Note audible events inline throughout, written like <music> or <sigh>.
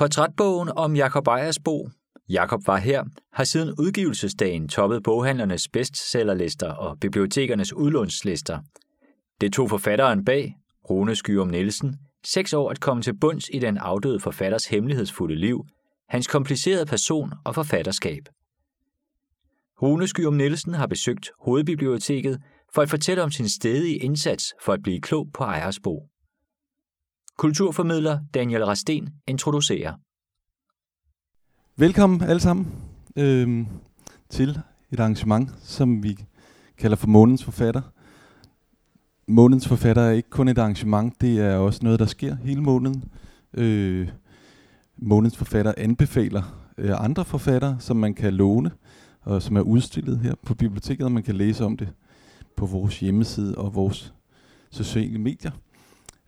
Portrætbogen om Jakob Ejersbo, Jakob var her, har siden udgivelsesdagen toppet boghandlernes bestsellerlister og bibliotekernes udlånslister. Det tog forfatteren bag, Rune Skyrum Nielsen, seks år at komme til bunds i den afdøde forfatters hemmelighedsfulde liv, hans komplicerede person og forfatterskab. Rune Skyrum Nielsen har besøgt Hovedbiblioteket for at fortælle om sin stedige indsats for at blive klog på Ejersbo. Kulturformidler Daniel Rasten introducerer. Velkommen alle sammen øh, til et arrangement, som vi kalder for Månens Forfatter. Månens Forfatter er ikke kun et arrangement, det er også noget, der sker hele måneden. Øh, Månens Forfatter anbefaler øh, andre forfattere, som man kan låne, og som er udstillet her på biblioteket, og man kan læse om det på vores hjemmeside og vores sociale medier.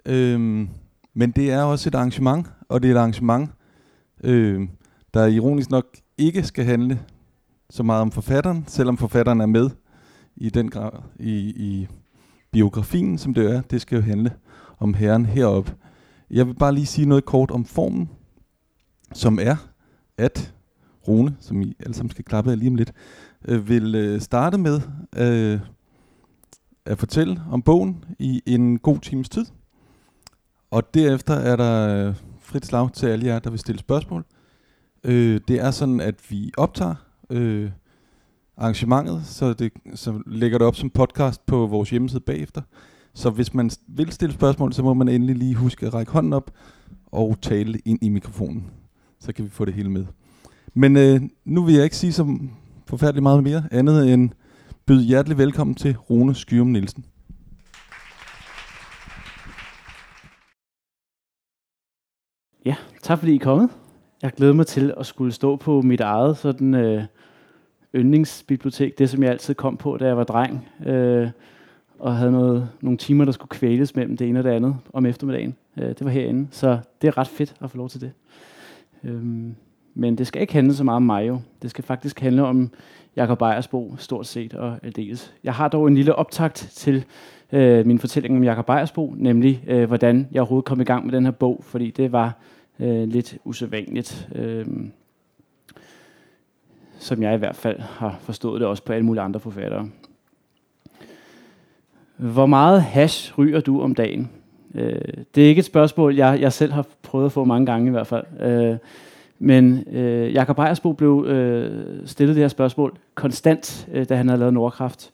Øh, men det er også et arrangement, og det er et arrangement, øh, der ironisk nok ikke skal handle så meget om forfatteren, selvom forfatteren er med i den grad i, i biografien, som det er. Det skal jo handle om herren heroppe. Jeg vil bare lige sige noget kort om formen, som er, at Rune, som I alle sammen skal klappe af lige om lidt, øh, vil øh, starte med øh, at fortælle om bogen i en god times tid. Og derefter er der øh, frit slag til alle jer, der vil stille spørgsmål. Øh, det er sådan, at vi optager øh, arrangementet, så, det, så lægger det op som podcast på vores hjemmeside bagefter. Så hvis man vil stille spørgsmål, så må man endelig lige huske at række hånden op og tale ind i mikrofonen. Så kan vi få det hele med. Men øh, nu vil jeg ikke sige så forfærdeligt meget mere, andet end byde hjertelig velkommen til Rune Skyrum Nielsen. Ja, tak fordi I er kommet. Jeg glæder mig til at skulle stå på mit eget sådan, øh, yndlingsbibliotek, det som jeg altid kom på, da jeg var dreng, øh, og havde noget, nogle timer, der skulle kvæles mellem det ene og det andet om eftermiddagen. Øh, det var herinde, så det er ret fedt at få lov til det. Øh, men det skal ikke handle så meget om mig jo. Det skal faktisk handle om Jakob Ejersbo, stort set og aldeles. Jeg har dog en lille optakt til øh, min fortælling om Jakob Ejersbo, nemlig øh, hvordan jeg overhovedet kom i gang med den her bog, fordi det var øh, lidt usædvanligt. Øh, som jeg i hvert fald har forstået det også på alle mulige andre forfattere. Hvor meget hash ryger du om dagen? Øh, det er ikke et spørgsmål, jeg, jeg selv har prøvet at få mange gange i hvert fald. Øh, men øh, Jakob Ejersbo blev øh, stillet det her spørgsmål konstant, øh, da han havde lavet Nordkraft.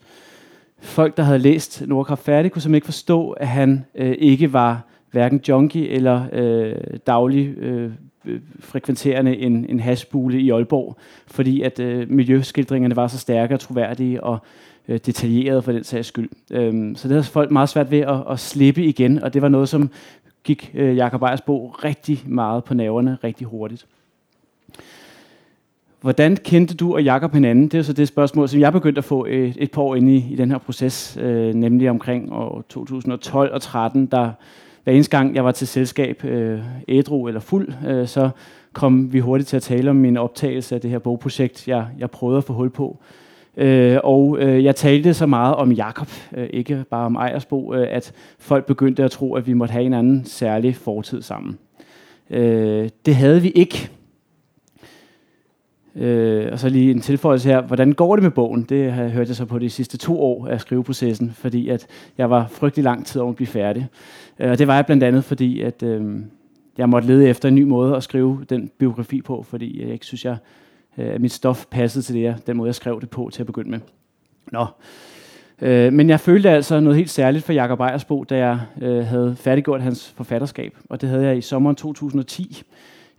Folk, der havde læst Nordkraft færdig, kunne simpelthen ikke forstå, at han øh, ikke var hverken junkie eller øh, daglig øh, frekventerende en, en hashbule i Aalborg, fordi at øh, miljøskildringerne var så stærke og troværdige og øh, detaljerede for den sags skyld. Øhm, så det havde folk meget svært ved at, at slippe igen, og det var noget, som gik øh, Jakob Ejersbo rigtig meget på nerverne rigtig hurtigt. Hvordan kendte du og Jakob hinanden? Det er så det spørgsmål, som jeg begyndte at få et, et par år inde i, i den her proces, øh, nemlig omkring år 2012 og 13, der hver eneste gang jeg var til selskab, øh, ædru eller fuld, øh, så kom vi hurtigt til at tale om min optagelse af det her bogprojekt, jeg, jeg prøvede at få hul på. Øh, og øh, jeg talte så meget om Jakob, øh, ikke bare om Ejersbo, øh, at folk begyndte at tro, at vi måtte have en anden særlig fortid sammen. Øh, det havde vi ikke. Øh, og så lige en tilføjelse her. Hvordan går det med bogen? Det har jeg hørt jeg så på de sidste to år af skriveprocessen, fordi at jeg var frygtelig lang tid om at blive færdig. Øh, og det var jeg blandt andet, fordi at, øh, jeg måtte lede efter en ny måde at skrive den biografi på, fordi jeg ikke synes, jeg, øh, at mit stof passede til det, jeg, den måde, jeg skrev det på til at begynde med. Nå. Øh, men jeg følte altså noget helt særligt for Jakob Ejersbo, da jeg øh, havde færdiggjort hans forfatterskab, og det havde jeg i sommeren 2010.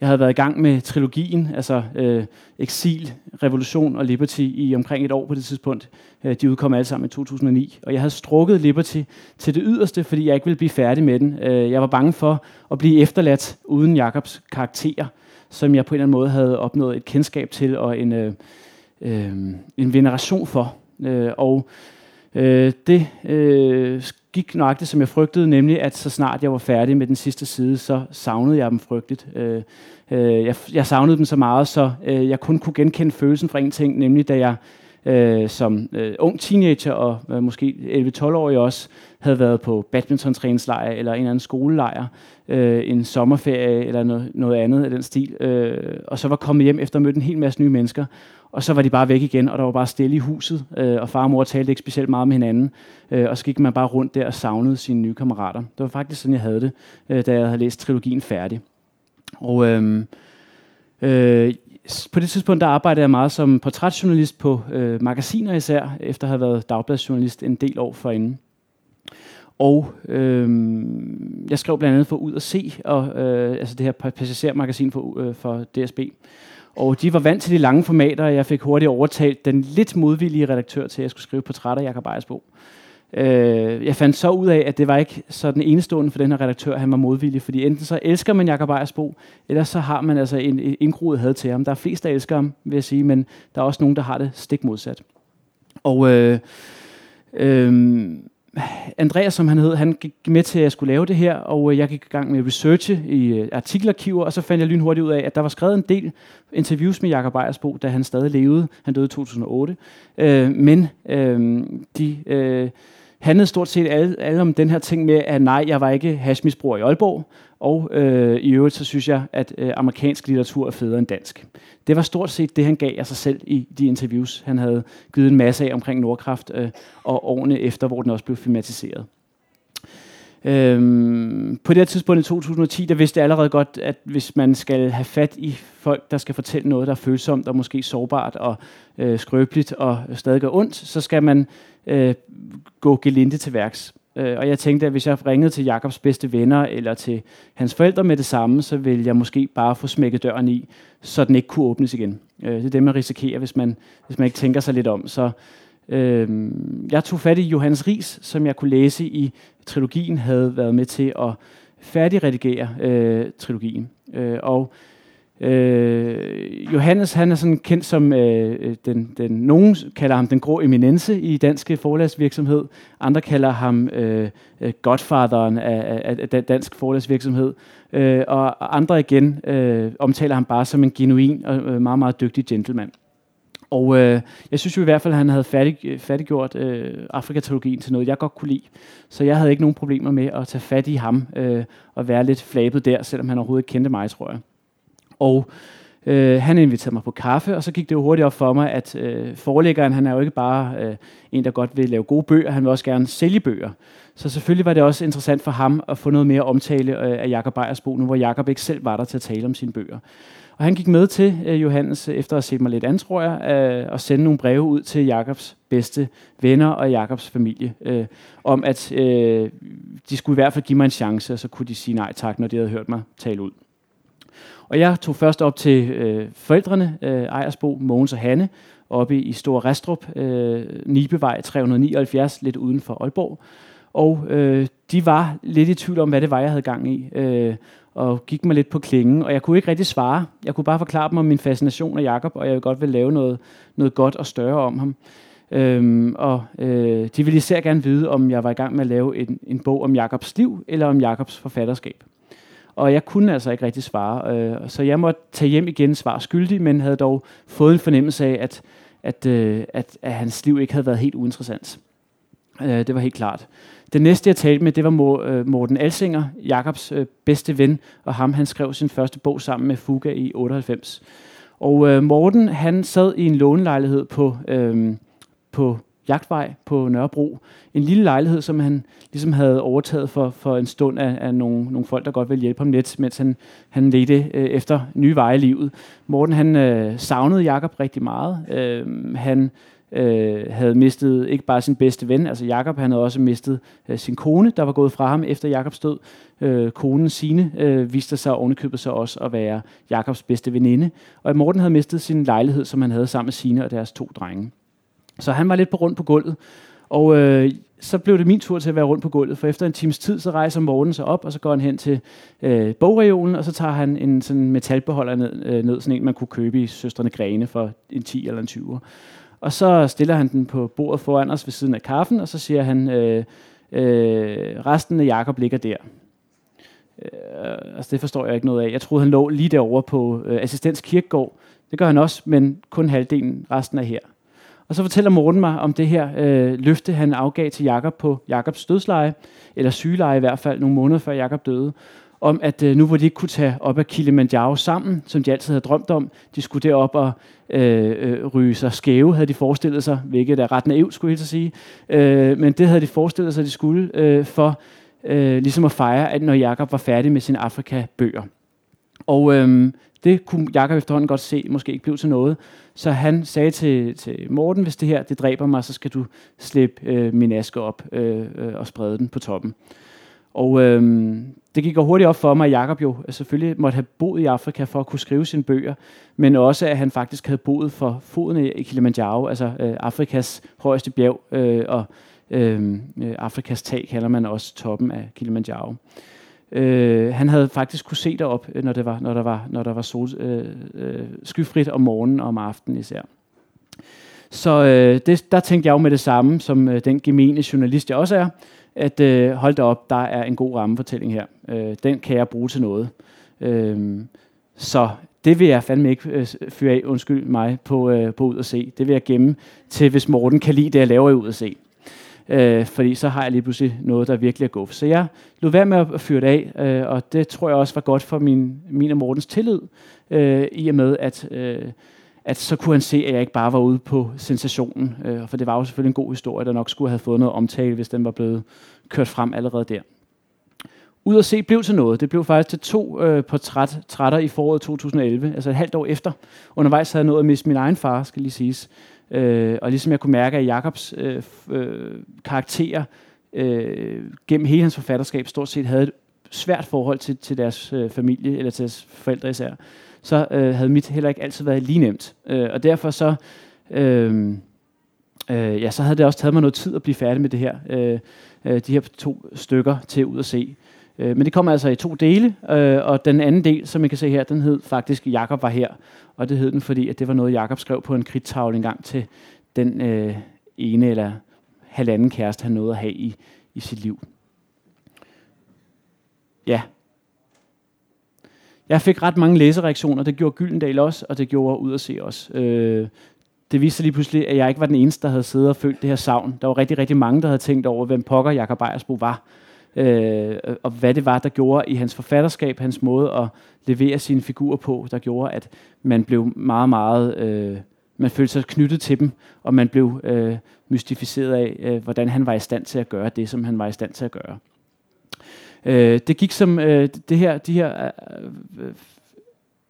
Jeg havde været i gang med trilogien, altså øh, Exil, Revolution og Liberty i omkring et år på det tidspunkt. Øh, de udkom alle sammen i 2009. Og jeg havde strukket Liberty til det yderste, fordi jeg ikke ville blive færdig med den. Øh, jeg var bange for at blive efterladt uden Jakobs karakter, som jeg på en eller anden måde havde opnået et kendskab til og en, øh, øh, en veneration for. Øh, og øh, det øh, gik nøjagtigt, som jeg frygtede, nemlig at så snart jeg var færdig med den sidste side, så savnede jeg dem frygteligt. Øh, øh, jeg, jeg savnede dem så meget, så øh, jeg kun kunne genkende følelsen fra en ting, nemlig da jeg øh, som øh, ung teenager og øh, måske 11-12-årig også, havde været på badmintontræningslejr eller en eller anden skolelejr, øh, en sommerferie eller noget, noget andet af den stil, øh, og så var kommet hjem efter at møde en hel masse nye mennesker, og så var de bare væk igen, og der var bare stille i huset, øh, og far og mor talte ikke specielt meget med hinanden, øh, og så gik man bare rundt der og savnede sine nye kammerater. Det var faktisk sådan, jeg havde det, øh, da jeg havde læst trilogien færdig. Og øhm, øh, øh, på det tidspunkt, der arbejdede jeg meget som portrætjournalist på øh, magasiner især, efter at have været dagbladsjournalist en del år forinden. Og øh, jeg skrev blandt andet for Ud at Se, og, øh, altså det her passagermagasin for, øh, for DSB. Og de var vant til de lange formater, og jeg fik hurtigt overtalt den lidt modvillige redaktør til, at jeg skulle skrive portrætter af Jacob Ejersbo. Øh, jeg fandt så ud af, at det var ikke så den enestående for den her redaktør, han var modvillig, fordi enten så elsker man Jacob Ejersbo, eller så har man altså en, en indgroet had til ham. Der er flest, der elsker ham, vil jeg sige, men der er også nogen, der har det stik modsat. Og øh, øh, Andreas, som han hed, han gik med til, at jeg skulle lave det her, og øh, jeg gik i gang med research i øh, artikelarkiver, og så fandt jeg lynhurtigt ud af, at der var skrevet en del interviews med Jakob Ejersbo, da han stadig levede. Han døde i 2008. Øh, men øh, de øh, handlede stort set alle, alle om den her ting med, at nej, jeg var ikke hashmisbruger i Aalborg, og øh, i øvrigt så synes jeg, at øh, amerikansk litteratur er federe end dansk. Det var stort set det, han gav af sig selv i de interviews, han havde givet en masse af omkring Nordkraft øh, og årene efter, hvor den også blev filmatiseret. Øhm, på det her tidspunkt i 2010, der vidste jeg allerede godt, at hvis man skal have fat i folk, der skal fortælle noget, der er følsomt og måske sårbart og øh, skrøbeligt og stadig gør ondt, så skal man øh, gå gelinde til værks. Øh, og jeg tænkte, at hvis jeg ringede til Jakobs bedste venner eller til hans forældre med det samme, så ville jeg måske bare få smækket døren i, så den ikke kunne åbnes igen. Øh, det er det, man risikerer, hvis man, hvis man ikke tænker sig lidt om. Så øh, jeg tog fat i Johannes Ries, som jeg kunne læse i trilogien, havde været med til at færdigredigere øh, trilogien. Øh, og Øh, Johannes han er sådan kendt som øh, øh, den, den, nogen kalder ham den grå eminence i dansk forlagsvirksomhed, andre kalder ham øh, øh godfaderen af, af, af dansk forlagsvirksomhed, øh, og andre igen øh, omtaler ham bare som en genuin og øh, meget meget dygtig gentleman. Og øh, jeg synes jo i hvert fald, at han havde færdig, færdiggjort øh, Afrikatologien til noget, jeg godt kunne lide. Så jeg havde ikke nogen problemer med at tage fat i ham øh, og være lidt flabet der, selvom han overhovedet ikke kendte mig, tror jeg. Og øh, han inviterede mig på kaffe, og så gik det jo hurtigt op for mig, at øh, forlæggeren, han er jo ikke bare øh, en, der godt vil lave gode bøger, han vil også gerne sælge bøger. Så selvfølgelig var det også interessant for ham at få noget mere omtale øh, af Jakob Bejers bog, nu hvor Jakob ikke selv var der til at tale om sine bøger. Og han gik med til øh, Johannes, efter at have set mig lidt an, tror jeg, øh, og sende nogle breve ud til Jakobs bedste venner og Jakobs familie, øh, om at øh, de skulle i hvert fald give mig en chance, og så kunne de sige nej tak, når de havde hørt mig tale ud. Og jeg tog først op til øh, forældrene, øh, Ejersbo, Mogens og Hanne, oppe i Stor Restrup, øh, Nibevej 379, lidt uden for Aalborg. Og øh, de var lidt i tvivl om, hvad det var, jeg havde gang i, øh, og gik mig lidt på klingen, og jeg kunne ikke rigtig svare. Jeg kunne bare forklare dem om min fascination af Jakob, og jeg ville godt vil lave noget, noget godt og større om ham. Øhm, og øh, de ville især gerne vide, om jeg var i gang med at lave en, en bog om Jakobs liv, eller om Jakobs forfatterskab. Og jeg kunne altså ikke rigtig svare, øh, så jeg måtte tage hjem igen svar skyldig, men havde dog fået en fornemmelse af, at, at, øh, at, at hans liv ikke havde været helt uinteressant. Øh, det var helt klart. Den næste, jeg talte med, det var øh, Morten Alsinger, Jakobs øh, bedste ven, og ham, han skrev sin første bog sammen med Fuga i 98. Og øh, Morten, han sad i en lånelejlighed på, øh, på Jagtvej på Nørrebro. En lille lejlighed, som han ligesom havde overtaget for, for en stund af, af nogle, nogle folk, der godt ville hjælpe ham lidt, mens han, han ledte øh, efter nye veje i livet. Morten han øh, savnede Jakob rigtig meget. Øh, han øh, havde mistet ikke bare sin bedste ven, altså Jakob, han havde også mistet øh, sin kone, der var gået fra ham efter Jakobs død. Øh, konen Sine øh, viste sig ovenikøbet sig også at være Jakobs bedste veninde. Og Morten havde mistet sin lejlighed, som han havde sammen med Sine og deres to drenge. Så han var lidt på rundt på gulvet. Og øh, så blev det min tur til at være rundt på gulvet, for efter en times tid, så rejser Morten sig op, og så går han hen til øh, bogreolen, og så tager han en sådan metalbeholder ned, øh, ned, sådan en, man kunne købe i Søstrene Grene for en 10 eller en 20. Og så stiller han den på bordet foran os ved siden af kaffen, og så siger han, øh, øh, resten af Jakob ligger der. Øh, altså det forstår jeg ikke noget af. Jeg troede, han lå lige derovre på øh, Assistens Kirkegård. Det gør han også, men kun halvdelen, resten er her. Og så fortæller Morten mig om det her øh, løfte, han afgav til Jakob på Jakobs dødsleje, eller sygeleje i hvert fald, nogle måneder før Jakob døde, om at øh, nu hvor de ikke kunne tage op af Kilimanjaro sammen, som de altid havde drømt om, de skulle derop og øh, øh, ryge sig skæve, havde de forestillet sig, hvilket er ret naivt, skulle jeg sige. Øh, men det havde de forestillet sig, at de skulle, øh, for øh, ligesom at fejre, at når Jakob var færdig med sine Afrika-bøger. Og øh, det kunne Jakob efterhånden godt se, måske ikke blev til noget. Så han sagde til, til Morten, hvis det her det dræber mig, så skal du slippe øh, min aske op øh, øh, og sprede den på toppen. Og øh, det gik hurtigt op for mig, at Jacob jo øh, selvfølgelig måtte have boet i Afrika for at kunne skrive sine bøger, men også at han faktisk havde boet for foden i Kilimanjaro, altså øh, Afrikas højeste bjerg, øh, og øh, øh Afrikas tag kalder man også toppen af Kilimanjaro. Øh, han havde faktisk kunne se derop, øh, når, det var, når der var, når der var sol, øh, øh, skyfrit om morgenen og om aftenen især. Så øh, det, der tænkte jeg jo med det samme, som øh, den gemene journalist jeg også er, at øh, hold da op, der er en god rammefortælling her. Øh, den kan jeg bruge til noget. Øh, så det vil jeg fandme ikke øh, fyre af, undskyld mig, på, øh, på ud at se. Det vil jeg gemme til, hvis Morten kan lide det, jeg laver i ud at se. Øh, fordi så har jeg lige pludselig noget, der virkelig er guf. Så jeg lod være med at fyre det af, øh, og det tror jeg også var godt for min, min og Mortens tillid, øh, i og med, at, øh, at så kunne han se, at jeg ikke bare var ude på sensationen. Øh, for det var jo selvfølgelig en god historie, der nok skulle have fået noget omtale, hvis den var blevet kørt frem allerede der. Ud at se blev til noget. Det blev faktisk til to øh, portrætter i foråret 2011, altså et halvt år efter. Undervejs havde jeg nået at miste min egen far, skal lige siges. Øh, og ligesom jeg kunne mærke, at Jakobs øh, øh, karakterer øh, gennem hele hans forfatterskab stort set havde et svært forhold til, til deres øh, familie, eller til deres forældre især, så øh, havde mit heller ikke altid været lige nemt. Øh, og derfor så, øh, øh, ja, så havde det også taget mig noget tid at blive færdig med det her, øh, øh, de her to stykker til ud at se. Øh, men det kommer altså i to dele, øh, og den anden del, som I kan se her, den hed faktisk Jakob var her. Og det hed den, fordi at det var noget, Jakob skrev på en kridtavle en gang til den øh, ene eller halvanden kæreste, han nåede at have i, i sit liv. Ja. Jeg fik ret mange læsereaktioner, det gjorde Gyldendal også, og det gjorde ud at se også. Øh, det viste sig lige pludselig, at jeg ikke var den eneste, der havde siddet og følt det her savn. Der var rigtig, rigtig mange, der havde tænkt over, hvem pokker Jakob Ejersbo var øh, og hvad det var, der gjorde i hans forfatterskab, hans måde at levere sine figurer på, der gjorde, at man blev meget, meget, øh, man følte sig knyttet til dem, og man blev øh, mystificeret af, øh, hvordan han var i stand til at gøre det, som han var i stand til at gøre. Øh, det gik som, øh, det her, de her øh, øh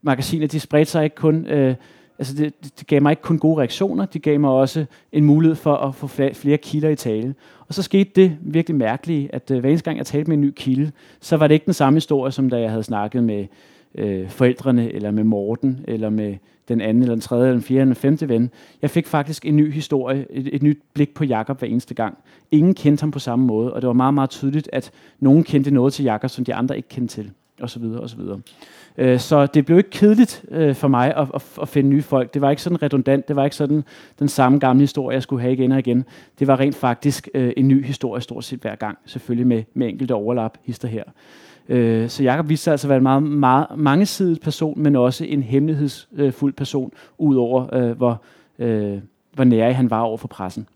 magasiner, de spredte sig ikke kun øh, altså det, det gav mig ikke kun gode reaktioner, det gav mig også en mulighed for at få flere kilder i tale. Og så skete det virkelig mærkelige, at øh, hver eneste gang jeg talte med en ny kilde, så var det ikke den samme historie, som da jeg havde snakket med øh, forældrene, eller med Morten, eller med den anden, eller den tredje, eller den fjerde, eller den femte ven. Jeg fik faktisk en ny historie, et, et nyt blik på Jakob hver eneste gang. Ingen kendte ham på samme måde, og det var meget, meget tydeligt, at nogen kendte noget til Jakob, som de andre ikke kendte til, og så videre, og så videre. Øh, så det blev ikke kedeligt øh, for mig at, at, at finde nye folk. Det var ikke sådan redundant. Det var ikke sådan den samme gamle historie, jeg skulle have igen og igen. Det var rent faktisk øh, en ny historie stort set hver gang. Selvfølgelig med, med enkelte overlap, hister her. Øh, så Jakob viste sig altså at være en meget, meget mangesidig person, men også en hemmelighedsfuld øh, person, udover øh, hvor, hvor nær han var over for pressen.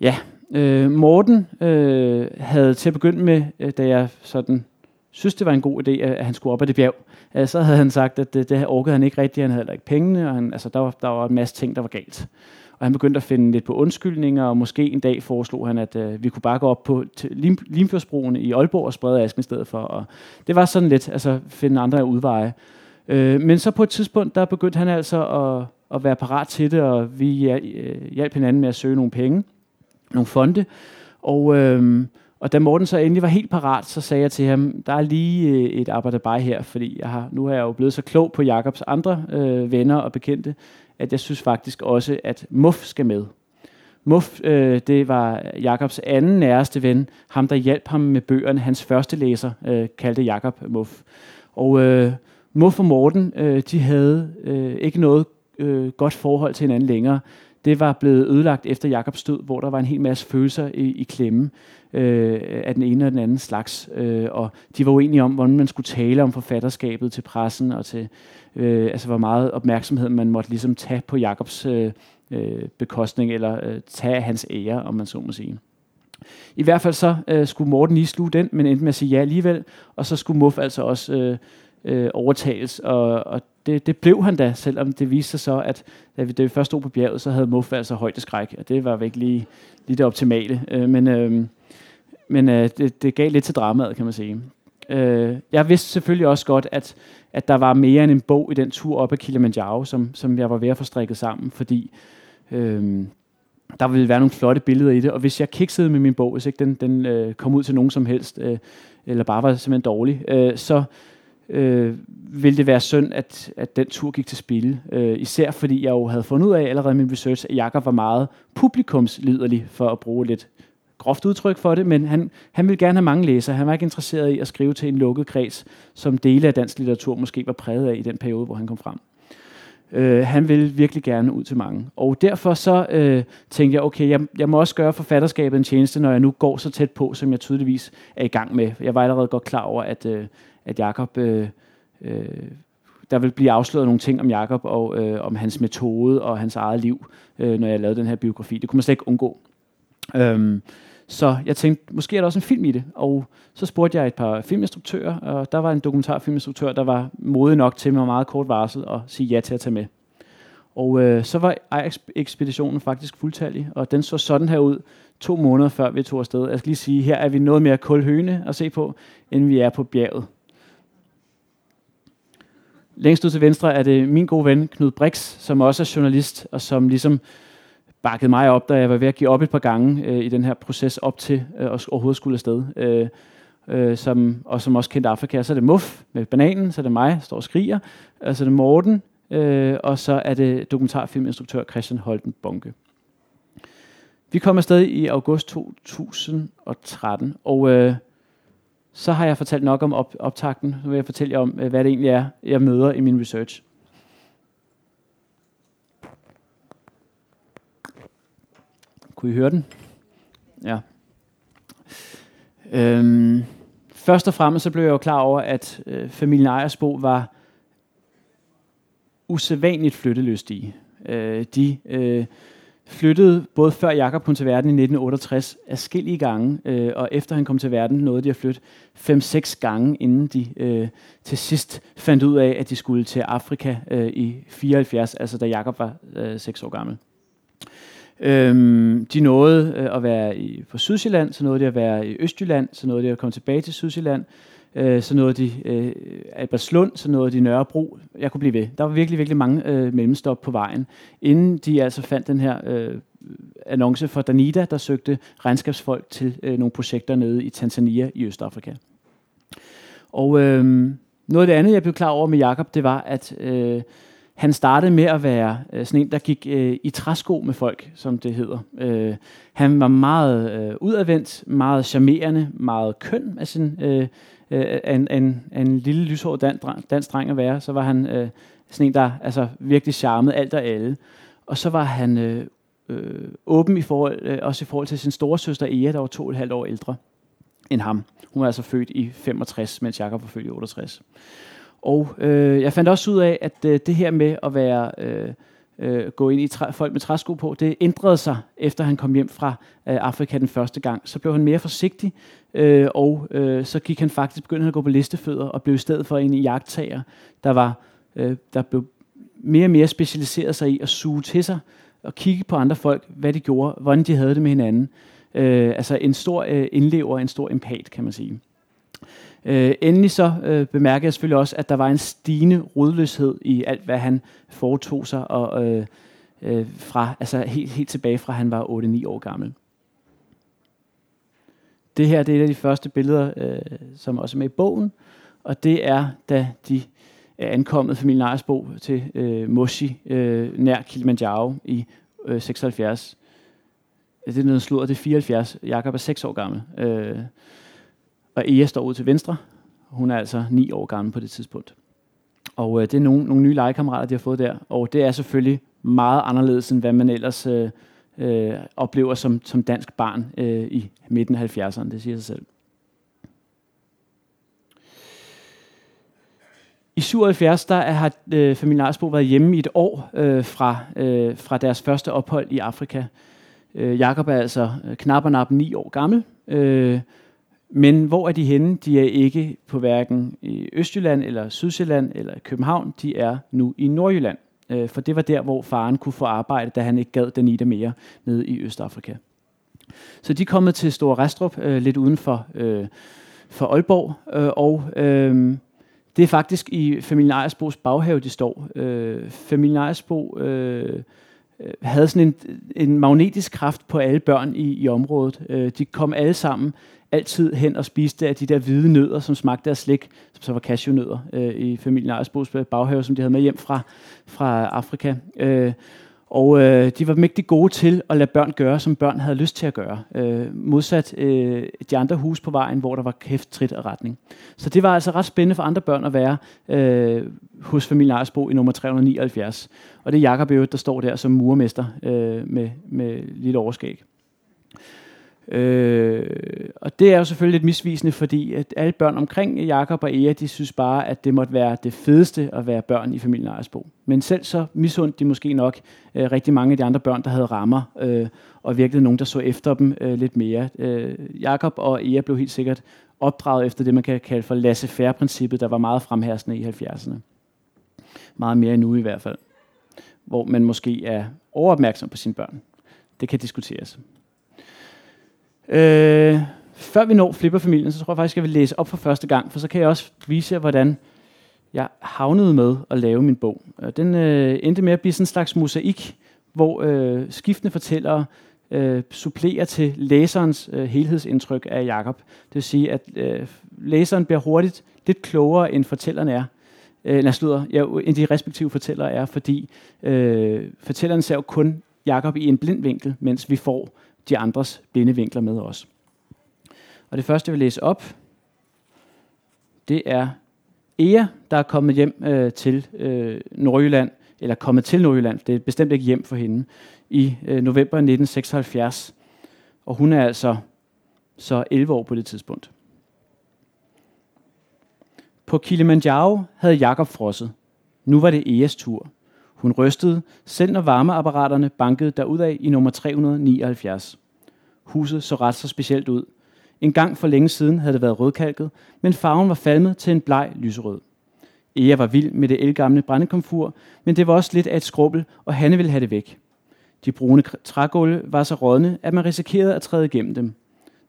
Ja, øh, Morten øh, havde til at begynde med, da jeg sådan synes, det var en god idé, at han skulle op ad det bjerg. Øh, så havde han sagt, at det, det orkede han ikke rigtigt, han havde heller ikke pengene, og han, altså, der, var, der var en masse ting, der var galt. Og han begyndte at finde lidt på undskyldninger, og måske en dag foreslog han, at øh, vi kunne bare gå op på Lim, Limfjordsbroen i Aalborg og sprede asken i stedet for. Og det var sådan lidt, altså finde andre udveje. Øh, men så på et tidspunkt, der begyndte han altså at, at være parat til det, og vi hjalp øh, hinanden med at søge nogle penge, nogle fonde. Og øh, og da Morten så endelig var helt parat, så sagde jeg til ham, der er lige øh, et arbejde bare her, fordi jeg har, nu er jeg jo blevet så klog på Jakobs andre øh, venner og bekendte, at jeg synes faktisk også, at Muff skal med. Muff, øh, det var Jakobs anden næreste ven, ham der hjalp ham med bøgerne. Hans første læser øh, kaldte Jakob Muff. Og øh, Muff og Morten, øh, de havde øh, ikke noget øh, godt forhold til hinanden længere det var blevet ødelagt efter Jakobs død, hvor der var en hel masse følelser i, i klemme øh, af den ene og den anden slags. Øh, og de var uenige om, hvordan man skulle tale om forfatterskabet til pressen, og til øh, altså hvor meget opmærksomhed man måtte ligesom tage på Jakobs øh, øh, bekostning, eller øh, tage hans ære, om man så må sige. I hvert fald så øh, skulle Morten lige sluge den, men endte med at sige ja alligevel, og så skulle Muff altså også øh, øh, overtages, og, og det, det blev han da, selvom det viste sig så, at da vi, da vi først stod på bjerget, så havde Muff altså højdeskræk, og det var virkelig lige, lige det optimale. Øh, men øh, men øh, det, det gav lidt til dramaet, kan man sige. Øh, jeg vidste selvfølgelig også godt, at, at der var mere end en bog i den tur op ad Kilimanjaro, som, som jeg var ved at få strikket sammen, fordi øh, der ville være nogle flotte billeder i det, og hvis jeg kiksede med min bog, hvis ikke den, den øh, kom ud til nogen som helst, øh, eller bare var simpelthen dårlig, øh, så øh, ville det være synd, at, at den tur gik til spil. Øh, især fordi jeg jo havde fundet ud af allerede i min research, at Jakob var meget publikumsliderlig, for at bruge lidt groft udtryk for det, men han, han ville gerne have mange læsere. Han var ikke interesseret i at skrive til en lukket kreds, som dele af dansk litteratur måske var præget af i den periode, hvor han kom frem. Øh, han ville virkelig gerne ud til mange. Og derfor så øh, tænkte jeg, okay, jeg, jeg må også gøre forfatterskabet en tjeneste, når jeg nu går så tæt på, som jeg tydeligvis er i gang med. Jeg var allerede godt klar over, at, øh, at Jakob... Øh, øh, der vil blive afsløret nogle ting om Jakob og øh, om hans metode og hans eget liv, øh, når jeg lavede den her biografi. Det kunne man slet ikke undgå. Øhm, så jeg tænkte, måske er der også en film i det. Og så spurgte jeg et par filminstruktører, og der var en dokumentarfilminstruktør, der var modig nok til med meget kort varsel at sige ja til at tage med. Og øh, så var ekspeditionen faktisk fuldtallig, og den så sådan her ud to måneder før vi tog afsted. Jeg skal lige sige, her er vi noget mere kulhøne at se på, end vi er på bjerget. Længst ud til venstre er det min gode ven Knud Brix, som også er journalist, og som ligesom bakkede mig op, da jeg var ved at give op et par gange øh, i den her proces op til øh, at overhovedet skulle afsted. Øh, øh, som, og som også kendte Afrika. Så er det Muff med bananen, så er det mig, der står og skriger, og så er det Morten, øh, og så er det dokumentarfilminstruktør Christian Holten Bonke. Vi kom afsted i august 2013, og øh, så har jeg fortalt nok om op- optakten. Nu vil jeg fortælle jer om, øh, hvad det egentlig er, jeg møder i min research. Kunne I høre den? Ja. Øhm, først og fremmest så blev jeg jo klar over, at øh, familien Ejersbo var usædvanligt flyttelystige. Øh, de øh, flyttede både før Jakob kom til verden i 1968 afskillige gange, øh, og efter han kom til verden nåede de at flytte 5-6 gange, inden de øh, til sidst fandt ud af, at de skulle til Afrika øh, i 74, altså da Jakob var øh, 6 år gammel. Øhm, de nåede øh, at være i, på Sydsjælland, så nåede de at være i Østjylland, så nåede de at komme tilbage til Sydsjælland, øh, så nåede de øh, Albertslund, så nåede de Nørrebro. Jeg kunne blive ved. Der var virkelig, virkelig mange øh, mellemstop på vejen, inden de altså fandt den her øh, annonce for Danida, der søgte regnskabsfolk til øh, nogle projekter nede i Tanzania i Østafrika. Og øh, noget af det andet, jeg blev klar over med Jakob, det var, at øh, han startede med at være øh, sådan en, der gik øh, i træsko med folk, som det hedder. Øh, han var meget øh, udadvendt, meget charmerende, meget køn af sin, øh, øh, en, en, en lille lyshåret dan, dansk dreng at være. Så var han øh, sådan en, der altså, virkelig charmede alt og alle. Og så var han øh, øh, åben i forhold, øh, også i forhold til sin store søster Ea, der var to og et halvt år ældre end ham. Hun var altså født i 65, mens Jakob var født i 68. Og øh, jeg fandt også ud af, at øh, det her med at være øh, øh, gå ind i træ, folk med træsko på, det ændrede sig, efter han kom hjem fra øh, Afrika den første gang. Så blev han mere forsigtig, øh, og øh, så gik han faktisk begyndt at gå på listefødder, og blev i stedet for en jagttager, der, var, øh, der blev mere og mere specialiseret sig i at suge til sig, og kigge på andre folk, hvad de gjorde, hvordan de havde det med hinanden. Øh, altså en stor øh, indlever, en stor empat, kan man sige. Øh, endelig så øh, bemærker jeg selvfølgelig også, at der var en stigende rodløshed i alt, hvad han foretog sig, og øh, øh, fra, altså helt, helt tilbage fra, han var 8-9 år gammel. Det her det er et af de første billeder, øh, som også er med i bogen, og det er, da de er ankommet, familien Ejersbo, til øh, Moshi, øh, nær Kilimanjaro i øh, 76. Det er noget slået, det er 74. Jakob er 6 år gammel. Øh, og Ea står ud til venstre. Hun er altså 9 år gammel på det tidspunkt. Og øh, det er nogle, nogle nye legekammerater, de har fået der. Og det er selvfølgelig meget anderledes, end hvad man ellers øh, øh, oplever som, som dansk barn øh, i midten af 70'erne. Det siger sig selv. I 77 der har øh, familien Arsbo været hjemme i et år øh, fra, øh, fra deres første ophold i Afrika. Øh, Jakob er altså øh, knap og nap 9 år gammel. Øh, men hvor er de henne? De er ikke på hverken i Østjylland eller Sydsjælland eller København. De er nu i Nordjylland. Øh, for det var der, hvor faren kunne få arbejde, da han ikke gad Danita mere nede i Østafrika. Så de er kommet til Store Restrup, øh, lidt uden for, øh, for Aalborg, og det er faktisk i familien Ejersbos baghave, de står. Familien Ejersbo havde sådan en, en magnetisk kraft på alle børn i, i området. Øh, de kom alle sammen altid hen og spiste af de der hvide nødder, som smagte af slik, som så var cashewnødder øh, i familien Ejersbos øh, baghave, som de havde med hjem fra, fra Afrika. Øh, og øh, de var mægtig gode til at lade børn gøre, som børn havde lyst til at gøre. Øh, modsat øh, de andre hus på vejen, hvor der var kæft, trit og retning. Så det var altså ret spændende for andre børn at være øh, hos familien Ejersbo i nummer 379. Og det er Jakob Øvrigt, der står der som murmester øh, med, med lidt overskæg. Øh, og det er jo selvfølgelig lidt misvisende, fordi at alle børn omkring Jakob og Ea, de synes bare, at det måtte være det fedeste at være børn i familien Ejersbo. Men selv så misundte de måske nok øh, rigtig mange af de andre børn, der havde rammer, øh, og virkelig nogen, der så efter dem øh, lidt mere. Øh, Jakob og Ea blev helt sikkert opdraget efter det, man kan kalde for laissez-faire-princippet, der var meget fremherskende i 70'erne. Meget mere end nu i hvert fald. Hvor man måske er overopmærksom på sine børn. Det kan diskuteres. Øh, før vi når flipperfamilien, så tror jeg faktisk, jeg vil læse op for første gang, for så kan jeg også vise jer, hvordan jeg havnede med at lave min bog. Øh, den øh, endte med at blive sådan en slags mosaik, hvor øh, skiftende fortællere øh, supplerer til læserens øh, helhedsindtryk af Jakob. Det vil sige, at øh, læseren bliver hurtigt lidt klogere, end fortælleren er. Øh, nej, slutter, ja, end de respektive fortællere er, fordi øh, fortælleren ser jo kun Jakob i en blind vinkel, mens vi får de andres blinde vinkler med os. Og det første, jeg vil læse op, det er Ea, der er kommet hjem øh, til øh, Nordjylland, eller kommet til Nordjylland, det er bestemt ikke hjem for hende, i øh, november 1976. Og hun er altså så 11 år på det tidspunkt. På Kilimanjaro havde Jakob frosset. Nu var det Eas tur. Hun rystede, selv når varmeapparaterne bankede derudad i nummer 379. Huset så ret så specielt ud. En gang for længe siden havde det været rødkalket, men farven var falmet til en bleg lyserød. Ea var vild med det elgamle brændekomfur, men det var også lidt af et skrubbel, og Hanne ville have det væk. De brune trægulve var så rådne, at man risikerede at træde igennem dem.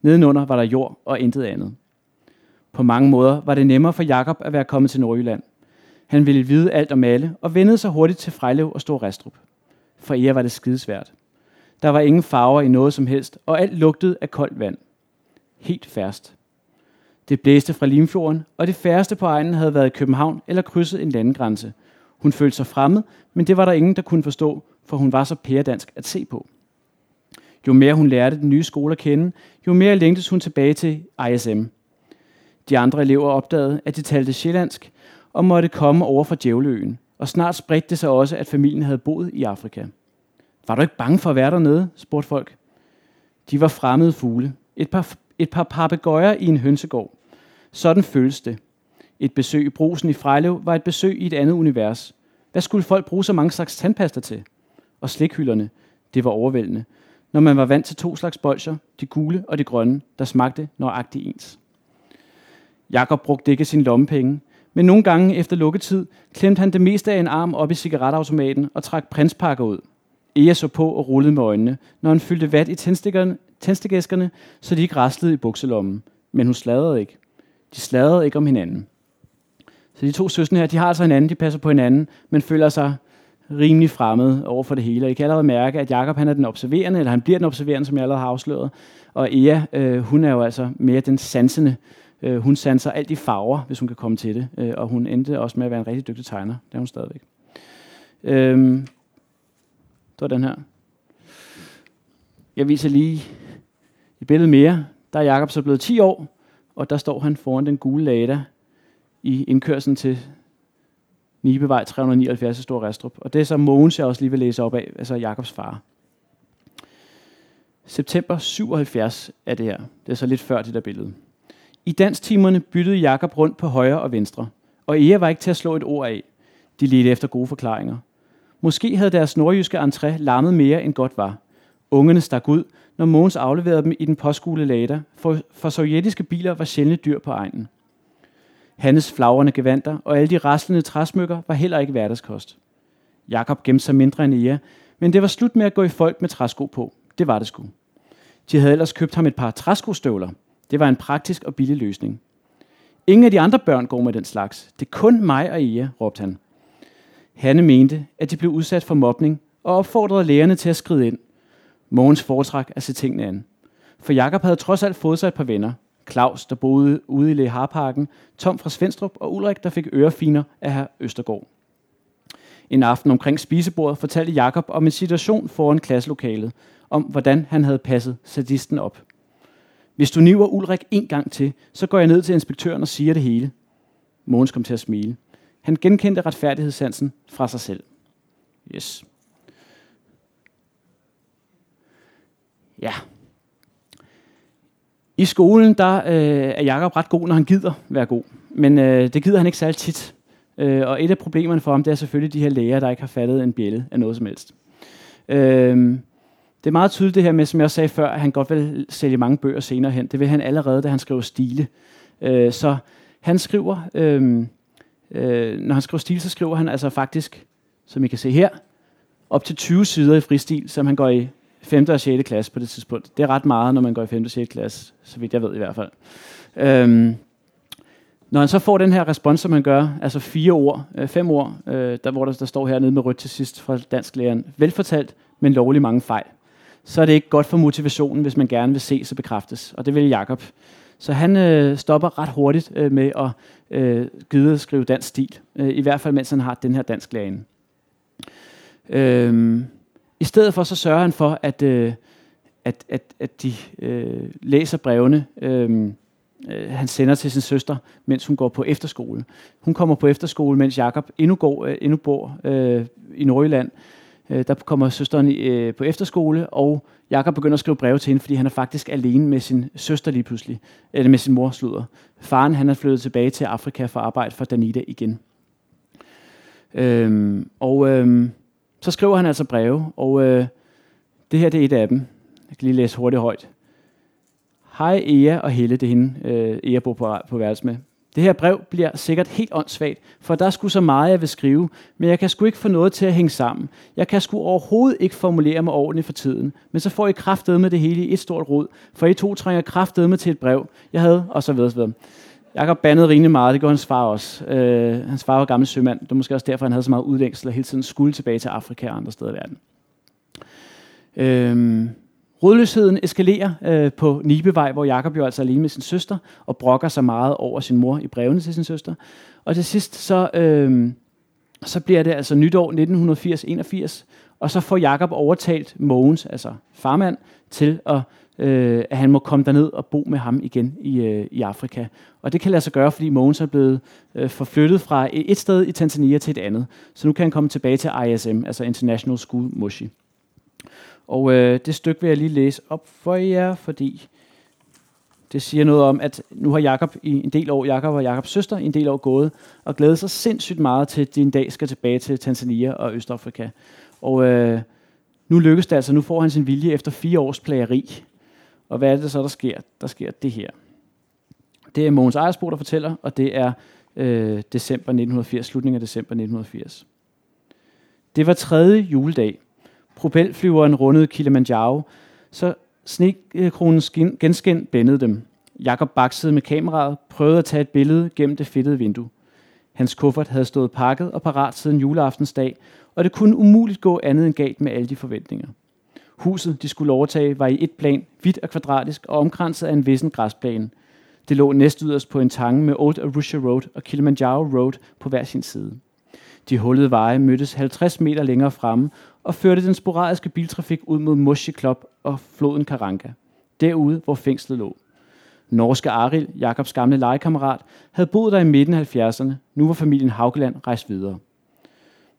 Nedenunder var der jord og intet andet. På mange måder var det nemmere for Jakob at være kommet til Nordjylland. Han ville vide alt om alle, og vendede sig hurtigt til Frejlev og Stor Restrup. For Ea var det skidesvært. Der var ingen farver i noget som helst, og alt lugtede af koldt vand. Helt færst. Det blæste fra Limfjorden, og det færreste på egnen havde været i København eller krydset en landegrænse. Hun følte sig fremmed, men det var der ingen, der kunne forstå, for hun var så pæredansk at se på. Jo mere hun lærte den nye skole at kende, jo mere længtes hun tilbage til ISM. De andre elever opdagede, at de talte sjællandsk, og måtte komme over fra Djævleøen. Og snart spredte det sig også, at familien havde boet i Afrika. Var du ikke bange for at være dernede? spurgte folk. De var fremmede fugle. Et par, et par papegøjer i en hønsegård. Sådan føles det. Et besøg i brusen i Frejlev var et besøg i et andet univers. Hvad skulle folk bruge så mange slags tandpasta til? Og slikhylderne, det var overvældende. Når man var vant til to slags bolcher, de gule og de grønne, der smagte nøjagtigt ens. Jakob brugte ikke sin lommepenge, men nogle gange efter lukketid klemte han det meste af en arm op i cigaretautomaten og trak prinspakker ud. Ea så på og rullede med øjnene, når han fyldte vat i tændstikæskerne, så de ikke raslede i bukselommen. Men hun sladrede ikke. De sladrede ikke om hinanden. Så de to søstre her, de har altså hinanden, de passer på hinanden, men føler sig rimelig fremmed over for det hele. Og I kan allerede mærke, at Jakob han er den observerende, eller han bliver den observerende, som jeg allerede har afsløret. Og Ea, øh, hun er jo altså mere den sansende. Øh, Øh, hun sanser alt i farver, hvis hun kan komme til det. Øh, og hun endte også med at være en rigtig dygtig tegner. Det er hun stadigvæk. Øh, det var den her. Jeg viser lige et billede mere. Der er Jakob så blevet 10 år, og der står han foran den gule Lada i indkørslen til Nibevej 379 i Stor Restrup. Og det er så Mogens, jeg også lige vil læse op af, altså Jakobs far. September 77 er det her. Det er så lidt før det der billede. I danstimerne byttede Jakob rundt på højre og venstre, og Ea var ikke til at slå et ord af. De ledte efter gode forklaringer. Måske havde deres nordjyske entré larmet mere end godt var. Ungerne stak ud, når Mogens afleverede dem i den påskule lader, for, for sovjetiske biler var sjældne dyr på egnen. Hannes flagrende gevanter og alle de raslende træsmykker var heller ikke hverdagskost. Jakob gemte sig mindre end Ea, men det var slut med at gå i folk med træsko på. Det var det sgu. De havde ellers købt ham et par træskostøvler. Det var en praktisk og billig løsning. Ingen af de andre børn går med den slags. Det er kun mig og Ea, råbte han. Hanne mente, at de blev udsat for mobning og opfordrede lærerne til at skride ind. Mogens foretræk at se tingene an. For Jakob havde trods alt fået sig et par venner. Claus, der boede ude i Leharparken, Tom fra Svendstrup og Ulrik, der fik ørefiner af herr Østergaard. En aften omkring spisebordet fortalte Jakob om en situation foran klasselokalet, om hvordan han havde passet sadisten op. Hvis du niver Ulrik en gang til, så går jeg ned til inspektøren og siger det hele. Mogens kom til at smile. Han genkendte retfærdighedssansen fra sig selv. Yes. Ja. I skolen der øh, er Jakob ret god, når han gider være god. Men øh, det gider han ikke særlig tit. Øh, og et af problemerne for ham, det er selvfølgelig de her læger, der ikke har fattet en bjælle af noget som helst. Øh, det er meget tydeligt det her med, som jeg også sagde før, at han godt vil sælge mange bøger senere hen. Det vil han allerede, da han skriver stile. Øh, så han skriver, øh, øh, når han skriver stil, så skriver han altså faktisk, som I kan se her, op til 20 sider i fristil, som han går i 5. og 6. klasse på det tidspunkt. Det er ret meget, når man går i 5. og 6. klasse, så vidt jeg ved i hvert fald. Øhm, når han så får den her respons, som han gør, altså fire ord, øh, fem ord, øh, der, hvor der, der står hernede med rødt til sidst fra dansk læreren, velfortalt, men lovlig mange fejl, så er det ikke godt for motivationen, hvis man gerne vil se sig bekræftes. Og det vil Jakob. Så han øh, stopper ret hurtigt øh, med at øh, gide at skrive dansk stil. Øh, I hvert fald, mens han har den her dansk lærerinde. Øh, I stedet for, så sørger han for, at, øh, at, at, at de øh, læser brevene, øh, øh, han sender til sin søster, mens hun går på efterskole. Hun kommer på efterskole, mens Jakob endnu, går, øh, endnu bor øh, i Nordjylland. Øh, der kommer søsteren øh, på efterskole, og Jakob begynder at skrive breve til hende, fordi han er faktisk alene med sin søster lige pludselig, eller med sin mor, slutter. Faren han er flyttet tilbage til Afrika for at arbejde for Danita igen. Øhm, og øhm, så skriver han altså breve, og øh, det her det er et af dem. Jeg kan lige læse hurtigt højt. Hej Ea og Helle, det er hende, øh, Ea bor på, på værelse med. Det her brev bliver sikkert helt åndssvagt, for der skulle så meget, jeg vil skrive, men jeg kan sgu ikke få noget til at hænge sammen. Jeg kan sgu overhovedet ikke formulere mig ordentligt for tiden, men så får I kraftet med det hele i et stort rod, for I to trænger kraftet med til et brev, jeg havde, og så videre, så videre. Jakob bandede rimelig meget, det gjorde hans far også. Øh, hans far var gammel sømand, det var måske også derfor, han havde så meget udlængsel og hele tiden skulle tilbage til Afrika og andre steder i verden. Øh, Rodløsheden eskalerer øh, på Nibevej, hvor Jakob jo altså er alene med sin søster, og brokker sig meget over sin mor i brevene til sin søster. Og til sidst, så, øh, så bliver det altså nytår 1980-81, og så får Jakob overtalt Mogens, altså farmand, til at, øh, at han må komme derned og bo med ham igen i, øh, i Afrika. Og det kan lade sig gøre, fordi Mogens er blevet øh, forflyttet fra et sted i Tanzania til et andet. Så nu kan han komme tilbage til ISM, altså International School Moshi. Og øh, det stykke vil jeg lige læse op for jer, fordi det siger noget om, at nu har Jakob i en del år, Jakob og Jakobs søster i en del år gået, og glæder sig sindssygt meget til, at de en dag skal tilbage til Tanzania og Østafrika. Og øh, nu lykkes det altså, nu får han sin vilje efter fire års plageri. Og hvad er det så, der sker? Der sker det her. Det er Mogens Ejersbo, der fortæller, og det er øh, december 1980, slutningen af december 1980. Det var tredje juledag, propelflyveren rundede Kilimanjaro, så snekronens øh, genskin bændede dem. Jakob baksede med kameraet, prøvede at tage et billede gennem det fedtede vindue. Hans kuffert havde stået pakket og parat siden juleaftensdag, og det kunne umuligt gå andet end galt med alle de forventninger. Huset, de skulle overtage, var i et plan, hvidt og kvadratisk og omkranset af en vissen græsplæne. Det lå næstyderst på en tange med Old Arusha Road og Kilimanjaro Road på hver sin side. De hullede veje mødtes 50 meter længere fremme og førte den sporadiske biltrafik ud mod Moshi Club og floden Karanka, Derude, hvor fængslet lå. Norske Aril, Jakobs gamle legekammerat, havde boet der i midten af 70'erne. Nu var familien Haugeland rejst videre.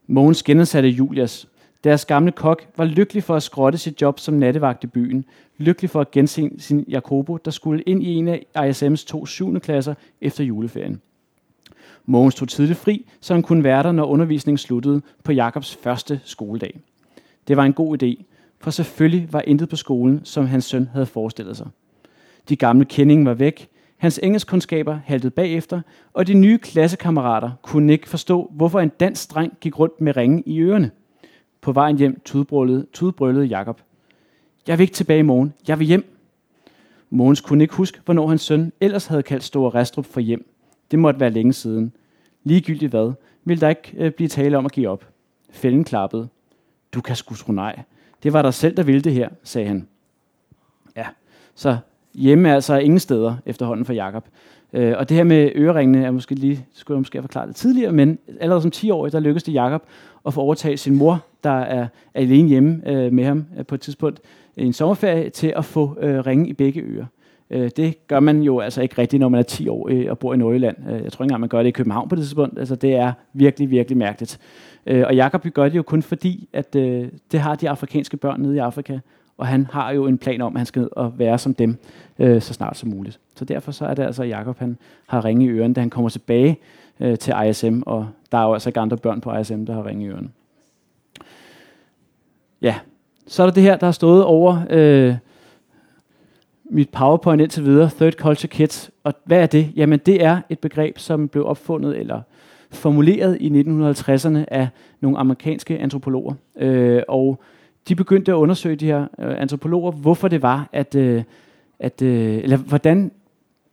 Mogens genansatte Julias. Deres gamle kok var lykkelig for at skrotte sit job som nattevagt i byen. Lykkelig for at gense sin Jacobo, der skulle ind i en af ISM's to syvende klasser efter juleferien. Mogens tog tidligt fri, så han kunne være der, når undervisningen sluttede på Jakobs første skoledag. Det var en god idé, for selvfølgelig var intet på skolen, som hans søn havde forestillet sig. De gamle kendinge var væk, hans engelskkundskaber haltede bagefter, og de nye klassekammerater kunne ikke forstå, hvorfor en dansk dreng gik rundt med ringe i ørerne. På vejen hjem tudbrøllede, tudbrøllede Jakob. Jeg vil ikke tilbage i morgen. Jeg vil hjem. Mogens kunne ikke huske, hvornår hans søn ellers havde kaldt Store Restrup for hjem. Det måtte være længe siden. Ligegyldigt hvad, ville der ikke øh, blive tale om at give op. Fælden klappede. Du kan sgu tro nej. Det var dig selv, der ville det her, sagde han. Ja, så hjemme er altså ingen steder efterhånden for Jakob. Øh, og det her med øreringene er måske lige, skulle jeg måske have forklaret det tidligere, men allerede som 10 år, der lykkedes det Jakob at få overtaget sin mor, der er alene hjemme øh, med ham øh, på et tidspunkt i en sommerferie, til at få øh, ringe i begge ører. Øh, det gør man jo altså ikke rigtigt, når man er 10 år øh, og bor i Nordjylland. Øh, jeg tror ikke engang, man gør det i København på det tidspunkt. Altså, det er virkelig, virkelig mærkeligt. Øh, og Jakob gør det jo kun fordi, at øh, det har de afrikanske børn nede i Afrika, og han har jo en plan om, at han skal ned og være som dem øh, så snart som muligt. Så derfor så er det altså, at Jacob han har ringe i ørerne, da han kommer tilbage øh, til ISM, og der er jo altså ikke andre børn på ISM, der har ringe i ørerne. Ja, så er der det her, der har stået over øh, mit PowerPoint indtil videre, Third Culture Kids. Og hvad er det? Jamen det er et begreb, som blev opfundet eller formuleret i 1950'erne af nogle amerikanske antropologer. Øh, og de begyndte at undersøge de her øh, antropologer, hvorfor det var, at, øh, at øh, eller hvordan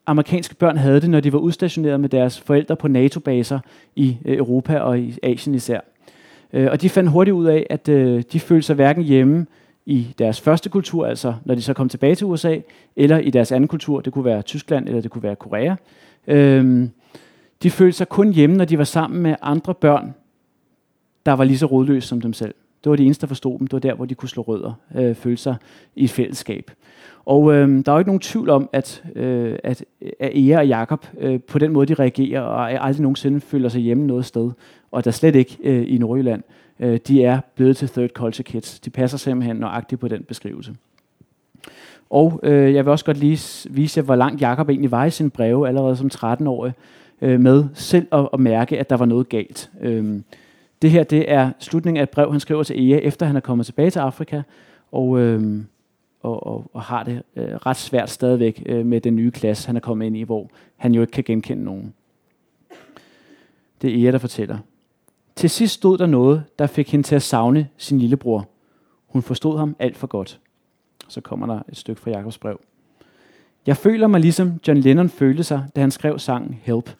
amerikanske børn havde det, når de var udstationeret med deres forældre på NATO-baser i øh, Europa og i Asien især. Øh, og de fandt hurtigt ud af, at øh, de følte sig hverken hjemme i deres første kultur, altså når de så kom tilbage til USA, eller i deres anden kultur, det kunne være Tyskland eller det kunne være Korea. Øhm, de følte sig kun hjemme, når de var sammen med andre børn, der var lige så rodløse som dem selv. Det var de eneste, der forstod dem. Det var der, hvor de kunne slå rødder, øh, føle sig i et fællesskab. Og øh, der er jo ikke nogen tvivl om, at, øh, at, at Ea og Jakob øh, på den måde, de reagerer, og aldrig nogensinde føler sig hjemme noget sted, og der slet ikke øh, i Nordjylland, øh, de er blevet til third culture kids. De passer simpelthen nøjagtigt på den beskrivelse. Og øh, jeg vil også godt lige vise jer, hvor langt Jakob egentlig var i sin breve, allerede som 13-årig, øh, med selv at, at mærke, at der var noget galt. Øh, det her det er slutningen af et brev, han skriver til Ea, efter han er kommet tilbage til Afrika, og, øh, og, og, og har det øh, ret svært stadigvæk øh, med den nye klasse, han er kommet ind i, hvor han jo ikke kan genkende nogen. Det er Ea, der fortæller. Til sidst stod der noget, der fik hende til at savne sin lillebror. Hun forstod ham alt for godt. Så kommer der et stykke fra Jakobs brev. Jeg føler mig ligesom John Lennon følte sig, da han skrev sangen Help.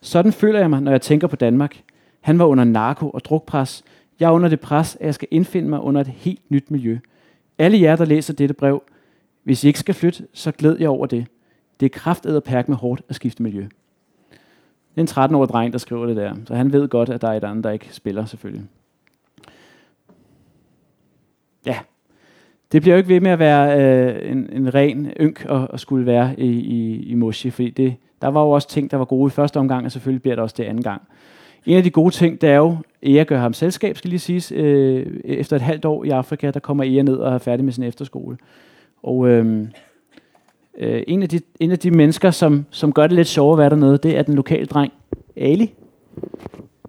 Sådan føler jeg mig, når jeg tænker på Danmark. Han var under narko- og drukpres. Jeg er under det pres, at jeg skal indfinde mig under et helt nyt miljø. Alle jer, der læser dette brev, hvis I ikke skal flytte, så glæd jeg over det. Det er kraftedet perk med hårdt at skifte miljø. Det er en 13-årig dreng, der skriver det der. Så han ved godt, at der er et andet, der ikke spiller, selvfølgelig. Ja, det bliver jo ikke ved med at være øh, en, en ren ynk at, at skulle være i, i, i Moshi, fordi det, der var jo også ting, der var gode i første omgang, og selvfølgelig bliver det også det anden gang. En af de gode ting, det er jo, Ea gør ham selskab, skal lige siges. Øh, efter et halvt år i Afrika, der kommer Ea ned og er færdig med sin efterskole. Og øh, øh, en, af de, en af de mennesker, som, som gør det lidt sjovere at være dernede, det er den lokale dreng, Ali.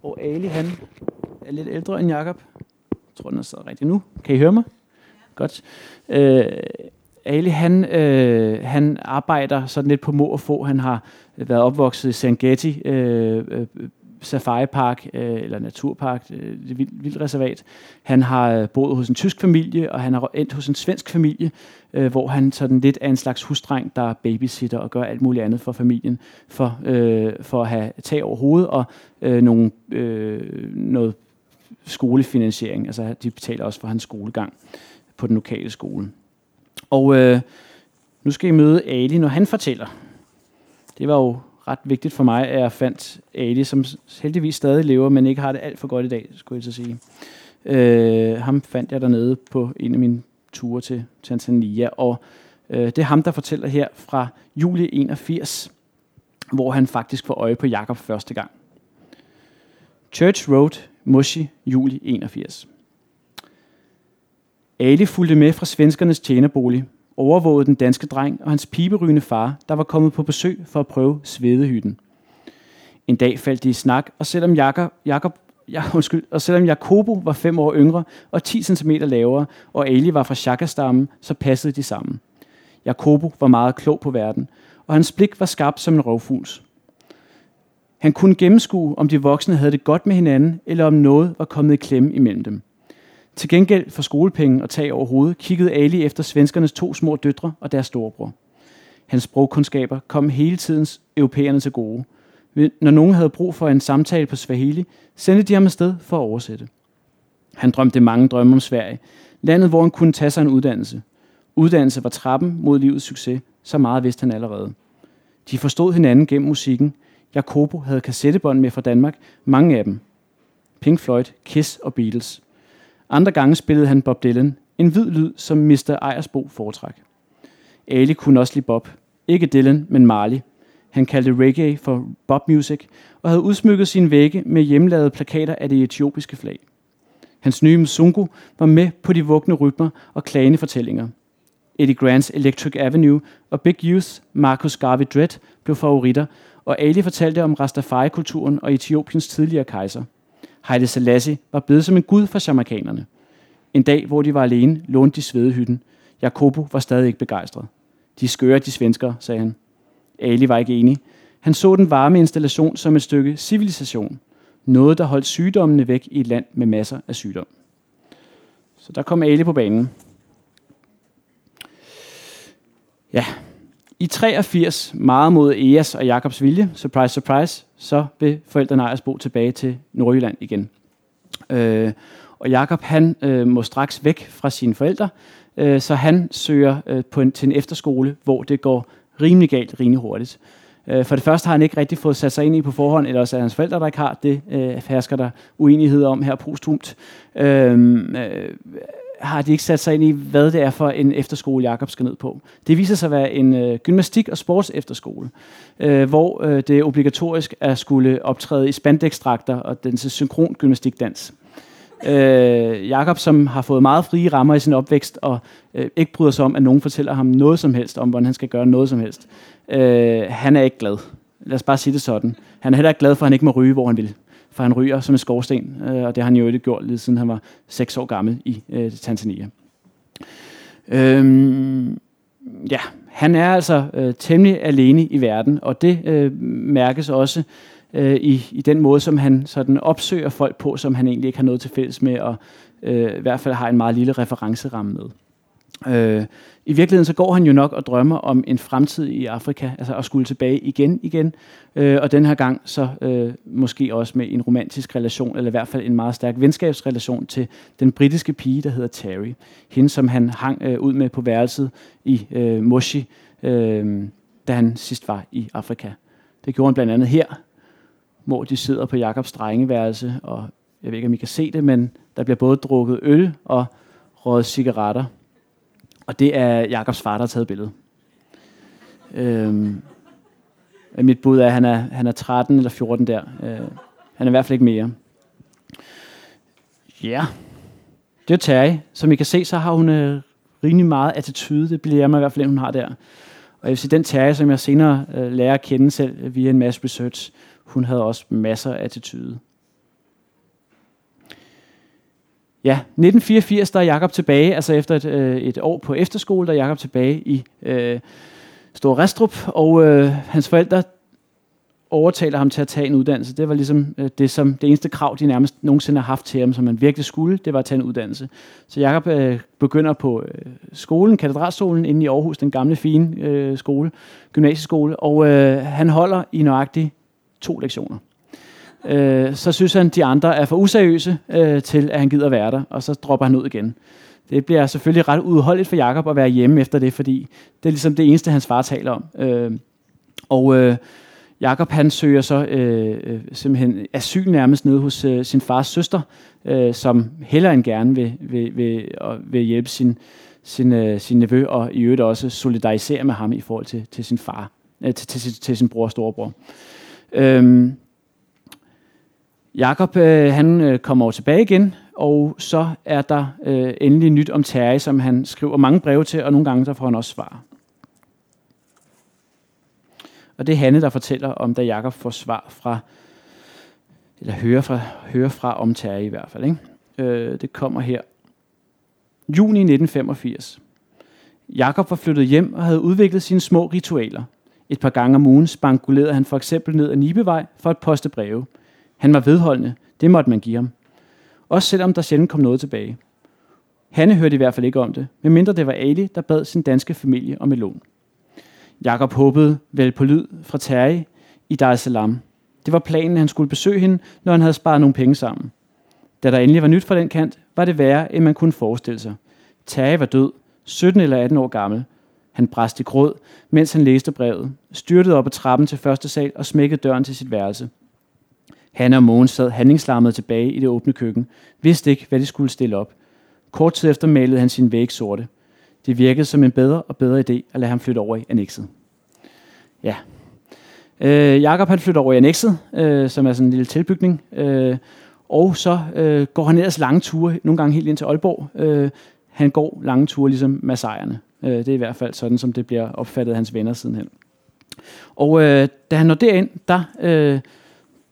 Og Ali, han er lidt ældre end Jakob. Jeg tror, den er så rigtigt nu. Kan I høre mig? Ja. Godt. Øh, Ali, han, øh, han arbejder sådan lidt på må og få. Han har været opvokset i Serengeti, øh, øh, Safari Park øh, eller Naturpark, øh, det vild, reservat. Han har øh, boet hos en tysk familie, og han har endt hos en svensk familie, øh, hvor han sådan lidt er en slags husdreng, der babysitter og gør alt muligt andet for familien, for, øh, for at have tag over hovedet og øh, nogle, øh, noget skolefinansiering. Altså de betaler også for hans skolegang på den lokale skole. Og øh, nu skal I møde Ali, når han fortæller. Det var jo ret vigtigt for mig, at jeg fandt Ali, som heldigvis stadig lever, men ikke har det alt for godt i dag, skulle jeg så sige. Øh, ham fandt jeg dernede på en af mine ture til Tanzania, og øh, det er ham, der fortæller her fra juli 81, hvor han faktisk får øje på Jakob første gang. Church Road, Moshi, juli 81. Ali fulgte med fra svenskernes tjenerbolig, overvågede den danske dreng og hans piberygende far, der var kommet på besøg for at prøve svedehytten. En dag faldt de i snak, og selvom Jakob, Jakob ja, <laughs> undskyld, og selvom Jakobo var fem år yngre og 10 cm lavere, og Ali var fra Shaka-stammen, så passede de sammen. Jakobo var meget klog på verden, og hans blik var skarpt som en rovfugls. Han kunne gennemskue, om de voksne havde det godt med hinanden, eller om noget var kommet i klemme imellem dem. Til gengæld for skolepenge og tag over hovedet, kiggede Ali efter svenskernes to små døtre og deres storebror. Hans sprogkundskaber kom hele tiden europæerne til gode. Når nogen havde brug for en samtale på Swahili, sendte de ham afsted for at oversætte. Han drømte mange drømme om Sverige, landet hvor han kunne tage sig en uddannelse. Uddannelse var trappen mod livets succes, så meget vidste han allerede. De forstod hinanden gennem musikken. Jacobo havde kassettebånd med fra Danmark, mange af dem. Pink Floyd, Kiss og Beatles. Andre gange spillede han Bob Dylan, en hvid lyd, som Mr. Ejersbo foretræk. Ali kunne også lide Bob. Ikke Dylan, men Marley. Han kaldte reggae for Bob Music, og havde udsmykket sine vægge med hjemlavede plakater af det etiopiske flag. Hans nye Mzungu var med på de vugne rytmer og klagende fortællinger. Eddie Grants Electric Avenue og Big Youth, Marcus Garvey Dredd blev favoritter, og Ali fortalte om Rastafari-kulturen og Etiopiens tidligere kejser. Haile Selassie var blevet som en gud for jamaikanerne. En dag, hvor de var alene, lånte de svedehytten. Jakobo var stadig ikke begejstret. De skøre, de svenskere, sagde han. Ali var ikke enig. Han så den varme installation som et stykke civilisation. Noget, der holdt sygdommene væk i et land med masser af sygdom. Så der kom Ali på banen. Ja, i 83, meget mod Eas og Jakobs vilje, surprise, surprise, så vil forældrene Ejers bo tilbage til Nordjylland igen. Øh, og Jakob han øh, må straks væk fra sine forældre, øh, så han søger øh, på en, til en efterskole, hvor det går rimelig galt, rimelig hurtigt. Øh, for det første har han ikke rigtig fået sat sig ind i på forhånd, eller også er hans forældre, der ikke har det, øh, hersker der uenighed om her postumt. Øh, øh, har de ikke sat sig ind i, hvad det er for en efterskole, Jakob skal ned på. Det viser sig at være en øh, gymnastik- og sports efterskole, øh, hvor øh, det er obligatorisk at skulle optræde i spandekstrakter og den synkron gymnastikdans. Øh, Jakob, som har fået meget frie rammer i sin opvækst, og øh, ikke bryder sig om, at nogen fortæller ham noget som helst om, hvordan han skal gøre noget som helst. Øh, han er ikke glad. Lad os bare sige det sådan. Han er heller ikke glad for, at han ikke må ryge, hvor han vil for han ryger som en skorsten, øh, og det har han jo ikke gjort lige siden han var 6 år gammel i øh, Tanzania. Øhm, ja, han er altså øh, temmelig alene i verden, og det øh, mærkes også øh, i, i den måde, som han sådan opsøger folk på, som han egentlig ikke har noget til fælles med, og øh, i hvert fald har en meget lille referenceramme med. Øh, I virkeligheden så går han jo nok og drømmer om en fremtid i Afrika, altså at skulle tilbage igen igen, øh, og den her gang så øh, måske også med en romantisk relation, eller i hvert fald en meget stærk venskabsrelation til den britiske pige, der hedder Terry. Hende, som han hang øh, ud med på værelset i øh, Moshi, øh, da han sidst var i Afrika. Det gjorde han blandt andet her, hvor de sidder på Jakobs drengeværelse, og jeg ved ikke, om I kan se det, men der bliver både drukket øl og røget cigaretter. Og det er Jakobs far, der har taget billedet. Øhm, mit bud er, at han er, han er 13 eller 14 der. Øh, han er i hvert fald ikke mere. Ja, yeah. det er Terje. Som I kan se, så har hun øh, rimelig meget attitude. Det bliver mig i hvert fald, hun har der. Og jeg vil sige, den Terje, som jeg senere øh, lærer at kende selv via en masse research, hun havde også masser af attitude. Ja, 1984, der er Jakob tilbage, altså efter et, øh, et år på efterskole, der er Jakob tilbage i øh, Stor Restrup, og øh, hans forældre overtaler ham til at tage en uddannelse. Det var ligesom øh, det, som, det eneste krav, de nærmest nogensinde har haft til ham, som man virkelig skulle, det var at tage en uddannelse. Så Jakob øh, begynder på øh, skolen, katedralskolen inde i Aarhus, den gamle fine øh, skole, gymnasieskole, og øh, han holder i nøjagtigt to lektioner øh, så synes han, de andre er for useriøse øh, til, at han gider være der, og så dropper han ud igen. Det bliver selvfølgelig ret udholdeligt for Jakob at være hjemme efter det, fordi det er ligesom det eneste, hans far taler om. Øh, og øh, Jakob han søger så øh, øh simpelthen asyl nærmest nede hos øh, sin fars søster, øh, som heller end gerne vil, vil, vil, vil, vil hjælpe sin, sin, øh, sin nevø, og i øvrigt også solidarisere med ham i forhold til, til sin far, øh, til, til, til sin bror og storebror. Øh, Jakob øh, han øh, kommer over tilbage igen, og så er der øh, endelig nyt om Terje, som han skriver mange breve til, og nogle gange så får han også svar. Og det er Hanne, der fortæller om, da Jakob får svar fra, eller hører fra, hører fra om Terje i hvert fald. Ikke? Øh, det kommer her. Juni 1985. Jakob var flyttet hjem og havde udviklet sine små ritualer. Et par gange om ugen spankulerede han for eksempel ned ad Nibevej for at poste breve. Han var vedholdende. Det måtte man give ham. Også selvom der sjældent kom noget tilbage. Hanne hørte i hvert fald ikke om det, medmindre det var Ali, der bad sin danske familie om et lån. Jakob håbede vel på lyd fra Terje i Dar es Salaam. Det var planen, at han skulle besøge hende, når han havde sparet nogle penge sammen. Da der endelig var nyt fra den kant, var det værre, end man kunne forestille sig. Terje var død, 17 eller 18 år gammel. Han bræste i gråd, mens han læste brevet, styrtede op ad trappen til første sal og smækkede døren til sit værelse. Han og Mogens sad handlingslammet tilbage i det åbne køkken, vidste ikke, hvad de skulle stille op. Kort tid efter malede han sin væg sorte. Det virkede som en bedre og bedre idé at lade ham flytte over i annexet. Ja. Øh, Jakob han flytter over i annexet, øh, som er sådan en lille tilbygning. Øh, og så øh, går han ellers lange ture, nogle gange helt ind til Aalborg. Øh, han går lange ture ligesom massejerne. Øh, det er i hvert fald sådan, som det bliver opfattet af hans venner sidenhen. Og øh, da han når derind, der øh,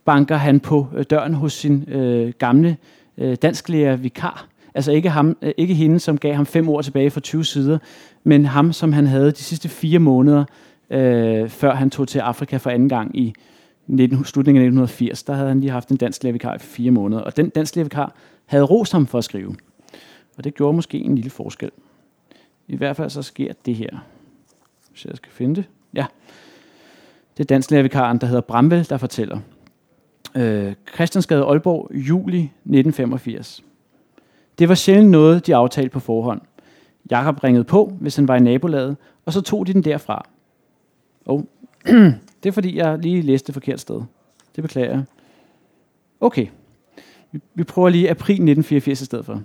banker han på øh, døren hos sin øh, gamle øh, dansklærer vikar. Altså ikke, ham, øh, ikke hende, som gav ham fem år tilbage for 20 sider, men ham, som han havde de sidste fire måneder, øh, før han tog til Afrika for anden gang i 19, slutningen af 1980. Der havde han lige haft en dansk levikar i fire måneder, og den dansk levikar havde rost ham for at skrive. Og det gjorde måske en lille forskel. I hvert fald så sker det her. Hvis jeg skal finde det. Ja. Det er danslærervikaren, der hedder Bramvel, der fortæller. Øh, Christiansgade Aalborg, juli 1985. Det var sjældent noget, de aftalte på forhånd. Jakob ringede på, hvis han var i nabolaget, og så tog de den derfra. Og oh. <clears throat> det er fordi, jeg lige læste det forkert sted. Det beklager jeg. Okay. Vi prøver lige april 1984 i stedet for.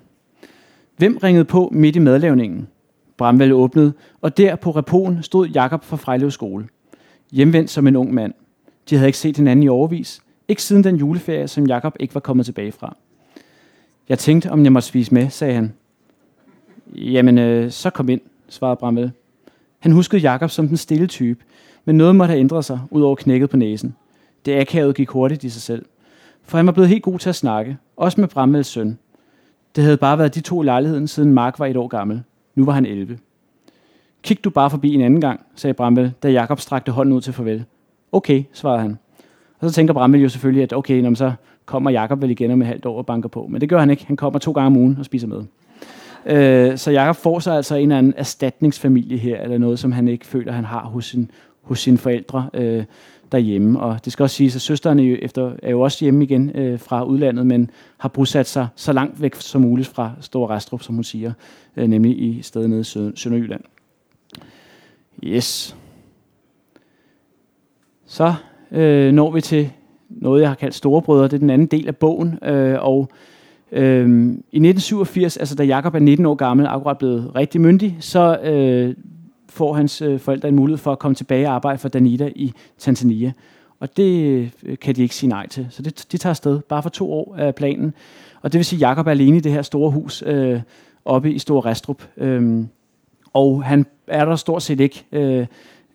Hvem ringede på midt i madlavningen? Bramvald åbnede, og der på repoen stod Jakob fra Frejlev skole. Hjemvendt som en ung mand. De havde ikke set hinanden i overvis. Ikke siden den juleferie, som Jakob ikke var kommet tilbage fra. Jeg tænkte, om jeg måtte spise med, sagde han. Jamen, øh, så kom ind, svarede Bramvel. Han huskede Jakob som den stille type, men noget måtte have ændret sig, ud over knækket på næsen. Det akavet gik hurtigt i sig selv. For han var blevet helt god til at snakke, også med Brammels søn. Det havde bare været de to i lejligheden, siden Mark var et år gammel. Nu var han 11. Kig du bare forbi en anden gang, sagde Bramvel, da Jakob strakte hånden ud til farvel. Okay, svarede han. Og så tænker Bramvel jo selvfølgelig, at okay, når så kommer Jakob vel igen om et halvt år og banker på. Men det gør han ikke. Han kommer to gange om ugen og spiser med. Øh, så Jakob får sig altså en eller anden erstatningsfamilie her, eller noget, som han ikke føler, han har hos, sin, hos sine forældre øh, derhjemme. Og det skal også siges, at søsteren er jo, efter, er jo også hjemme igen øh, fra udlandet, men har bosat sig så langt væk som muligt fra Store Restrup, som hun siger, øh, nemlig i stedet nede i Sønderjylland. Yes. Så øh, når vi til noget, jeg har kaldt Storebrødre. Det er den anden del af bogen. Øh, og øh, i 1987, altså da Jakob er 19 år gammel, akkurat blevet rigtig myndig, så øh, får hans øh, forældre en mulighed for at komme tilbage og arbejde for Danita i Tanzania. Og det øh, kan de ikke sige nej til. Så det, de tager afsted bare for to år af planen. Og det vil sige, at Jakob er alene i det her store hus øh, oppe i Store Restrup. Øh, og han er der stort set ikke, øh,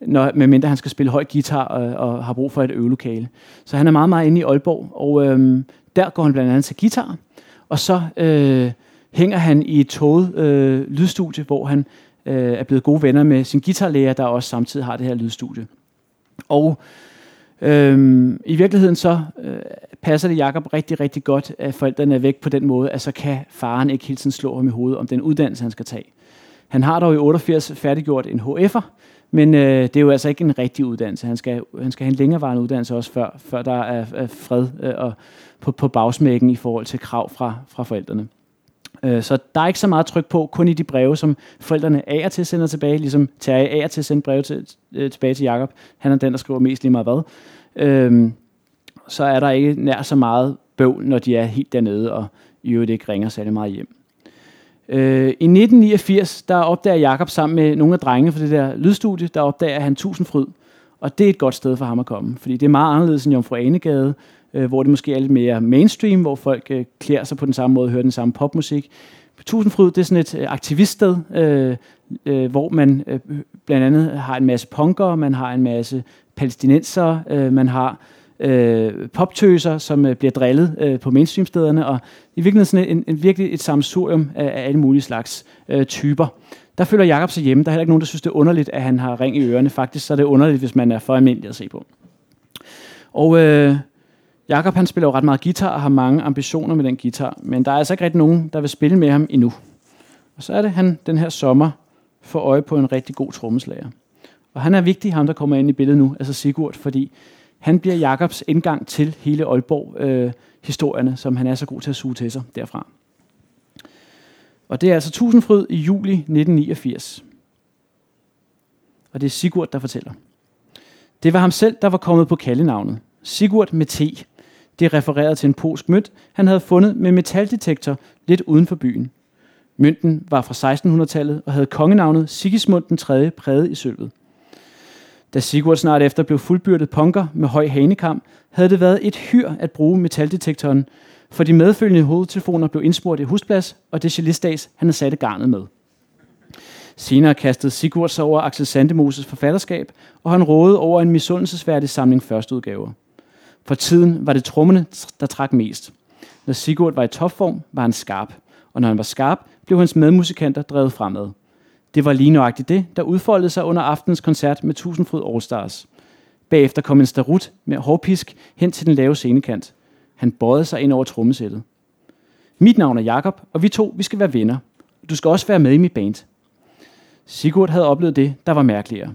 når, medmindre han skal spille høj guitar og, og har brug for et øvelokale. Så han er meget, meget inde i Aalborg, og øh, der går han blandt andet til guitar. Og så øh, hænger han i et toget øh, lydstudie, hvor han øh, er blevet gode venner med sin guitarlærer, der også samtidig har det her lydstudie. Og Øhm, I virkeligheden så øh, passer det Jakob rigtig, rigtig godt, at forældrene er væk på den måde, at så kan faren ikke hele tiden slå ham i hovedet om den uddannelse, han skal tage. Han har dog i 88 færdiggjort en HF'er, men øh, det er jo altså ikke en rigtig uddannelse. Han skal, han skal have en længerevarende uddannelse også, før, før der er, er fred øh, og på, på bagsmækken i forhold til krav fra, fra forældrene. Øh, så der er ikke så meget tryk på, kun i de breve, som forældrene af til sender tilbage, ligesom Terje af til sende breve til, øh, tilbage til Jakob. Han er den, der skriver mest lige meget hvad. Øh, så er der ikke nær så meget bøvl, når de er helt dernede, og i øvrigt ikke ringer særlig meget hjem. Øh, I 1989, der opdager Jakob sammen med nogle af drengene fra det der lydstudie, der opdager han Tusindfryd. Og det er et godt sted for ham at komme, fordi det er meget anderledes end Jomfru Anegade, øh, hvor det måske er lidt mere mainstream, hvor folk øh, klæder sig på den samme måde og hører den samme popmusik. Tusindfryd, det er sådan et øh, aktiviststed, øh, øh, hvor man øh, blandt andet har en masse punkere, man har en masse palæstinenser, øh, man har øh, poptøser, som øh, bliver drillet øh, på mainstreamstederne, og i virkeligheden sådan en, en, virkelig et samsurium af, af alle mulige slags øh, typer. Der føler Jakob sig hjemme. Der er heller ikke nogen, der synes, det er underligt, at han har ring i ørerne. Faktisk så er det underligt, hvis man er for almindelig at se på. Og øh, Jakob han spiller jo ret meget guitar og har mange ambitioner med den guitar, men der er altså ikke rigtig nogen, der vil spille med ham endnu. Og så er det, han den her sommer får øje på en rigtig god trommeslager. Og han er vigtig, ham der kommer ind i billedet nu, altså Sigurd, fordi han bliver Jakobs indgang til hele Aalborg-historierne, øh, som han er så god til at suge til sig derfra. Og det er altså Tusindfryd i juli 1989. Og det er Sigurd, der fortæller. Det var ham selv, der var kommet på kaldenavnet. Sigurd med T. Det refererede til en polsk mønt, han havde fundet med metaldetektor lidt uden for byen. Mønten var fra 1600-tallet og havde kongenavnet Sigismund den 3. præget i sølvet. Da Sigurd snart efter blev fuldbyrdet punker med høj hanekam, havde det været et hyr at bruge metaldetektoren, for de medfølgende hovedtelefoner blev indsmurt i husplads, og det gelistdags, han havde sat garnet med. Senere kastede Sigurd sig over Axel Sandemoses forfatterskab, og han rådede over en misundelsesværdig samling førsteudgaver. For tiden var det trommene, der trak mest. Når Sigurd var i topform, var han skarp, og når han var skarp, blev hans medmusikanter drevet fremad. Det var lige nøjagtigt det, der udfoldede sig under aftens koncert med Tusindfryd All Stars. Bagefter kom en starut med hårpisk hen til den lave scenekant. Han bøjede sig ind over trommesættet. Mit navn er Jakob, og vi to vi skal være venner. Du skal også være med i mit band. Sigurd havde oplevet det, der var mærkeligere.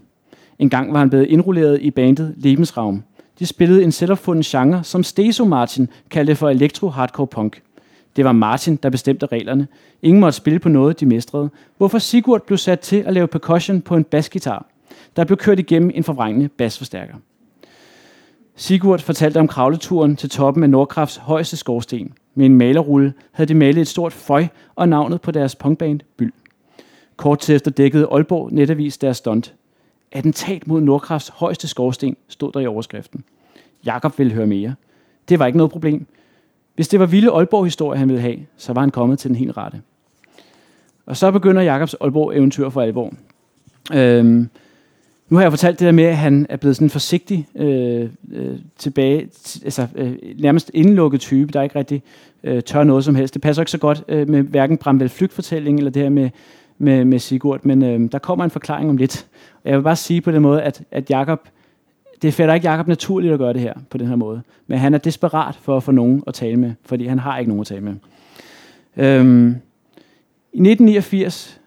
En gang var han blevet indrulleret i bandet Lebensraum. De spillede en selvopfundet genre, som Steso Martin kaldte for elektro-hardcore punk. Det var Martin, der bestemte reglerne. Ingen måtte spille på noget, de mestrede. Hvorfor Sigurd blev sat til at lave percussion på en basgitar, der blev kørt igennem en forvrængende basforstærker. Sigurd fortalte om kravleturen til toppen af Nordkrafts højeste skorsten. Med en malerrulle havde de malet et stort føj og navnet på deres punkband Byld. Kort tid efter dækkede Aalborg netavis deres stunt. Attentat mod Nordkrafts højeste skorsten stod der i overskriften. Jakob ville høre mere. Det var ikke noget problem. Hvis det var vilde Aalborg-historie, han ville have, så var han kommet til den helt rette. Og så begynder Jakobs Aalborg-eventyr for alvor. Øhm, nu har jeg fortalt det der med, at han er blevet sådan en forsigtig øh, øh, tilbage, altså øh, nærmest indlukket type, der ikke rigtig øh, tør noget som helst. Det passer ikke så godt øh, med hverken Bramvel Flygt-fortælling eller det her med, med, med Sigurd, men øh, der kommer en forklaring om lidt. Og jeg vil bare sige på den måde, at, at Jakob, det falder ikke Jakob naturligt at gøre det her på den her måde, men han er desperat for at få nogen at tale med, fordi han har ikke nogen at tale med. Øhm, I 1989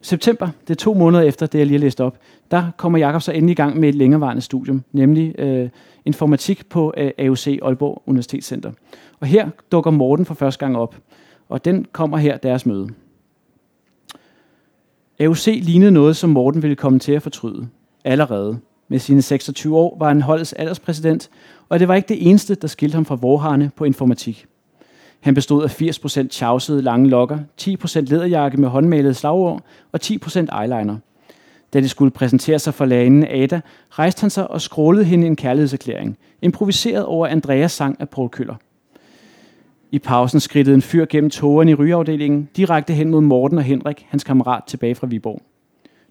september, det er to måneder efter det, jeg lige har læst op, der kommer Jakob så endelig i gang med et længerevarende studium, nemlig øh, informatik på øh, AUC Aalborg Universitetscenter. Og her dukker Morten for første gang op, og den kommer her deres møde. AUC lignede noget, som Morten ville komme til at fortryde. Allerede. Med sine 26 år var han holdets alderspræsident, og det var ikke det eneste, der skilte ham fra vorharne på informatik. Han bestod af 80% tjavsede lange lokker, 10% lederjakke med håndmalede slagord og 10% eyeliner. Da de skulle præsentere sig for lærerinden Ada, rejste han sig og skrålede hende en kærlighedserklæring, improviseret over Andreas sang af Paul Køller. I pausen skridtede en fyr gennem togerne i rygeafdelingen, direkte hen mod Morten og Henrik, hans kammerat tilbage fra Viborg.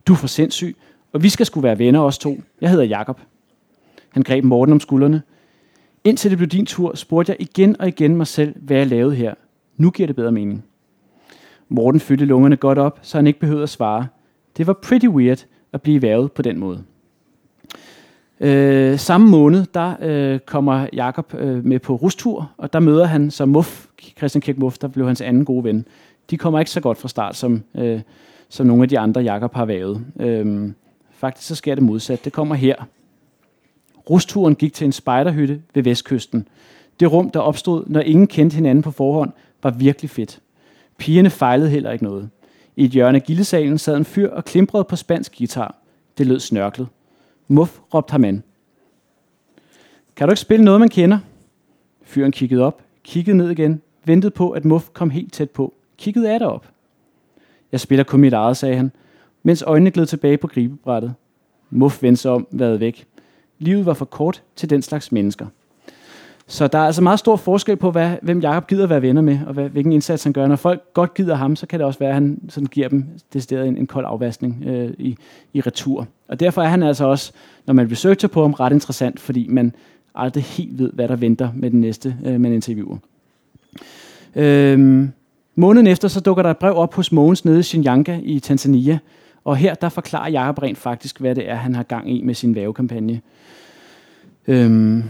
Du er for sindssyg, og vi skal skulle være venner os to. Jeg hedder Jakob. Han greb Morten om skuldrene. Indtil det blev din tur, spurgte jeg igen og igen mig selv, hvad jeg lavede her. Nu giver det bedre mening. Morten fyldte lungerne godt op, så han ikke behøvede at svare. Det var pretty weird at blive vævet på den måde. Øh, samme måned, der øh, kommer Jakob øh, med på rustur, og der møder han så Muff, Christian Kirk Muff, der blev hans anden gode ven. De kommer ikke så godt fra start, som, øh, som nogle af de andre Jakob har vævet. Øh, faktisk så sker det modsat. Det kommer her. Rusturen gik til en spejderhytte ved vestkysten. Det rum, der opstod, når ingen kendte hinanden på forhånd, var virkelig fedt. Pigerne fejlede heller ikke noget. I et hjørne af gildesalen sad en fyr og klimprede på spansk guitar. Det lød snørklet. Muff råbte ham an. Kan du ikke spille noget, man kender? Fyren kiggede op, kiggede ned igen, ventede på, at Muff kom helt tæt på. Kiggede af op. Jeg spiller kun mit eget, sagde han, mens øjnene gled tilbage på gribebrættet. Muff vendte sig om, været væk. Livet var for kort til den slags mennesker. Så der er altså meget stor forskel på, hvad, hvem Jakob gider være venner med, og hvad, hvilken indsats han gør. Når folk godt gider ham, så kan det også være, at han sådan giver dem decideret en, en kold afvaskning øh, i, i retur. Og derfor er han altså også, når man researcher på ham, ret interessant, fordi man aldrig helt ved, hvad der venter med den næste, øh, man interviewer. Øhm, måneden efter, så dukker der et brev op hos Mogens nede i Shinyanga i Tanzania, og her der forklarer Jacob rent faktisk, hvad det er, han har gang i med sin vævekampagne. Øhm,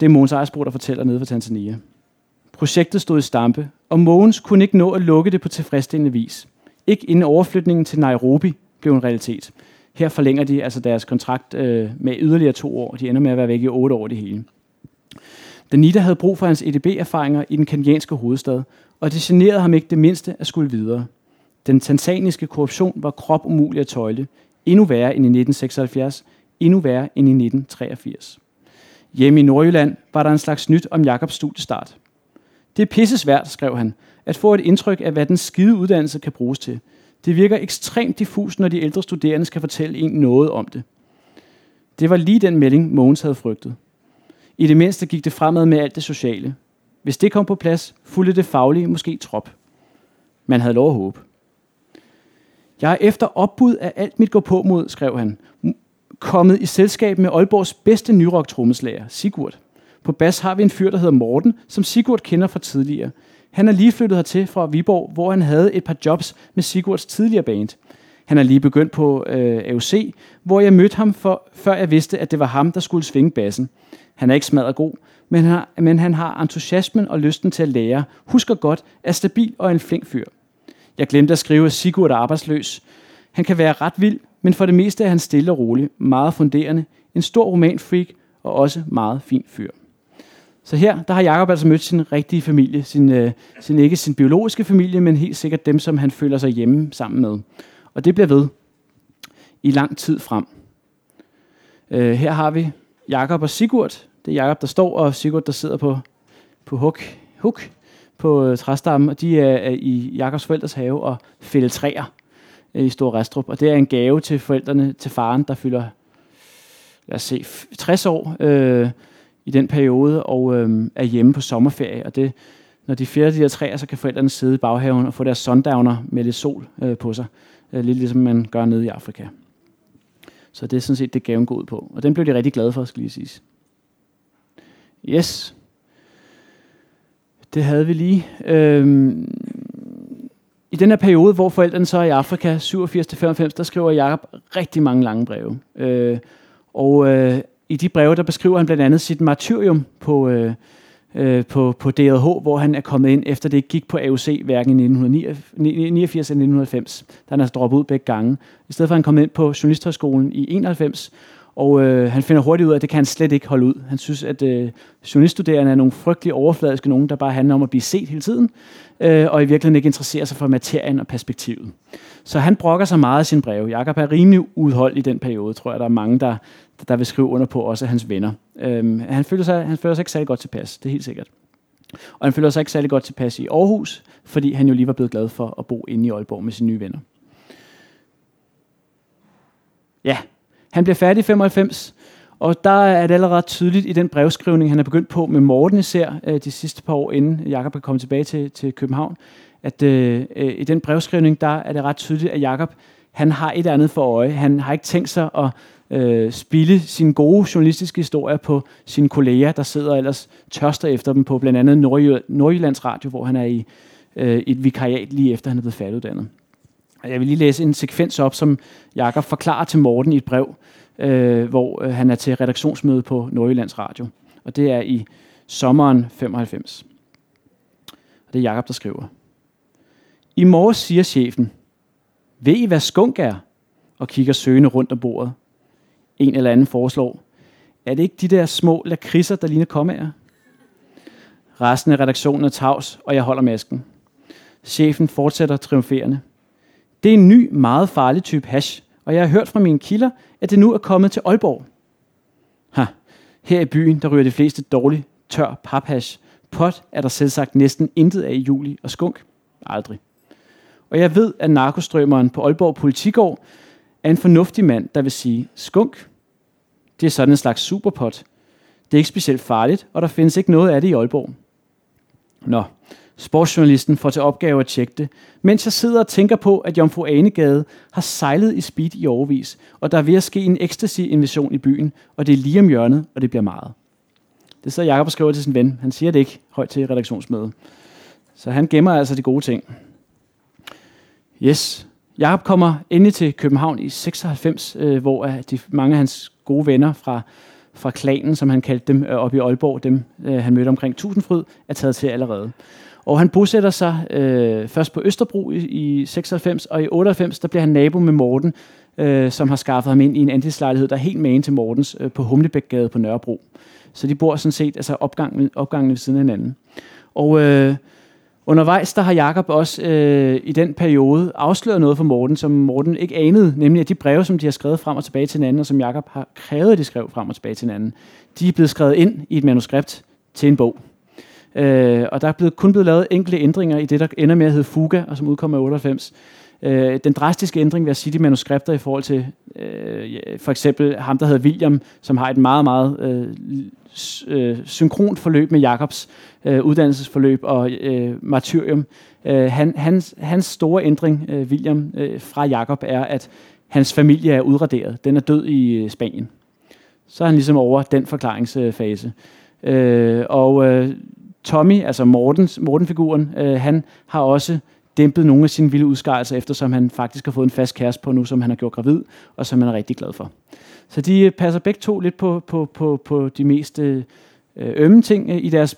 det er Mogens Ejersbro, der fortæller nede fra Tanzania. Projektet stod i stampe, og Mogens kunne ikke nå at lukke det på tilfredsstillende vis. Ikke inden overflytningen til Nairobi blev en realitet. Her forlænger de altså deres kontrakt øh, med yderligere to år. De ender med at være væk i otte år det hele. Danita havde brug for hans EDB-erfaringer i den kenyanske hovedstad, og det generede ham ikke det mindste at skulle videre. Den tanzaniske korruption var krop umulig at tøjle. Endnu værre end i 1976, endnu værre end i 1983. Hjemme i Nordjylland var der en slags nyt om Jakobs studiestart. Det er pisse svært, skrev han, at få et indtryk af, hvad den skide uddannelse kan bruges til. Det virker ekstremt diffus, når de ældre studerende skal fortælle en noget om det. Det var lige den melding, Mogens havde frygtet. I det mindste gik det fremad med alt det sociale. Hvis det kom på plads, fulgte det faglige måske trop. Man havde lov at håbe. Jeg er efter opbud af alt mit går på mod, skrev han, kommet i selskab med Aalborgs bedste nyrock trommeslager, Sigurd. På bas har vi en fyr, der hedder Morten, som Sigurd kender fra tidligere. Han er lige flyttet hertil fra Viborg, hvor han havde et par jobs med Sigurds tidligere band. Han er lige begyndt på øh, AUC, hvor jeg mødte ham, for, før jeg vidste, at det var ham, der skulle svinge bassen. Han er ikke smadret god, men han, har, men han har entusiasmen og lysten til at lære, husker godt, er stabil og en flink fyr. Jeg glemte at skrive, at Sigurd er arbejdsløs. Han kan være ret vild, men for det meste er han stille og rolig, meget funderende, en stor romanfreak og også meget fin fyr. Så her, der har Jacob altså mødt sin rigtige familie, sin, øh, sin ikke sin biologiske familie, men helt sikkert dem, som han føler sig hjemme sammen med. Og det bliver ved i lang tid frem. Øh, her har vi Jakob og Sigurd. Det er Jakob, der står, og Sigurd, der sidder på, på huk, huk på øh, træstammen, og de er, er i Jakobs forældres have og fælder træer øh, i Stor Restrup. Og det er en gave til forældrene, til faren, der fylder lad os se, 60 år øh, i den periode, og øh, er hjemme på sommerferie. Og det, når de fjerder de her træer, så kan forældrene sidde i baghaven og få deres sundowner med lidt sol øh, på sig. Øh, lidt ligesom man gør nede i Afrika. Så det er sådan set det gaven går ud på. Og den blev de rigtig glade for, skal lige sige. Yes. Det havde vi lige. Øhm, I den her periode, hvor forældrene så er i Afrika, 87-95, der skriver Jacob rigtig mange lange breve. Øh, og øh, i de breve, der beskriver han blandt andet sit martyrium på, øh, øh, på, på DRH, hvor han er kommet ind, efter det ikke gik på AUC, hverken i 1989 eller 1990. Der er han altså droppet ud begge gange. I stedet for at han kom ind på Journalisthøjskolen i 91, og øh, han finder hurtigt ud af, at det kan han slet ikke holde ud. Han synes, at øh, journaliststuderende er nogle frygtelig overfladiske nogen, der bare handler om at blive set hele tiden, øh, og i virkeligheden ikke interesserer sig for materien og perspektivet. Så han brokker sig meget i sin brev. Jakob er rimelig udholdt i den periode, tror jeg. Der er mange, der, der vil skrive under på, også hans venner. Øh, han, føler sig, han føler sig ikke særlig godt tilpas, det er helt sikkert. Og han føler sig ikke særlig godt tilpas i Aarhus, fordi han jo lige var blevet glad for at bo inde i Aalborg med sine nye venner. Ja, han bliver færdig i 95, og der er det allerede tydeligt i den brevskrivning, han er begyndt på med Morten især øh, de sidste par år, inden Jakob er kommet tilbage til, til København, at øh, øh, i den brevskrivning, der er det ret tydeligt, at Jakob han har et eller andet for øje. Han har ikke tænkt sig at øh, spille sine gode journalistiske historier på sine kolleger, der sidder ellers tørster efter dem på blandt andet Nordjyllands Radio, hvor han er i øh, et vikariat lige efter han er blevet færdiguddannet. Jeg vil lige læse en sekvens op, som Jakob forklarer til Morten i et brev, øh, hvor øh, han er til redaktionsmøde på Nordjyllands Radio. Og det er i sommeren 95. Og det er Jakob der skriver. I morges siger chefen, ved I hvad skunk er? Og kigger søgende rundt om bordet. En eller anden foreslår, er det ikke de der små lakridser, der ligner kommager? Resten af redaktionen er tavs, og jeg holder masken. Chefen fortsætter triumferende. Det er en ny, meget farlig type hash, og jeg har hørt fra mine kilder, at det nu er kommet til Aalborg. Ha, her i byen, der ryger de fleste dårlig, tør paphash. Pot er der selvsagt næsten intet af i juli, og skunk aldrig. Og jeg ved, at narkostrømmeren på Aalborg Politigård er en fornuftig mand, der vil sige, skunk, Det er sådan en slags superpot. Det er ikke specielt farligt, og der findes ikke noget af det i Aalborg. Nå, sportsjournalisten får til opgave at tjekke det, mens jeg sidder og tænker på, at Jomfru Anegade har sejlet i speed i overvis, og der er ved at ske en ecstasy-invasion i byen, og det er lige om hjørnet, og det bliver meget. Det sidder Jacob og skriver til sin ven. Han siger det ikke højt til redaktionsmødet. Så han gemmer altså de gode ting. Yes. Jakob kommer endelig til København i 96, øh, hvor de, mange af hans gode venner fra, fra klanen, som han kaldte dem, øh, op i Aalborg, dem øh, han mødte omkring Tusindfryd, er taget til allerede. Og han bosætter sig øh, først på Østerbro i, i 96, og i 98 der bliver han nabo med Morten, øh, som har skaffet ham ind i en andelslejlighed, der er helt magen til Mortens, øh, på Humlebækgade på Nørrebro. Så de bor sådan set altså opgangen, opgangen ved siden af hinanden. Og øh, undervejs, der har Jakob også øh, i den periode afsløret noget for Morten, som Morten ikke anede, nemlig at de breve, som de har skrevet frem og tilbage til hinanden, og som Jakob har krævet, at de skrev frem og tilbage til hinanden, de er blevet skrevet ind i et manuskript til en bog. Øh, og der er blevet, kun blevet lavet enkelte ændringer i det, der ender med at hedde Fuga, og som udkommer i 98. Øh, den drastiske ændring ved at sige de manuskripter i forhold til øh, for eksempel ham, der hedder William, som har et meget, meget øh, øh, synkront forløb med Jakobs øh, uddannelsesforløb og øh, martyrium. Øh, han, hans, hans store ændring, øh, William, øh, fra Jakob, er, at hans familie er udraderet. Den er død i øh, Spanien. Så er han ligesom over den forklaringsfase. Øh, og øh, Tommy, altså Mortens, Morten-figuren, øh, han har også dæmpet nogle af sine vilde udskejelser, eftersom han faktisk har fået en fast kæreste på nu, som han har gjort gravid, og som han er rigtig glad for. Så de øh, passer begge to lidt på, på, på, på de mest øh, øh ømme ting øh, i deres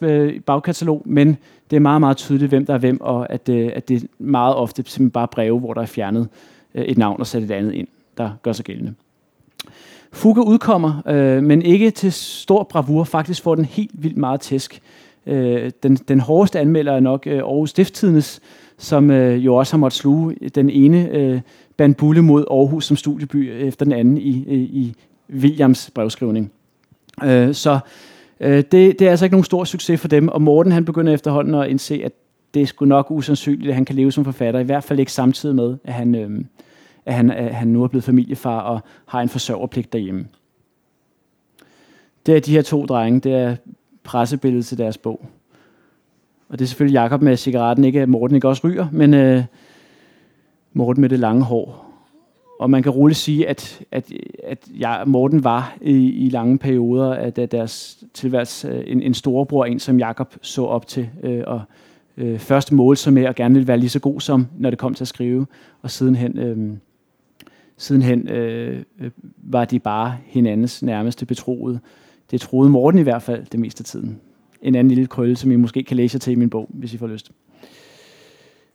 bagkatalog, men det er meget, meget tydeligt, hvem der er hvem, og at, at det er meget ofte simpelthen bare breve, hvor der er fjernet et navn og sat et andet ind, der gør sig gældende. Fuge udkommer, øh, men ikke til stor bravur. Faktisk får den helt vildt meget tæsk. Øh, den, den hårdeste anmelder er nok øh, Aarhus Stifttidens, som øh, jo også har måttet sluge den ene øh, bandbulle mod Aarhus som studieby øh, efter den anden i, i, i Williams brevskrivning. Øh, så øh, det, det er altså ikke nogen stor succes for dem, og Morten han begynder efterhånden at indse, at det er sgu nok usandsynligt, at han kan leve som forfatter, i hvert fald ikke samtidig med, at han, øh, at han, at han nu er blevet familiefar og har en forsørgerpligt derhjemme. Det er de her to drenge, det er pressebillede til deres bog. Og det er selvfølgelig Jakob med cigaretten, ikke at Morten ikke også ryger, men øh, Morten med det lange hår. Og man kan roligt sige, at, at, at jeg, Morten var i, i lange perioder af deres tilværelse øh, en, en storebror, en som Jakob så op til, øh, og øh, først målte sig med at gerne ville være lige så god som, når det kom til at skrive, og sidenhen, øh, sidenhen øh, øh var de bare hinandens nærmeste betroede. Det troede Morten i hvert fald det meste af tiden en anden lille krølle, som I måske kan læse til i min bog, hvis I får lyst.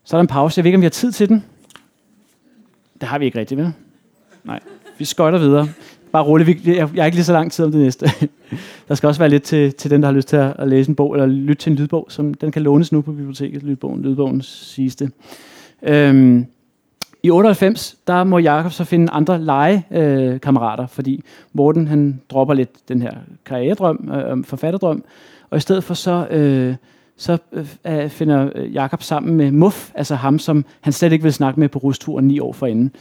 Så er der en pause. Jeg ved ikke, om vi har tid til den. Det har vi ikke rigtigt, vel? Nej, vi skøjter videre. Bare roligt, jeg har ikke lige så lang tid om det næste. <laughs> Der skal også være lidt til, til den, der har lyst til at læse en bog, eller lytte til en lydbog, som den kan lånes nu på biblioteket, lydbogen, lydbogens sidste. Øhm, i 98, der må Jakob så finde andre legekammerater, øh, fordi Morten han dropper lidt den her karrieredrøm, øh, forfatterdrøm, og i stedet for så, øh, så øh, øh, finder Jakob sammen med Muff, altså ham, som han slet ikke vil snakke med på rusturen ni år forinden.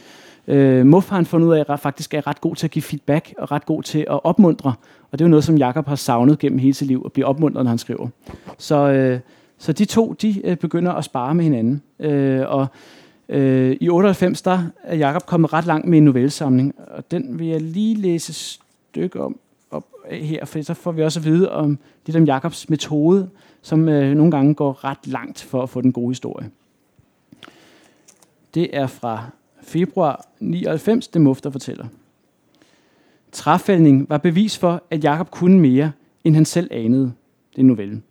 Øh, Muff har han fundet ud af, at faktisk er ret god til at give feedback, og ret god til at opmuntre. Og det er jo noget, som Jakob har savnet gennem hele sit liv, at blive opmuntret, når han skriver. Så, øh, så de to, de øh, begynder at spare med hinanden. Øh, og øh, i 98, der er Jakob kommet ret langt med en novellesamling, og den vil jeg lige læse et stykke om her, for så får vi også at vide om lidt om Jakobs metode, som øh, nogle gange går ret langt for at få den gode historie. Det er fra februar 99, det Mufter fortæller. Træfældning var bevis for, at Jakob kunne mere, end han selv anede. Det er novellen.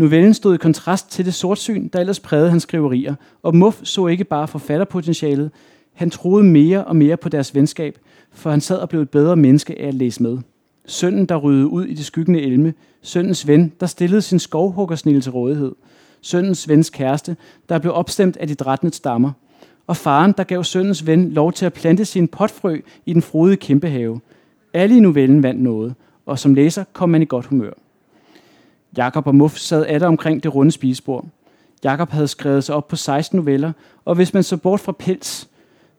Novellen stod i kontrast til det sortsyn, der ellers prægede hans skriverier, og Muff så ikke bare forfatterpotentialet, han troede mere og mere på deres venskab, for han sad og blev et bedre menneske af at læse med. Sønnen, der ryddede ud i de skyggende elme, sønnens ven, der stillede sin skovhuggersnille til rådighed, sønnens vens kæreste, der blev opstemt af de drættende stammer, og faren, der gav sønnens ven lov til at plante sin potfrø i den frodige kæmpehave. Alle i novellen vandt noget, og som læser kom man i godt humør. Jakob og Muff sad alle omkring det runde spisebord. Jakob havde skrevet sig op på 16 noveller, og hvis man så bort fra Pels,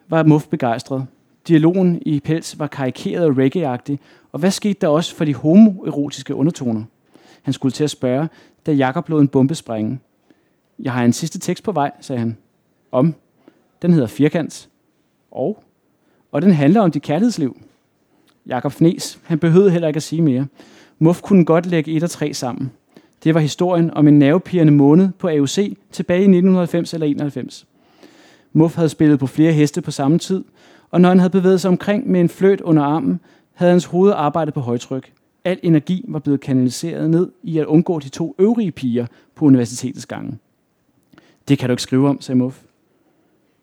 var Muff begejstret. Dialogen i Pels var karikeret og reggae og hvad skete der også for de homoerotiske undertoner? Han skulle til at spørge, da Jakob lod en bombe springe. Jeg har en sidste tekst på vej, sagde han. Om. Den hedder Firkant. Og? Og den handler om dit kærlighedsliv. Jakob fnes. Han behøvede heller ikke at sige mere. Muff kunne godt lægge et og tre sammen. Det var historien om en nervepirrende måned på AUC tilbage i 1990 eller 91. Muff havde spillet på flere heste på samme tid, og når han havde bevæget sig omkring med en fløt under armen, havde hans hoved arbejdet på højtryk. Al energi var blevet kanaliseret ned i at undgå de to øvrige piger på universitetets gange. Det kan du ikke skrive om, sagde Muff.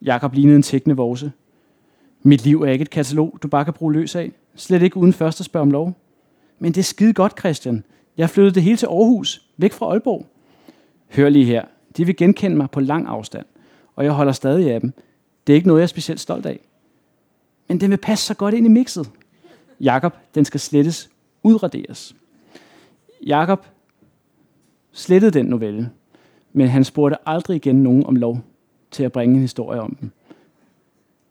Jakob lignede en tækkende vorse. Mit liv er ikke et katalog, du bare kan bruge løs af. Slet ikke uden først at spørge om lov. Men det er skide godt, Christian. Jeg flyttede det hele til Aarhus, væk fra Aalborg. Hør lige her. De vil genkende mig på lang afstand, og jeg holder stadig af dem. Det er ikke noget, jeg er specielt stolt af. Men den vil passe så godt ind i mixet. Jakob, den skal slettes, udraderes. Jakob slettede den novelle, men han spurgte aldrig igen nogen om lov til at bringe en historie om den.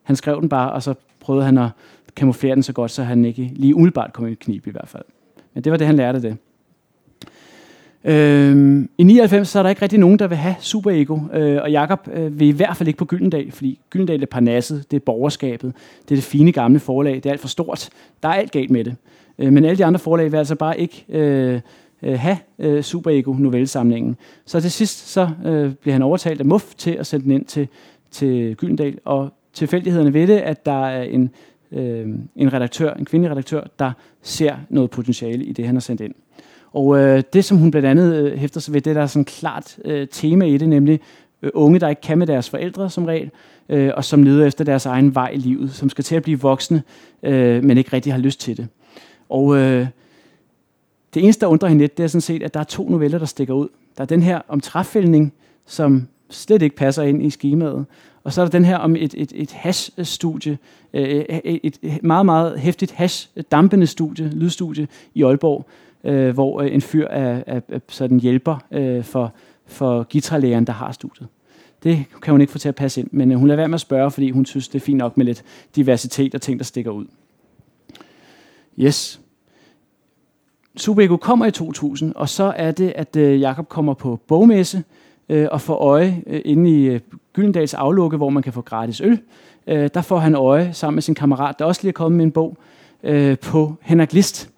Han skrev den bare, og så prøvede han at kamuflere den så godt, så han ikke lige umiddelbart kom i knib i hvert fald. Men det var det, han lærte det. Øhm, I 99 så er der ikke rigtig nogen, der vil have superego, øh, og Jakob øh, vil i hvert fald ikke på Gyldendal, fordi Gyldendal er parnasset, det er borgerskabet, det er det fine gamle forlag, det er alt for stort, der er alt galt med det. Øh, men alle de andre forlag vil altså bare ikke øh, øh, have øh, superego novellesamlingen. Så til sidst så øh, bliver han overtalt af Muff til at sende den ind til, til Gyldendal, og tilfældighederne ved det, at der er en, øh, en redaktør, en kvindelig redaktør, der ser noget potentiale i det, han har sendt ind. Og øh, det, som hun blandt andet øh, hæfter sig ved, det der er sådan klart øh, tema i det, nemlig øh, unge, der ikke kan med deres forældre som regel, øh, og som leder efter deres egen vej i livet, som skal til at blive voksne, øh, men ikke rigtig har lyst til det. Og øh, det eneste, der undrer hende lidt, det er sådan set, at der er to noveller, der stikker ud. Der er den her om træfældning, som slet ikke passer ind i skemaet. Og så er der den her om et, et, et hash-studie, øh, et, et meget, meget hæftigt hash-dampende studie, lydstudie i Aalborg, øh, hvor øh, en fyr er, er, er sådan hjælper øh, for, for guitarlægeren, der har studiet. Det kan hun ikke få til at passe ind, men øh, hun lader være med at spørge, fordi hun synes, det er fint nok med lidt diversitet og ting, der stikker ud. Yes. Subego kommer i 2000, og så er det, at øh, Jakob kommer på bogmesse øh, og får øje øh, inde i øh, Gyldendals aflukke, hvor man kan få gratis øl. Øh, der får han øje sammen med sin kammerat, der også lige er kommet med en bog, øh, på Henrik List,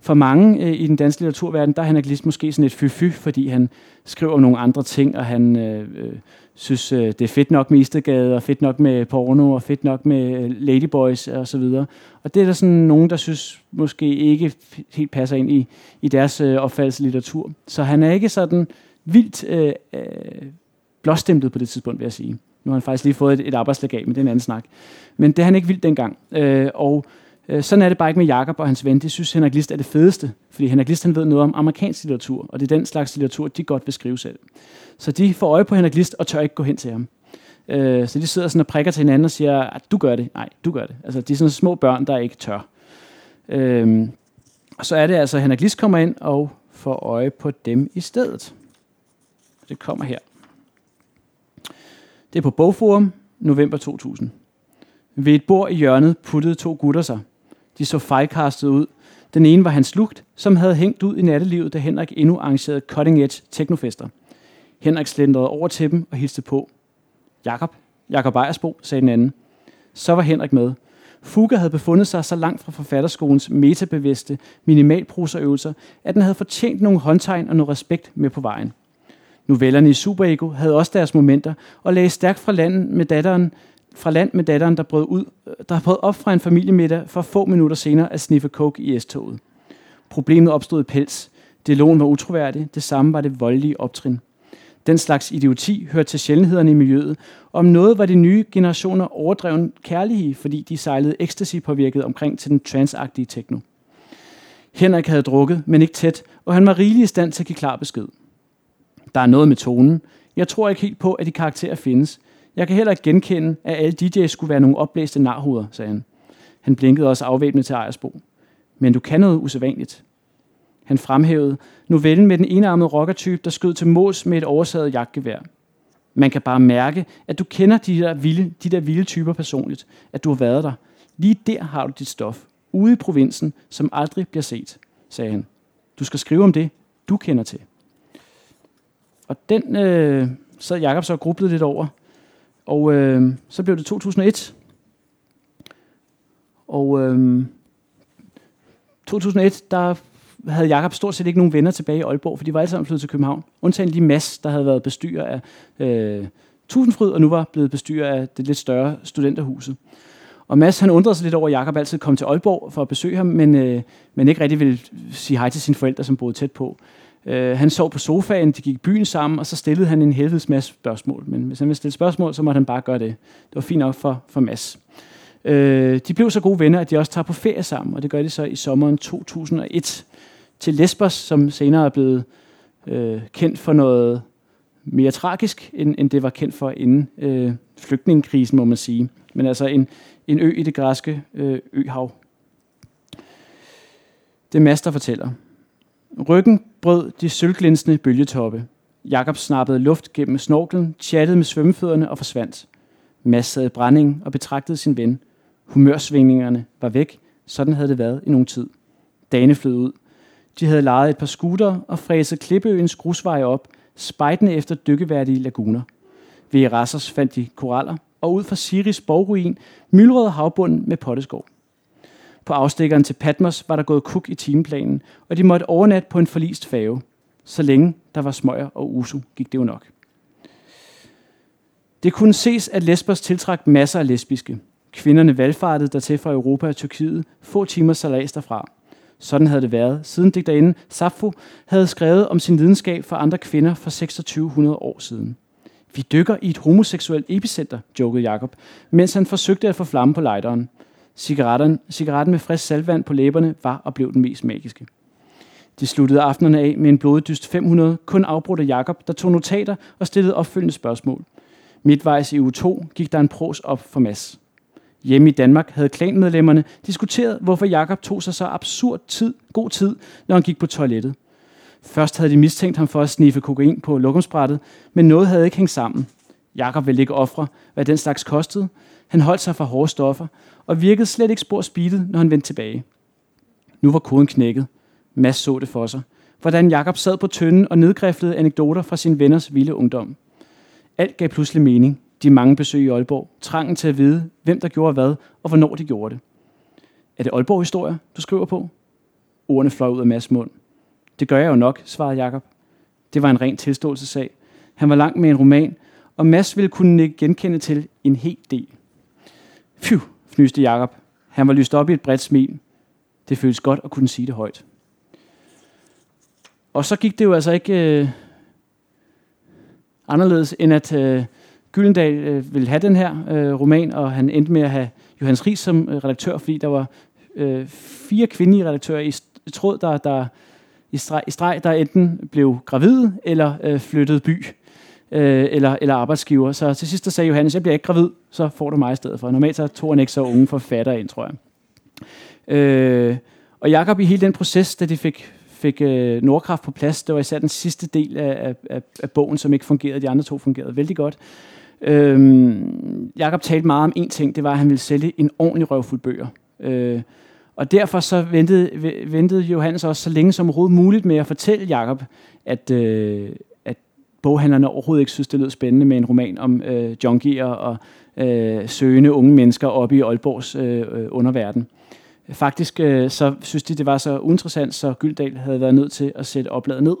for mange øh, i den danske litteraturverden, der er Henrik List måske sådan et fy-fy, fordi han skriver om nogle andre ting, og han øh, øh, synes, øh, det er fedt nok med Istegade, og fedt nok med porno, og fedt nok med øh, ladyboys, og så videre. Og det er der sådan nogen, der synes måske ikke helt passer ind i, i deres øh, opfattelse litteratur. Så han er ikke sådan vildt øh, øh, blåstemplet på det tidspunkt, vil jeg sige. Nu har han faktisk lige fået et, et arbejdslegat, men det er en anden snak. Men det er han ikke vildt dengang. Øh, og Øh, sådan er det bare ikke med Jakob og hans ven. De synes, Henrik List er det fedeste, fordi Henrik List han ved noget om amerikansk litteratur, og det er den slags litteratur, de godt vil skrive selv. Så de får øje på Henrik List og tør ikke gå hen til ham. Øh, så de sidder sådan og prikker til hinanden og siger, at du gør det. Nej, du gør det. Altså, de er sådan små børn, der ikke tør. Øh, og så er det altså, at Henrik List kommer ind og får øje på dem i stedet. Det kommer her. Det er på Bogforum, november 2000. Ved et bord i hjørnet puttede to gutter sig. De så fejlkastet ud. Den ene var hans lugt, som havde hængt ud i nattelivet, da Henrik endnu arrangerede cutting-edge teknofester. Henrik slendrede over til dem og hilste på. Jakob, Jakob Ejersbo, sagde den anden. Så var Henrik med. Fuga havde befundet sig så langt fra forfatterskolens metabevidste minimalproserøvelser, at den havde fortjent nogle håndtegn og noget respekt med på vejen. Novellerne i Superego havde også deres momenter og lagde stærkt fra landet med datteren fra land med datteren, der brød, ud, der brød op fra en familiemiddag for få minutter senere at sniffe coke i S-toget. Problemet opstod i pels. Dialogen var utroværdig. Det samme var det voldelige optrin. Den slags idioti hørte til sjældenhederne i miljøet. Om noget var de nye generationer overdreven kærlige, fordi de sejlede ecstasy påvirket omkring til den transagtige techno. Henrik havde drukket, men ikke tæt, og han var rigelig i stand til at give klar besked. Der er noget med tonen. Jeg tror ikke helt på, at de karakterer findes. Jeg kan heller ikke genkende, at alle DJ's skulle være nogle opblæste narhoveder, sagde han. Han blinkede også afvæbnet til Ejersbo. Men du kan noget usædvanligt. Han fremhævede novellen med den enarmede rockertype, der skød til mås med et oversaget jagtgevær. Man kan bare mærke, at du kender de der vilde, de der vilde typer personligt, at du har været der. Lige der har du dit stof, ude i provinsen, som aldrig bliver set, sagde han. Du skal skrive om det, du kender til. Og den øh, sad Jacob så og grublede lidt over. Og øh, så blev det 2001. Og øh, 2001, der havde Jakob stort set ikke nogen venner tilbage i Aalborg, for de var alle sammen flyttet til København. Undtagen lige Mads, der havde været bestyrer af øh, Tusindfryd, og nu var blevet bestyrer af det lidt større studenterhuset. Og Mads han undrede sig lidt over, at Jacob altid kom til Aalborg for at besøge ham, men, øh, men ikke rigtig ville sige hej til sine forældre, som boede tæt på. Øh, han sov på sofaen, de gik i byen sammen, og så stillede han en helvedes masse spørgsmål. Men hvis han ville stille spørgsmål, så måtte han bare gøre det. Det var fint nok for, for Mads. Øh, de blev så gode venner, at de også tager på ferie sammen, og det gør de så i sommeren 2001 til Lesbos, som senere er blevet øh, kendt for noget mere tragisk, end, end det var kendt for inden øh, flygtningekrisen, må man sige. Men altså en, en ø i det græske øh, øhav. Det er Mads, der fortæller. Ryggen brød de sølvglinsende bølgetoppe. Jakob snappede luft gennem snorkelen, chattede med svømmefødderne og forsvandt. Mads sad i brændingen og betragtede sin ven. Humørsvingningerne var væk. Sådan havde det været i nogen tid. Dagene flød ud. De havde lejet et par skuter og fræset Klippeøens grusveje op, spejtende efter dykkeværdige laguner. Ved Erassos fandt de koraller, og ud fra Siris borgruin myldrede havbunden med potteskov. På afstikkeren til Patmos var der gået kuk i timeplanen, og de måtte overnatte på en forlist fave. Så længe der var smøger og usu, gik det jo nok. Det kunne ses, at Lesbos tiltrak masser af lesbiske. Kvinderne valgfartede dertil fra Europa og Tyrkiet, få timer salas derfra. Sådan havde det været, siden digterinde Sappho havde skrevet om sin lidenskab for andre kvinder for 2600 år siden. Vi dykker i et homoseksuelt epicenter, jokede Jakob, mens han forsøgte at få flamme på lighteren. Cigaretten, cigaretten med frisk saltvand på læberne var og blev den mest magiske. De sluttede aftenerne af med en bloddyst 500, kun afbrudt af Jakob, der tog notater og stillede opfølgende spørgsmål. Midtvejs i u 2 gik der en pros op for Mads. Hjemme i Danmark havde klanmedlemmerne diskuteret, hvorfor Jakob tog sig så absurd tid, god tid, når han gik på toilettet. Først havde de mistænkt ham for at sniffe kokain på lokumsbrættet, men noget havde ikke hængt sammen. Jakob ville ikke ofre, hvad den slags kostede. Han holdt sig fra hårde stoffer, og virkede slet ikke spor speedet, når han vendte tilbage. Nu var koden knækket. Mads så det for sig. Hvordan Jakob sad på tønden og nedgræftede anekdoter fra sin venners vilde ungdom. Alt gav pludselig mening. De mange besøg i Aalborg. Trangen til at vide, hvem der gjorde hvad, og hvornår de gjorde det. Er det Aalborg-historie, du skriver på? Ordene fløj ud af Mads mund. Det gør jeg jo nok, svarede Jakob. Det var en ren tilståelsesag. Han var langt med en roman, og Mads ville kunne genkende til en hel del. Phew, fnyste Jakob. Han var lyst op i et bredt smil. Det føles godt at kunne sige det højt. Og så gik det jo altså ikke øh, anderledes, end at øh, Gyldendal øh, ville have den her øh, roman, og han endte med at have Johannes Ries som øh, redaktør, fordi der var øh, fire kvindelige redaktører i, i tråd, der, der i, streg, i streg, der enten blev gravid eller øh, flyttede by øh, eller, eller arbejdsgiver. Så til sidst sagde Johannes, jeg bliver ikke gravid, så får du mig i stedet for. Normalt så tog han ikke så unge forfatter ind, tror jeg. Øh, og Jakob i hele den proces, da de fik, fik øh, Nordkraft på plads, det var især den sidste del af, af, af bogen, som ikke fungerede. De andre to fungerede vældig godt. Øhm, Jakob talte meget om en ting, det var, at han ville sælge en ordentlig røvfuld bøger. Øh, og derfor så ventede, ventede Johannes også så længe som overhovedet muligt med at fortælle Jakob, at, øh, boghandlerne overhovedet ikke synes, det lød spændende med en roman om øh, junkier og øh, søgende unge mennesker oppe i Aalborgs øh, underverden. Faktisk øh, så synes de, det var så uinteressant, så Gyldal havde været nødt til at sætte opladet ned.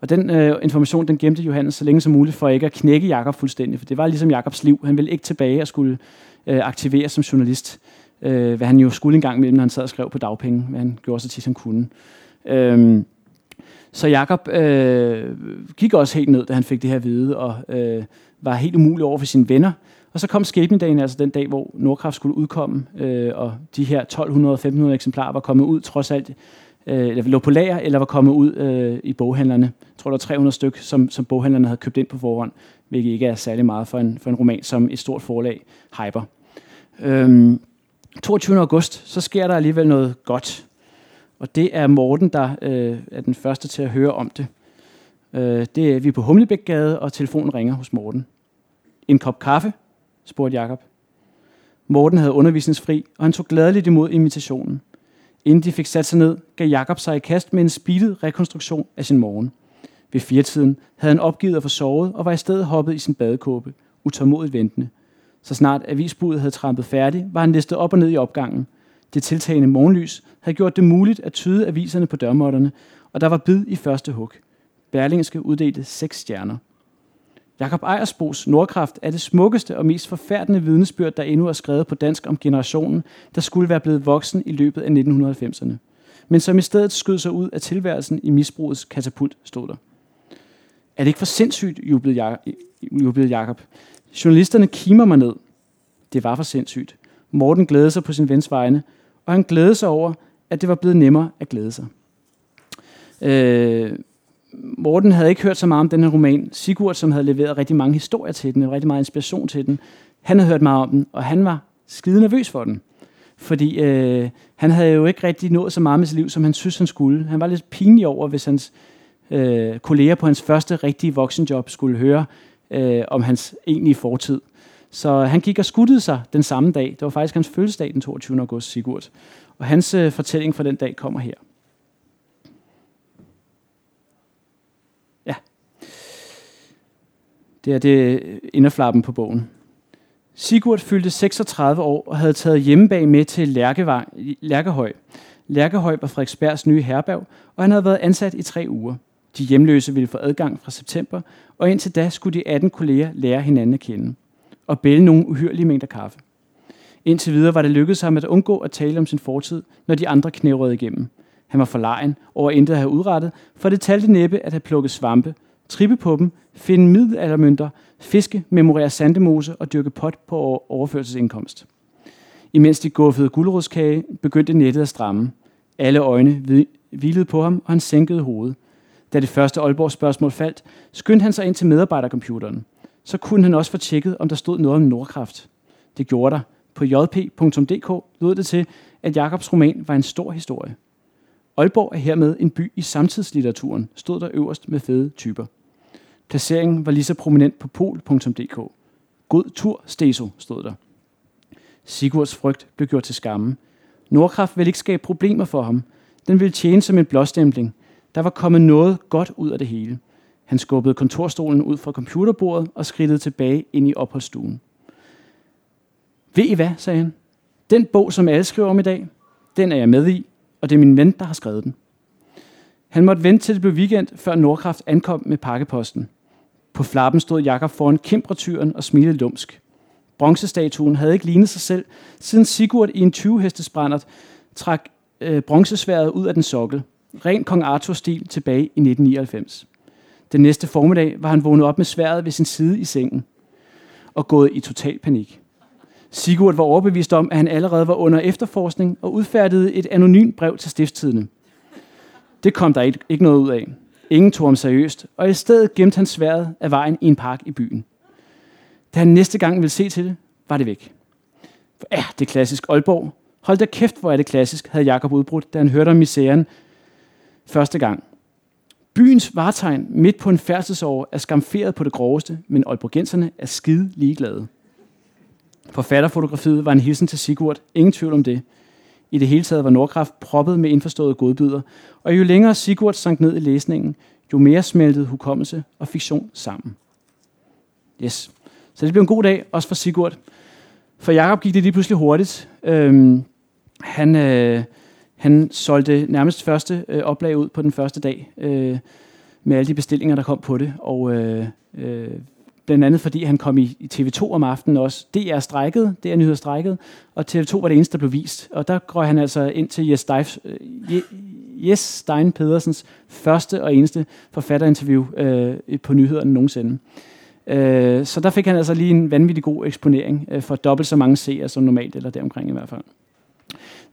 Og den øh, information, den gemte Johannes så længe som muligt, for ikke at knække Jakob fuldstændig, for det var ligesom Jakobs liv. Han ville ikke tilbage og skulle øh, aktivere som journalist øh, hvad han jo skulle en gang imellem, når han sad og skrev på dagpenge, hvad han gjorde så tit, han kunne. Øh, så Jakob øh, gik også helt ned, da han fik det her vide, og øh, var helt umulig over for sine venner. Og så kom skæbnedagen, altså den dag, hvor Nordkraft skulle udkomme, øh, og de her 1200-1500 eksemplarer var kommet ud, trods alt, øh, eller lå på lager, eller var kommet ud øh, i boghandlerne. Jeg tror, der var 300 styk, som, som boghandlerne havde købt ind på forhånd, hvilket ikke er særlig meget for en, for en roman, som et stort forlag hyper. Øhm, 22. august, så sker der alligevel noget godt. Og det er Morten, der øh, er den første til at høre om det. Øh, det er vi er på Humlebækgade, og telefonen ringer hos Morten. En kop kaffe, spurgte Jakob. Morten havde undervisningsfri, og han tog gladeligt imod invitationen. Inden de fik sat sig ned, gav Jakob sig i kast med en speedet rekonstruktion af sin morgen. Ved firetiden havde han opgivet at få sovet og var i stedet hoppet i sin badekåbe, utålmodigt ventende. Så snart avisbudet havde trampet færdig, var han listet op og ned i opgangen. Det tiltagende morgenlys havde gjort det muligt at tyde aviserne på dørmåtterne, og der var bid i første hug. Berlingske uddelte seks stjerner. Jakob Ejersbos Nordkraft er det smukkeste og mest forfærdende vidnesbyrd, der endnu er skrevet på dansk om generationen, der skulle være blevet voksen i løbet af 1990'erne. Men som i stedet skød sig ud af tilværelsen i misbrugets katapult, stod der. Er det ikke for sindssygt, jublede Jakob. Journalisterne kimer mig ned. Det var for sindssygt. Morten glædede sig på sin vens vegne, og han glædede sig over, at det var blevet nemmere at glæde sig. Øh, Morten havde ikke hørt så meget om den her roman. Sigurd, som havde leveret rigtig mange historier til den, og rigtig meget inspiration til den, han havde hørt meget om den, og han var skide nervøs for den. Fordi øh, han havde jo ikke rigtig nået så meget med sit liv, som han synes, han skulle. Han var lidt pinlig over, hvis hans øh, kolleger på hans første rigtige voksenjob skulle høre øh, om hans egentlige fortid. Så han gik og skuttede sig den samme dag. Det var faktisk hans fødselsdag den 22. august, Sigurd. Og hans øh, fortælling fra den dag kommer her. Ja. Det er det øh, inderflappen på bogen. Sigurd fyldte 36 år og havde taget hjemmebag med til Lærkevang, Lærkehøj. Lærkehøj var Frederiksbergs nye herberg, og han havde været ansat i tre uger. De hjemløse ville få adgang fra september, og indtil da skulle de 18 kolleger lære hinanden at kende og bælge nogle uhyrlige mængder kaffe. Indtil videre var det lykkedes ham at undgå at tale om sin fortid, når de andre knævrede igennem. Han var forlegen over intet at have udrettet, for det talte næppe at have plukket svampe, trippe på dem, finde middelaldermønter, fiske, memorere sandemose og dyrke pot på overførselsindkomst. Imens de guffede guldrodskage, begyndte nettet at stramme. Alle øjne hvilede på ham, og han sænkede hovedet. Da det første Aalborg spørgsmål faldt, skyndte han sig ind til medarbejdercomputeren. Så kunne han også få tjekket, om der stod noget om Nordkraft. Det gjorde der. På jp.dk lød det til, at Jakobs roman var en stor historie. Aalborg er hermed en by i samtidslitteraturen, stod der øverst med fede typer. Placeringen var lige så prominent på pol.dk. God tur, Steso, stod der. Sigurds frygt blev gjort til skamme. Nordkraft ville ikke skabe problemer for ham. Den ville tjene som en blåstempling. Der var kommet noget godt ud af det hele. Han skubbede kontorstolen ud fra computerbordet og skridtede tilbage ind i opholdsstuen. Ved I hvad, sagde han. Den bog, som alle skriver om i dag, den er jeg med i, og det er min ven, der har skrevet den. Han måtte vente til det blev weekend, før Nordkraft ankom med pakkeposten. På flappen stod Jakob foran kimpretyren og smilede lumsk. Bronzestatuen havde ikke lignet sig selv, siden Sigurd i en 20-hestesbrændert trak øh, bronzesværet ud af den sokkel. Ren kong Arthur-stil tilbage i 1999. Den næste formiddag var han vågnet op med sværet ved sin side i sengen og gået i total panik. Sigurd var overbevist om, at han allerede var under efterforskning og udfærdede et anonymt brev til stiftstidene. Det kom der ikke noget ud af. Ingen tog ham seriøst, og i stedet gemte han sværet af vejen i en park i byen. Da han næste gang ville se til det, var det væk. Ja, det er klassisk Aalborg. Hold da kæft, hvor er det klassisk, havde Jakob udbrudt, da han hørte om misæren første gang. Byens vartegn midt på en færdselsår er skamferet på det groveste, men aalborgenserne er skide ligeglade. Forfatterfotografiet var en hilsen til Sigurd, ingen tvivl om det. I det hele taget var Nordkraft proppet med indforståede godbyder, og jo længere Sigurd sank ned i læsningen, jo mere smeltede hukommelse og fiktion sammen. Yes. Så det blev en god dag, også for Sigurd. For Jakob gik det lige pludselig hurtigt. Øhm, han, øh, han solgte nærmest første øh, oplag ud på den første dag, øh, med alle de bestillinger, der kom på det. Og øh, øh, blandt andet fordi han kom i, TV2 om aftenen også. DR strækket, DR nyheder strækket, og TV2 var det eneste, der blev vist. Og der går han altså ind til Jes, Steif, øh, Jes Stein Pedersens første og eneste forfatterinterview øh, på nyhederne nogensinde. Øh, så der fik han altså lige en vanvittig god eksponering øh, for dobbelt så mange seere som normalt, eller deromkring i hvert fald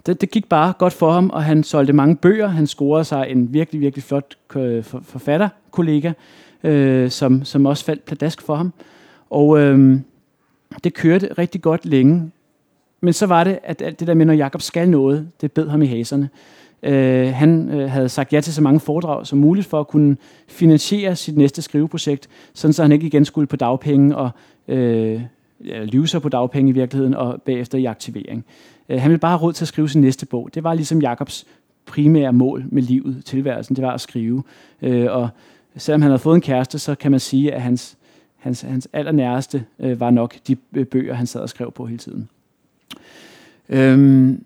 det, det gik bare godt for ham, og han solgte mange bøger. Han scorede sig en virkelig, virkelig flot øh, forfatterkollega, øh, som, som også faldt pladask for ham. Og øh, det kørte rigtig godt længe. Men så var det, at alt det der med, når Jakob skal noget, det bed ham i haserne. Øh, han øh, havde sagt ja til så mange foredrag som muligt for at kunne finansiere sit næste skriveprojekt, sådan så han ikke igen skulle på dagpenge og øh, lyve sig på dagpenge i virkeligheden, og bagefter i aktivering. Øh, han ville bare have råd til at skrive sin næste bog. Det var ligesom Jakobs primære mål med livet, tilværelsen, det var at skrive. Øh, og selvom han havde fået en kæreste, så kan man sige, at hans, hans, hans allernæreste øh, var nok de øh, bøger, han sad og skrev på hele tiden. Øhm,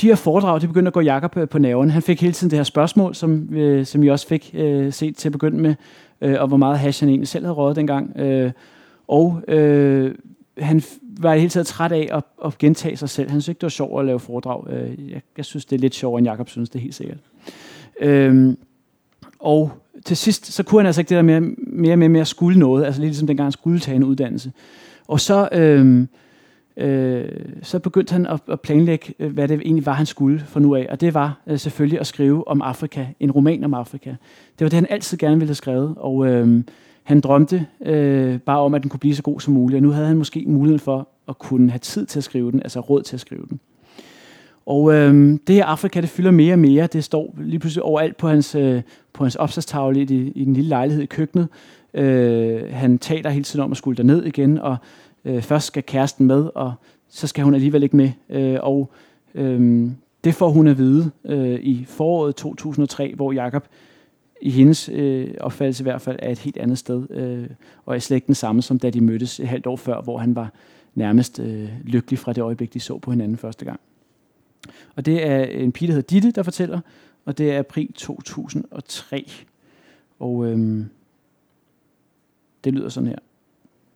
de her foredrag, det begyndte at gå Jakob på, på nerven. Han fik hele tiden det her spørgsmål, som, øh, som I også fik øh, set til at begynde med, øh, og hvor meget hash han egentlig selv havde røget dengang. Øh, og øh, han var i hele taget træt af at, at gentage sig selv. Han synes ikke, det var sjovt at lave foredrag. Øh, jeg, jeg synes, det er lidt sjovere, end Jakob synes, det er helt sikkert. Øh, og til sidst, så kunne han altså ikke det der mere, mere med, med at skulle noget, altså lidt ligesom dengang han skulle tage en uddannelse. Og så, øh, øh, så begyndte han at, at planlægge, øh, hvad det egentlig var, han skulle for nu af. Og det var øh, selvfølgelig at skrive om Afrika, en roman om Afrika. Det var det, han altid gerne ville have skrevet. Og øh, han drømte øh, bare om, at den kunne blive så god som muligt. Og nu havde han måske muligheden for at kunne have tid til at skrive den, altså råd til at skrive den. Og øh, det her Afrika, det fylder mere og mere. Det står lige pludselig overalt på hans, øh, på hans opslagstavle i, i den lille lejlighed i køkkenet. Øh, han taler hele tiden om at skulle ned igen, og øh, først skal kæresten med, og så skal hun alligevel ikke med. Øh, og øh, det får hun at vide øh, i foråret 2003, hvor Jakob i hendes øh, opfattelse i hvert fald er et helt andet sted, øh, og er slet ikke den samme, som da de mødtes et halvt år før, hvor han var nærmest øh, lykkelig fra det øjeblik, de så på hinanden første gang. Og det er en pige, der hedder Ditte, der fortæller, og det er april 2003. Og øhm, det lyder sådan her.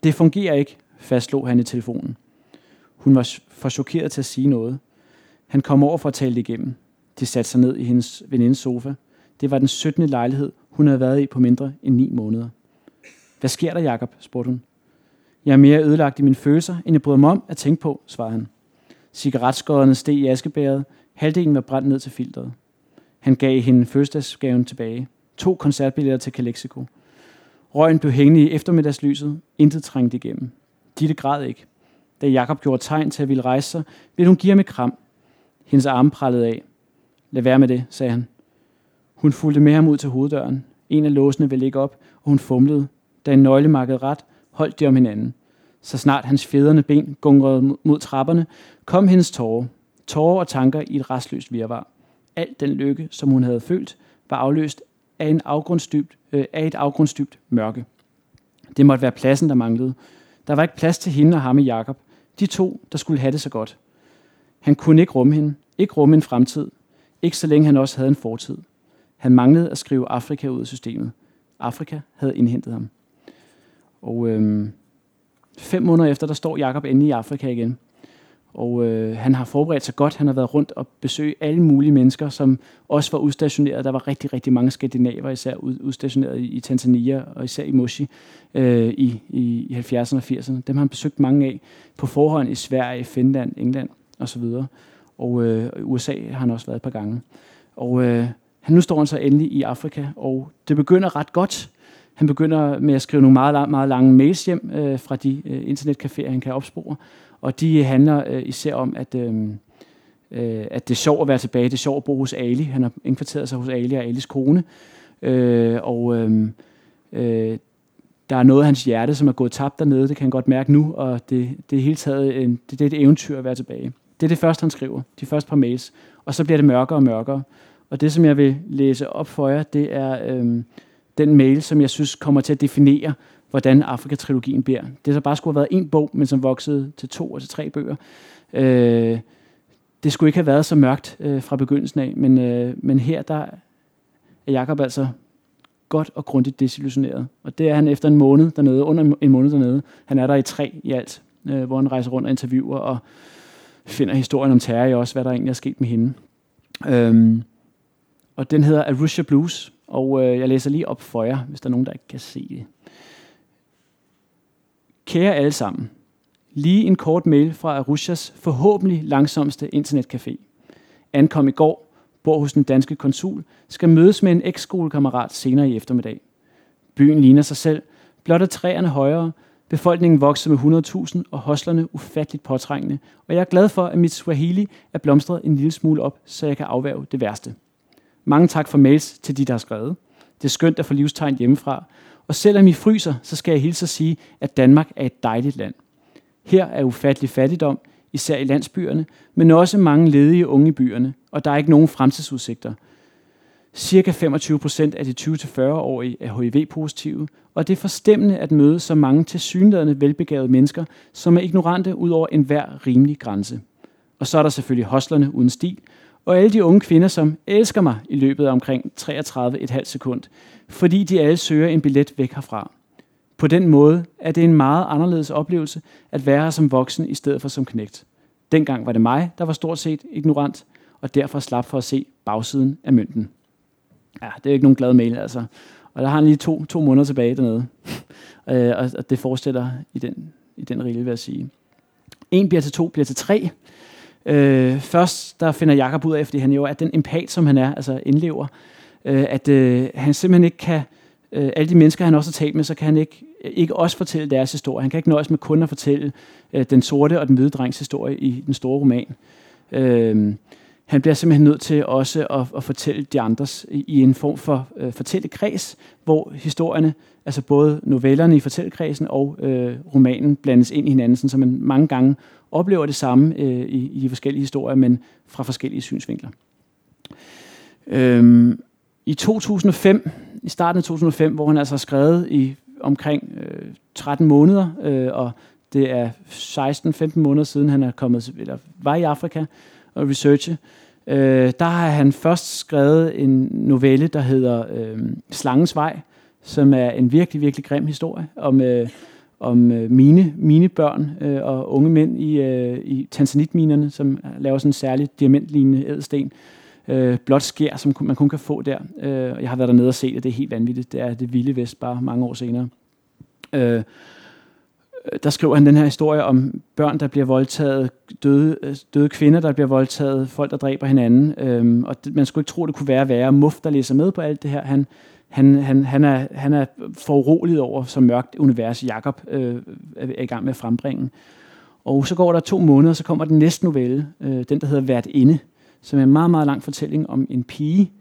Det fungerer ikke, fastslog han i telefonen. Hun var for chokeret til at sige noget. Han kom over for at tale det igennem. De satte sig ned i hendes venindes sofa. Det var den 17. lejlighed, hun havde været i på mindre end 9 måneder. Hvad sker der, Jakob? spurgte hun. Jeg er mere ødelagt i mine følelser, end jeg bryder mig om at tænke på, svarede han. Cigaretskårene steg i askebæret. Halvdelen var brændt ned til filteret. Han gav hende fødselsdagsgaven tilbage. To koncertbilletter til Calexico. Røgen blev hængende i eftermiddagslyset. Intet trængte igennem. Ditte græd ikke. Da Jakob gjorde tegn til at ville rejse sig, ville hun give ham et kram. Hendes arme prallede af. Lad være med det, sagde han. Hun fulgte med ham ud til hoveddøren. En af låsene ville ikke op, og hun fumlede. Da en nøgle ret, holdt de om hinanden. Så snart hans fjederne ben gungrede mod trapperne, kom hendes tårer. Tårer og tanker i et restløst virvar. Alt den lykke, som hun havde følt, var afløst af, en afgrundsdybt, øh, af et afgrundsdybt mørke. Det måtte være pladsen, der manglede. Der var ikke plads til hende og ham i Jakob. De to, der skulle have det så godt. Han kunne ikke rumme hende. Ikke rumme en fremtid. Ikke så længe han også havde en fortid. Han manglede at skrive Afrika ud af systemet. Afrika havde indhentet ham. Og øhm, fem måneder efter, der står Jakob endelig i Afrika igen. Og øh, han har forberedt sig godt. Han har været rundt og besøgt alle mulige mennesker, som også var udstationeret. Der var rigtig, rigtig mange skandinaver, især udstationeret i, i Tanzania og især i Moshi øh, i, i, i 70'erne og 80'erne. Dem har han besøgt mange af på forhånd i Sverige, Finland, England osv. Og øh, USA har han også været et par gange. Og øh, han, nu står han så endelig i Afrika, og det begynder ret godt. Han begynder med at skrive nogle meget, meget lange mails hjem øh, fra de øh, internetcaféer, han kan opspore. Og de øh, handler øh, især om, at, øh, øh, at det er sjovt at være tilbage. Det er sjovt at bo hos Ali. Han har indkvarteret sig hos Ali og Alis kone. Øh, og øh, øh, der er noget af hans hjerte, som er gået tabt dernede. Det kan han godt mærke nu, og det, det er hele taget en, det, det er et eventyr at være tilbage. Det er det første, han skriver. De første par mails. Og så bliver det mørkere og mørkere. Og det, som jeg vil læse op for jer, det er øh, den mail, som jeg synes kommer til at definere, hvordan Afrika-trilogien bliver. Det så bare skulle have været en bog, men som voksede til to og til tre bøger. Øh, det skulle ikke have været så mørkt øh, fra begyndelsen af, men, øh, men her der er Jakob altså godt og grundigt desillusioneret. Og det er han efter en måned dernede, under en måned dernede. Han er der i tre i alt, øh, hvor han rejser rundt og interviewer og finder historien om Terje også, hvad der egentlig er sket med hende. Øhm, og den hedder Arusha Blues, og øh, jeg læser lige op for jer, hvis der er nogen, der ikke kan se det. Kære alle sammen, lige en kort mail fra Arushas forhåbentlig langsomste internetcafé. Ankom i går, bor hos den danske konsul, skal mødes med en eks-skolekammerat senere i eftermiddag. Byen ligner sig selv, blot er træerne højere, befolkningen vokser med 100.000 og hoslerne ufatteligt påtrængende, og jeg er glad for, at mit Swahili er blomstret en lille smule op, så jeg kan afværge det værste. Mange tak for mails til de, der har skrevet. Det er skønt at få livstegn hjemmefra, og selvom I fryser, så skal jeg hilse at sige, at Danmark er et dejligt land. Her er ufattelig fattigdom, især i landsbyerne, men også mange ledige unge i byerne, og der er ikke nogen fremtidsudsigter. Cirka 25 procent af de 20-40-årige er HIV-positive, og det er forstemmende at møde så mange tilsyneladende velbegavede mennesker, som er ignorante ud over enhver rimelig grænse. Og så er der selvfølgelig hoslerne uden stil, og alle de unge kvinder, som elsker mig i løbet af omkring 33,5 sekund, fordi de alle søger en billet væk herfra. På den måde er det en meget anderledes oplevelse at være her som voksen i stedet for som knægt. Dengang var det mig, der var stort set ignorant, og derfor slap for at se bagsiden af mønten. Ja, det er ikke nogen glad mail, altså. Og der har han lige to, to måneder tilbage dernede. <laughs> Øh, og, og det forestiller i den, i den rille, vil jeg sige. En bliver til to, bliver til tre. Øh, først der finder Jakob ud af, fordi han jo er den empat, som han er, altså indlever, øh, at øh, han simpelthen ikke kan, øh, alle de mennesker, han også har talt med, så kan han ikke, ikke også fortælle deres historie. Han kan ikke nøjes med kun at fortælle øh, den sorte og den hvide drengs historie i den store roman. Øh, han bliver simpelthen nødt til også at, at fortælle de andres i, i en form for øh, fortællekreds, hvor historierne, altså både novellerne i fortællekredsen og øh, romanen blandes ind i hinanden, så man mange gange oplever det samme øh, i, i de forskellige historier, men fra forskellige synsvinkler. Øhm, I 2005, i starten af 2005, hvor han altså har skrevet i omkring øh, 13 måneder, øh, og det er 16-15 måneder siden, han er kommet, eller var i Afrika og researche, øh, der har han først skrevet en novelle, der hedder øh, Slangens Vej, som er en virkelig, virkelig grim historie om, øh, om øh, mine, mine børn øh, og unge mænd i, øh, i tanzanitminerne, som laver sådan en særlig diamantlignende ædelsten. Øh, blot skær, som man kun kan få der. Øh, jeg har været dernede og set det, det er helt vanvittigt. Det er det vilde vest, bare mange år senere. Øh, øh der skriver han den her historie om børn, der bliver voldtaget, døde, øh, døde kvinder, der bliver voldtaget, folk, der dræber hinanden. Øhm, og det, man skulle ikke tro, det kunne være værre. Muff, der læser med på alt det her, han, han, han, han, er, han er foruroliget over, så mørkt univers Jakob øh, er i gang med at frembringe. Og så går der to måneder, så kommer den næste novelle, øh, den der hedder Vært Inde, som er en meget, meget lang fortælling om en pige,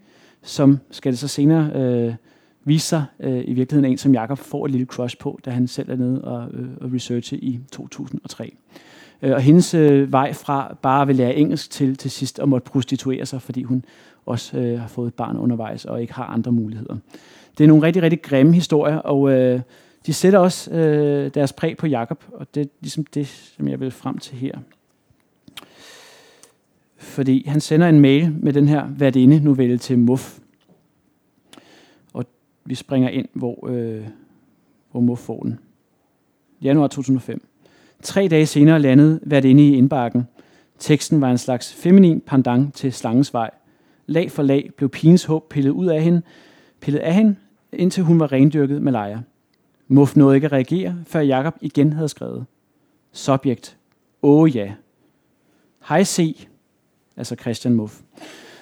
som skal det så senere øh, vise sig øh, i virkeligheden en, som Jakob får et lille crush på, da han selv er nede og, øh, og researche i 2003. Øh, og hendes øh, vej fra bare at vil lære engelsk til til sidst at måtte prostituere sig, fordi hun også øh, har fået et barn undervejs og ikke har andre muligheder. Det er nogle rigtig, rigtig grimme historier, og øh, de sætter også øh, deres præg på Jakob, og det er ligesom det, som jeg vil frem til her. Fordi han sender en mail med den her værtinde novelle til Muff. Og vi springer ind, hvor, øh, hvor Muff får den. Januar 2005. Tre dage senere landede værtinde i indbakken. Teksten var en slags feminin pendant til Slangens Vej. Lag for lag blev pigens håb pillet ud af hende, pillet af hende, indtil hun var rendyrket med lejer. Muff nåede ikke at reagere, før Jakob igen havde skrevet. Subjekt. Åh oh, ja. Hej C. Altså Christian Muff.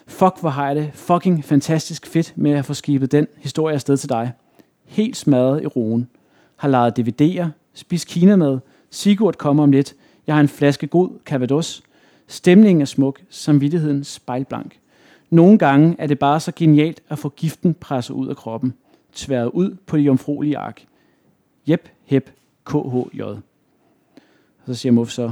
Fuck, hvor har jeg det fucking fantastisk fedt med at få skibet den historie afsted til dig. Helt smadret i roen. Har lejet DVD'er, spist kinamad, Sigurd kommer om lidt. Jeg har en flaske god Cavados. Stemningen er smuk, samvittigheden spejlblank. Nogle gange er det bare så genialt at få giften presset ud af kroppen. Tværet ud på det jomfruelige ark. Jep, hep, KHJ. Og så siger Muff så,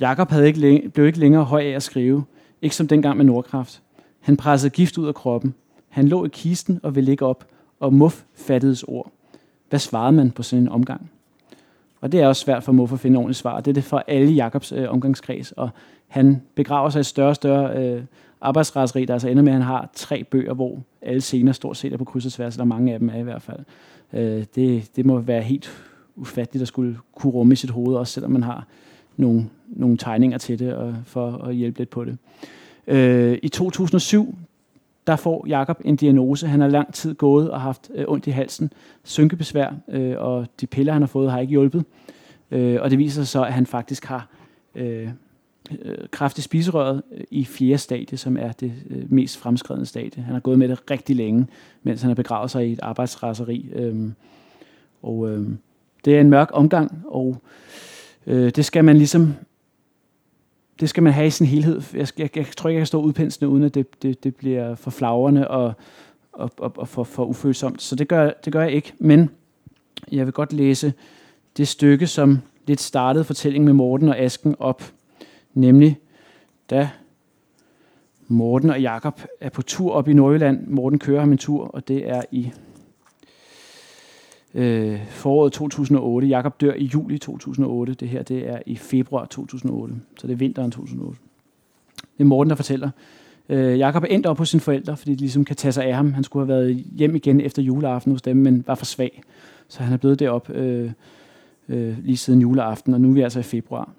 Jakob havde ikke længe, blev ikke længere høj af at skrive. Ikke som dengang med Nordkraft. Han pressede gift ud af kroppen. Han lå i kisten og ville ligge op, og Muff fattedes ord. Hvad svarede man på sådan en omgang? Og det er også svært for Muff at finde ordentligt svar. Det er det for alle Jakobs øh, omgangskreds, og han begraver sig i større og større øh, arbejdsraseri, der altså ender med, at han har tre bøger, hvor alle scener stort set er på kryds og tværs, eller mange af dem er i hvert fald. Øh, det, det må være helt ufatteligt at skulle kunne rumme i sit hoved, også selvom man har nogle, nogle tegninger til det, og for at hjælpe lidt på det. Øh, I 2007, der får Jakob en diagnose. Han har lang tid gået og haft øh, ondt i halsen, synkebesvær, øh, og de piller, han har fået, har ikke hjulpet. Øh, og det viser sig så, at han faktisk har øh, øh, i spiserøret øh, i fjerde stadie, som er det øh, mest fremskredende stadie. Han har gået med det rigtig længe, mens han har begravet sig i et arbejdsraseri. Øh, og øh, det er en mørk omgang, og øh, det skal man ligesom det skal man have i sin helhed. Jeg, jeg, jeg tror ikke, jeg kan stå udpensende, uden at det, det, det bliver for flagrende og, og, og, og for, for ufølsomt. Så det gør, det gør jeg ikke. Men jeg vil godt læse det stykke, som lidt startede fortællingen med Morten og Asken op. Nemlig, da Morten og Jakob er på tur op i Nordjylland. Morten kører ham en tur, og det er i øh, foråret 2008. Jakob dør i juli 2008. Det her det er i februar 2008, så det er vinteren 2008. Det er Morten, der fortæller. Øh, Jakob er endt op hos sine forældre, fordi de ligesom kan tage sig af ham. Han skulle have været hjem igen efter juleaften hos dem, men var for svag. Så han er blevet derop øh, øh, lige siden juleaften, og nu er vi altså i februar.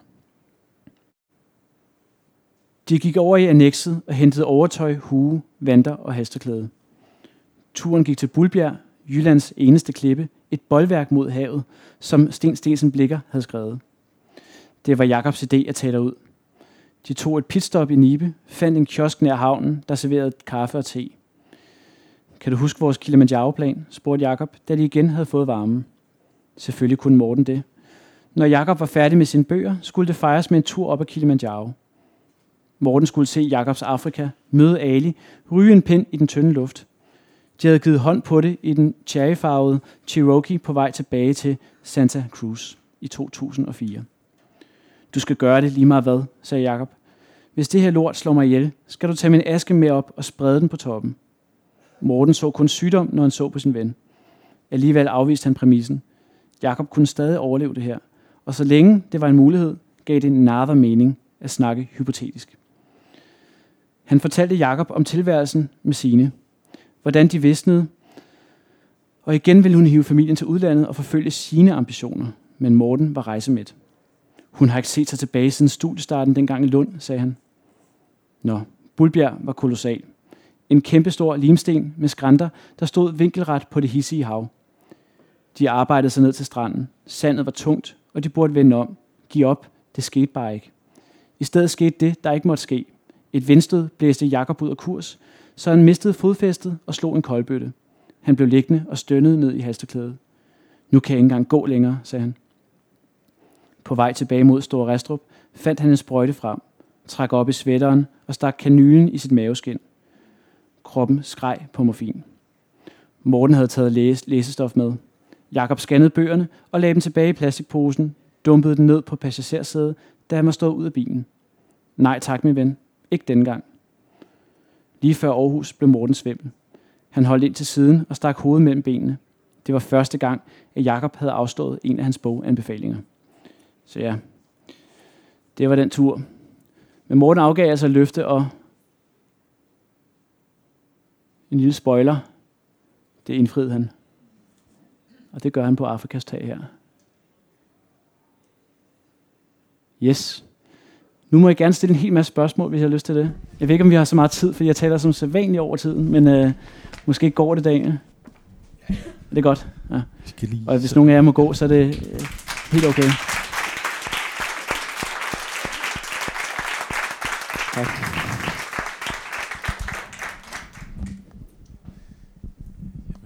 De gik over i annexet og hentede overtøj, hue, vanter og hasteklæde. Turen gik til Bulbjerg, Jyllands eneste klippe, et boldværk mod havet, som Sten Stensen Blikker havde skrevet. Det var Jakobs idé at tage ud. De tog et pitstop i Nibe, fandt en kiosk nær havnen, der serverede kaffe og te. Kan du huske vores Kilimanjaro-plan? spurgte Jakob, da de igen havde fået varme. Selvfølgelig kunne Morten det. Når Jakob var færdig med sine bøger, skulle det fejres med en tur op ad Kilimanjaro. Morten skulle se Jakobs Afrika, møde Ali, ryge en pind i den tynde luft. De havde givet hånd på det i den cherryfarvede Cherokee på vej tilbage til Santa Cruz i 2004. Du skal gøre det lige meget hvad, sagde Jakob. Hvis det her lort slår mig ihjel, skal du tage min aske med op og sprede den på toppen. Morten så kun sygdom, når han så på sin ven. Alligevel afviste han præmissen. Jakob kunne stadig overleve det her, og så længe det var en mulighed, gav det narver mening at snakke hypotetisk. Han fortalte Jakob om tilværelsen med sine, hvordan de visnede, og igen ville hun hive familien til udlandet og forfølge sine ambitioner, men Morten var rejsemæt. Hun har ikke set sig tilbage siden studiestarten dengang i Lund, sagde han. Nå, Bulbjerg var kolossal. En kæmpestor limsten med skrænter, der stod vinkelret på det hissige hav. De arbejdede sig ned til stranden. Sandet var tungt, og de burde vende om. Giv op. Det skete bare ikke. I stedet skete det, der ikke måtte ske. Et vindstød blæste Jakob ud af kurs, så han mistede fodfæstet og slog en koldbøtte. Han blev liggende og stønnede ned i hasteklædet. Nu kan jeg ikke engang gå længere, sagde han. På vej tilbage mod Store Restrup fandt han en sprøjte frem, trak op i svætteren og stak kanylen i sit maveskin. Kroppen skreg på morfin. Morten havde taget læse, læsestof med. Jakob scannede bøgerne og lagde dem tilbage i plastikposen, dumpede den ned på passagersædet, da han var stået ud af bilen. Nej tak, min ven. Ikke dengang. gang. Lige før Aarhus blev Morten svimmel. Han holdt ind til siden og stak hovedet mellem benene. Det var første gang, at Jakob havde afstået en af hans boganbefalinger. Så ja, det var den tur. Men Morten afgav altså løfte og en lille spoiler. Det indfriede han. Og det gør han på Afrikas tag her. Yes. Nu må jeg gerne stille en hel masse spørgsmål, hvis jeg har lyst til det. Jeg ved ikke, om vi har så meget tid, for jeg taler som sædvanligt over tiden, men øh, måske går det dagen. Er det godt? Ja. Og hvis nogen af jer må gå, så er det øh, helt okay. Tak.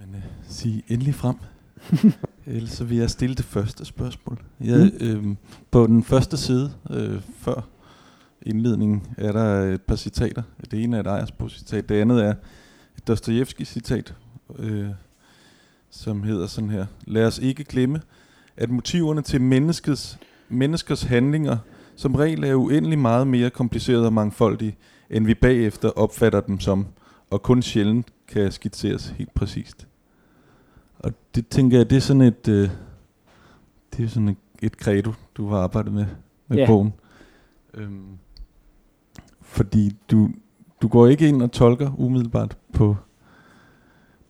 Jamen, øh, sig endelig frem. <laughs> Ellers så vil jeg stille det første spørgsmål. Jeg, mm. øh, på den første side, øh, før indledningen, er der et par citater. Det ene er et Ejersbo-citat, det andet er et Dostojevski-citat, øh, som hedder sådan her. Lad os ikke glemme, at motiverne til menneskets, menneskers handlinger som regel er uendelig meget mere komplicerede og mangfoldige, end vi bagefter opfatter dem som, og kun sjældent kan skitseres helt præcist. Og det tænker jeg, det er sådan et, øh, det er sådan et, et credo, du har arbejdet med, med yeah. bogen. Øhm, fordi du, du går ikke ind og tolker umiddelbart på,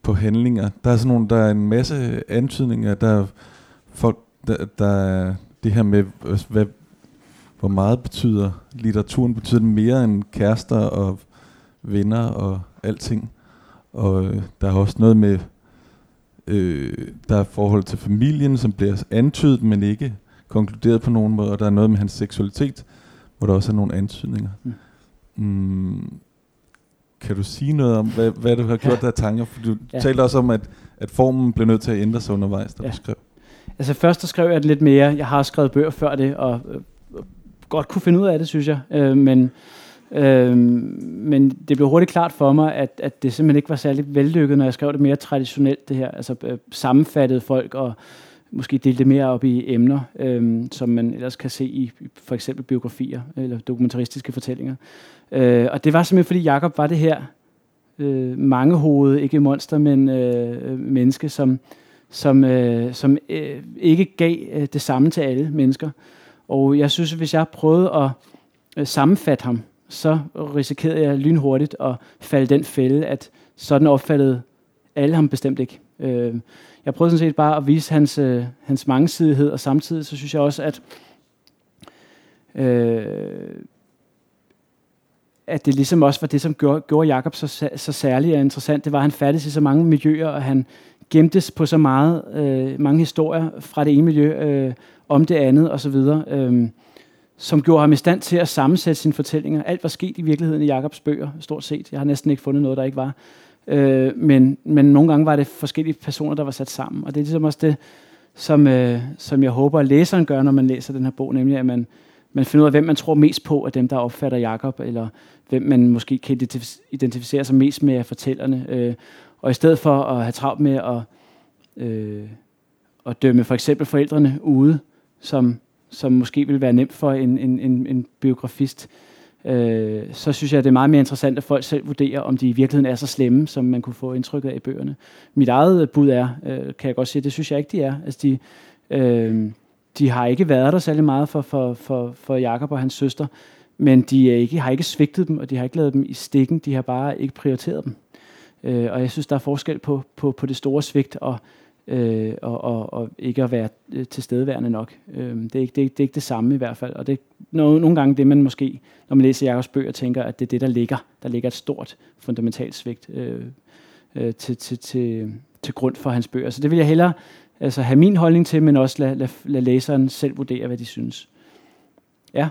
på handlinger. Der er sådan nogle, der er en masse antydninger, der er folk, der, der er det her med, hvad, hvor meget betyder litteraturen, betyder det mere end kærester og venner og alting. Og øh, der er også noget med, øh, der er forhold til familien, som bliver antydet, men ikke konkluderet på nogen måde, og der er noget med hans seksualitet, hvor der også er nogle antydninger. Mm. Mm, kan du sige noget om, hvad, hvad du har gjort ja. der tanker? For du ja. talte også om, at, at formen blev nødt til at ændre sig undervejs, da ja. du skrev. Altså først så skrev jeg det lidt mere. Jeg har skrevet bøger før det, og øh, godt kunne finde ud af det, synes jeg. Øh, men, øh, men det blev hurtigt klart for mig, at, at det simpelthen ikke var særlig vellykket, når jeg skrev det mere traditionelt, det her. Altså øh, sammenfattede folk og måske dele det mere op i emner, øh, som man ellers kan se i for eksempel biografier eller dokumentaristiske fortællinger. Øh, og det var simpelthen, fordi Jakob var det her øh, mangehovede, ikke monster, men øh, menneske, som, som, øh, som øh, ikke gav øh, det samme til alle mennesker. Og jeg synes, at hvis jeg prøvede at øh, sammenfatte ham, så risikerede jeg lynhurtigt at falde den fælde, at sådan opfattede alle ham bestemt ikke. Øh, jeg prøvede sådan set bare at vise hans, øh, hans mangesidighed, og samtidig så synes jeg også, at øh, at det ligesom også var det, som gjorde, gjorde Jakob så, så særlig og interessant. Det var, at han færdes i så mange miljøer, og han gemtes på så meget, øh, mange historier fra det ene miljø øh, om det andet osv., øh, som gjorde ham i stand til at sammensætte sine fortællinger. Alt var sket i virkeligheden i Jakobs bøger, stort set. Jeg har næsten ikke fundet noget, der ikke var. Øh, men, men nogle gange var det forskellige personer, der var sat sammen. Og det er ligesom også det, som, øh, som jeg håber, at læseren gør, når man læser den her bog, nemlig at man, man finder ud af, hvem man tror mest på af dem, der opfatter Jakob, eller hvem man måske kan identificere sig mest med af fortællerne. Øh, og i stedet for at have travlt med at, øh, at dømme for eksempel forældrene ude, som, som måske vil være nemt for en, en, en, en biografist, øh, øh, så synes jeg, det er meget mere interessant, at folk selv vurderer, om de i virkeligheden er så slemme, som man kunne få indtryk af i bøgerne. Mit eget øh, bud er, øh, kan jeg godt sige, det synes jeg ikke, de er. Altså, de, øh, de har ikke været der særlig meget for, for, for, for Jakob og hans søster, men de er ikke, har ikke svigtet dem, og de har ikke lavet dem i stikken, de har bare ikke prioriteret dem. Øh, og jeg synes, der er forskel på, på, på det store svigt og, øh, og, og, og ikke at være øh, tilstedeværende nok. Øh, det, er ikke, det, er, det er ikke det samme i hvert fald. Og det er nogle, gange det, man måske, når man læser Jakobs bøger, tænker, at det er det, der ligger. Der ligger et stort fundamentalt svigt øh, øh, til, til, til, til grund for hans bøger. Så det vil jeg hellere altså, have min holdning til, men også lade lad, lad læseren selv vurdere, hvad de synes. Ja.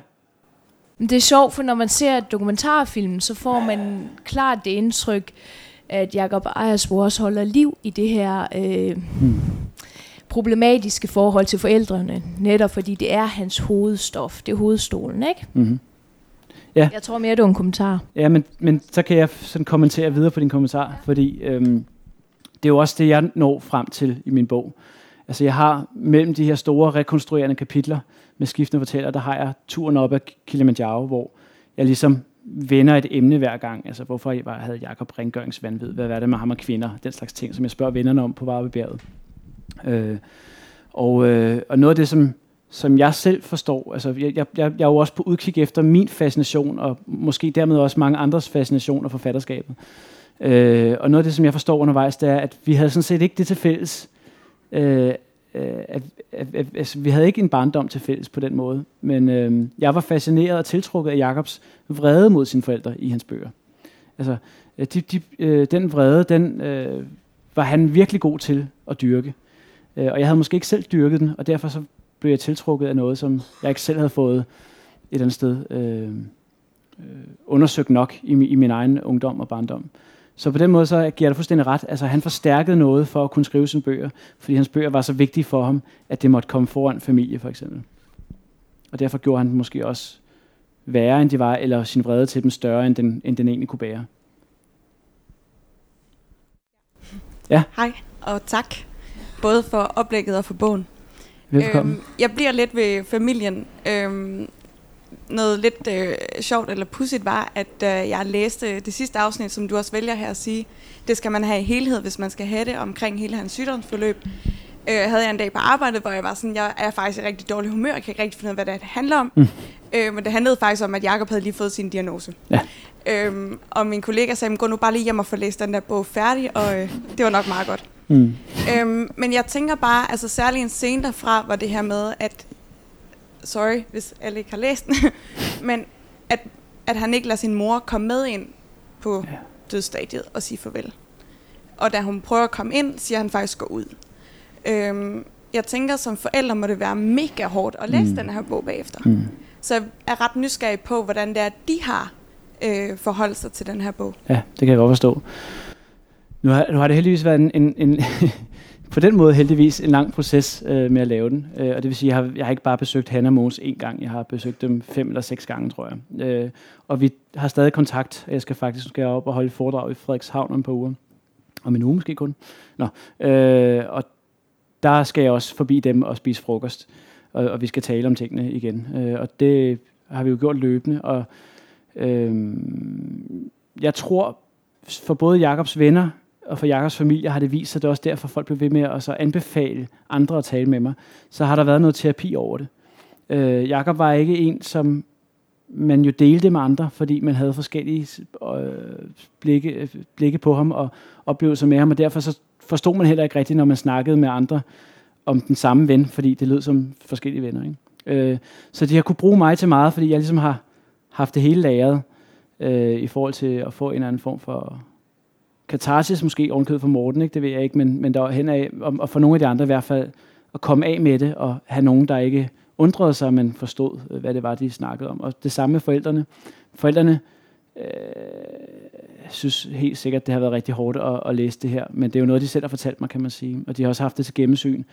Det er sjovt, for når man ser dokumentarfilmen, så får man klart det indtryk, at Jacob Ejersbo også holder liv i det her øh, hmm. problematiske forhold til forældrene, netop fordi det er hans hovedstof, det er hovedstolen, ikke? Mm-hmm. Ja. Jeg tror mere, det er en kommentar. Ja, men, men så kan jeg sådan kommentere videre på din kommentar, ja. fordi øhm, det er jo også det, jeg når frem til i min bog. Altså jeg har mellem de her store rekonstruerende kapitler med skiftende fortæller, der har jeg turen op ad Kilimanjaro, hvor jeg ligesom vender et emne hver gang. Altså, hvorfor jeg havde Jakob rengøringsvandvid? Hvad er det med ham og kvinder? Den slags ting, som jeg spørger vennerne om på Varebjerget. Øh, og, øh, og noget af det, som, som jeg selv forstår, altså jeg, jeg, jeg er jo også på udkig efter min fascination, og måske dermed også mange andres fascination af forfatterskabet. Øh, og noget af det, som jeg forstår undervejs, det er, at vi havde sådan set ikke det til fælles, øh, Øh, at, at, at, altså, vi havde ikke en barndom til fælles på den måde, men øh, jeg var fascineret og tiltrukket af Jakobs vrede mod sine forældre i hans bøger. Altså, øh, de, de, øh, den vrede, den øh, var han virkelig god til at dyrke. Øh, og jeg havde måske ikke selv dyrket den, og derfor så blev jeg tiltrukket af noget, som jeg ikke selv havde fået et eller andet sted øh, øh, undersøgt nok i, i min egen ungdom og barndom. Så på den måde så giver det fuldstændig ret. Altså han forstærkede noget for at kunne skrive sine bøger, fordi hans bøger var så vigtige for ham, at det måtte komme foran familie for eksempel. Og derfor gjorde han måske også værre, end de var, eller sin vrede til dem større, end den, end den egentlig kunne bære. Ja. Hej, og tak. Både for oplægget og for bogen. Velkommen. Øhm, jeg bliver lidt ved familien. Øhm, noget lidt øh, sjovt eller pudsigt var, at øh, jeg læste det sidste afsnit, som du også vælger her at sige, det skal man have i helhed, hvis man skal have det omkring hele hans sygdomsforløb. Øh, havde jeg en dag på arbejdet, hvor jeg var sådan, jeg er faktisk i rigtig dårlig humør, jeg kan ikke rigtig finde ud af, hvad det handler om. Mm. Øh, men det handlede faktisk om, at Jacob havde lige fået sin diagnose. Ja. Øhm, og min kollega sagde, gå nu bare lige hjem og få læst den der bog færdig, og øh, det var nok meget godt. Mm. Øhm, men jeg tænker bare, altså særlig en scene derfra, var det her med, at sorry, hvis alle ikke har læst den, <laughs> men at, at han ikke lader sin mor komme med ind på ja. dødsstadiet og sige farvel. Og da hun prøver at komme ind, siger han faktisk gå ud. Øhm, jeg tænker, som forældre må det være mega hårdt at læse mm. den her bog bagefter. Mm. Så jeg er ret nysgerrig på, hvordan det er, at de har øh, forholdt sig til den her bog. Ja, det kan jeg godt forstå. Nu har, nu har det heldigvis været en, en, en <laughs> på den måde heldigvis en lang proces øh, med at lave den. Øh, og det vil sige, jeg har, jeg har ikke bare besøgt Hanna og en gang, jeg har besøgt dem fem eller seks gange, tror jeg. Øh, og vi har stadig kontakt. Jeg skal faktisk skal op og holde foredrag i Frederikshavn om et par uger. Om en uge måske kun. Nå, øh, og der skal jeg også forbi dem og spise frokost, og, og vi skal tale om tingene igen. Øh, og det har vi jo gjort løbende, og øh, jeg tror, for både Jakobs venner og for Jakobs familie har det vist sig, det er også derfor, folk blev ved med at så anbefale andre at tale med mig, så har der været noget terapi over det. Øh, Jakob var ikke en, som man jo delte med andre, fordi man havde forskellige øh, blikke, blikke på ham og oplevelser med ham, og derfor så forstod man heller ikke rigtigt, når man snakkede med andre om den samme ven, fordi det lød som forskellige venner. Ikke? Øh, så de har kunne bruge mig til meget, fordi jeg ligesom har haft det hele lagret øh, i forhold til at få en eller anden form for katarsis, måske ovenkød for Morten, ikke? det ved jeg ikke, men, men der hen af, og, og for nogle af de andre i hvert fald, at komme af med det, og have nogen, der ikke undrede sig, men forstod, øh, hvad det var, de snakkede om. Og det samme med forældrene. Forældrene øh, synes helt sikkert, det har været rigtig hårdt at, at læse det her, men det er jo noget, de selv har fortalt mig, kan man sige. Og de har også haft det til gennemsyn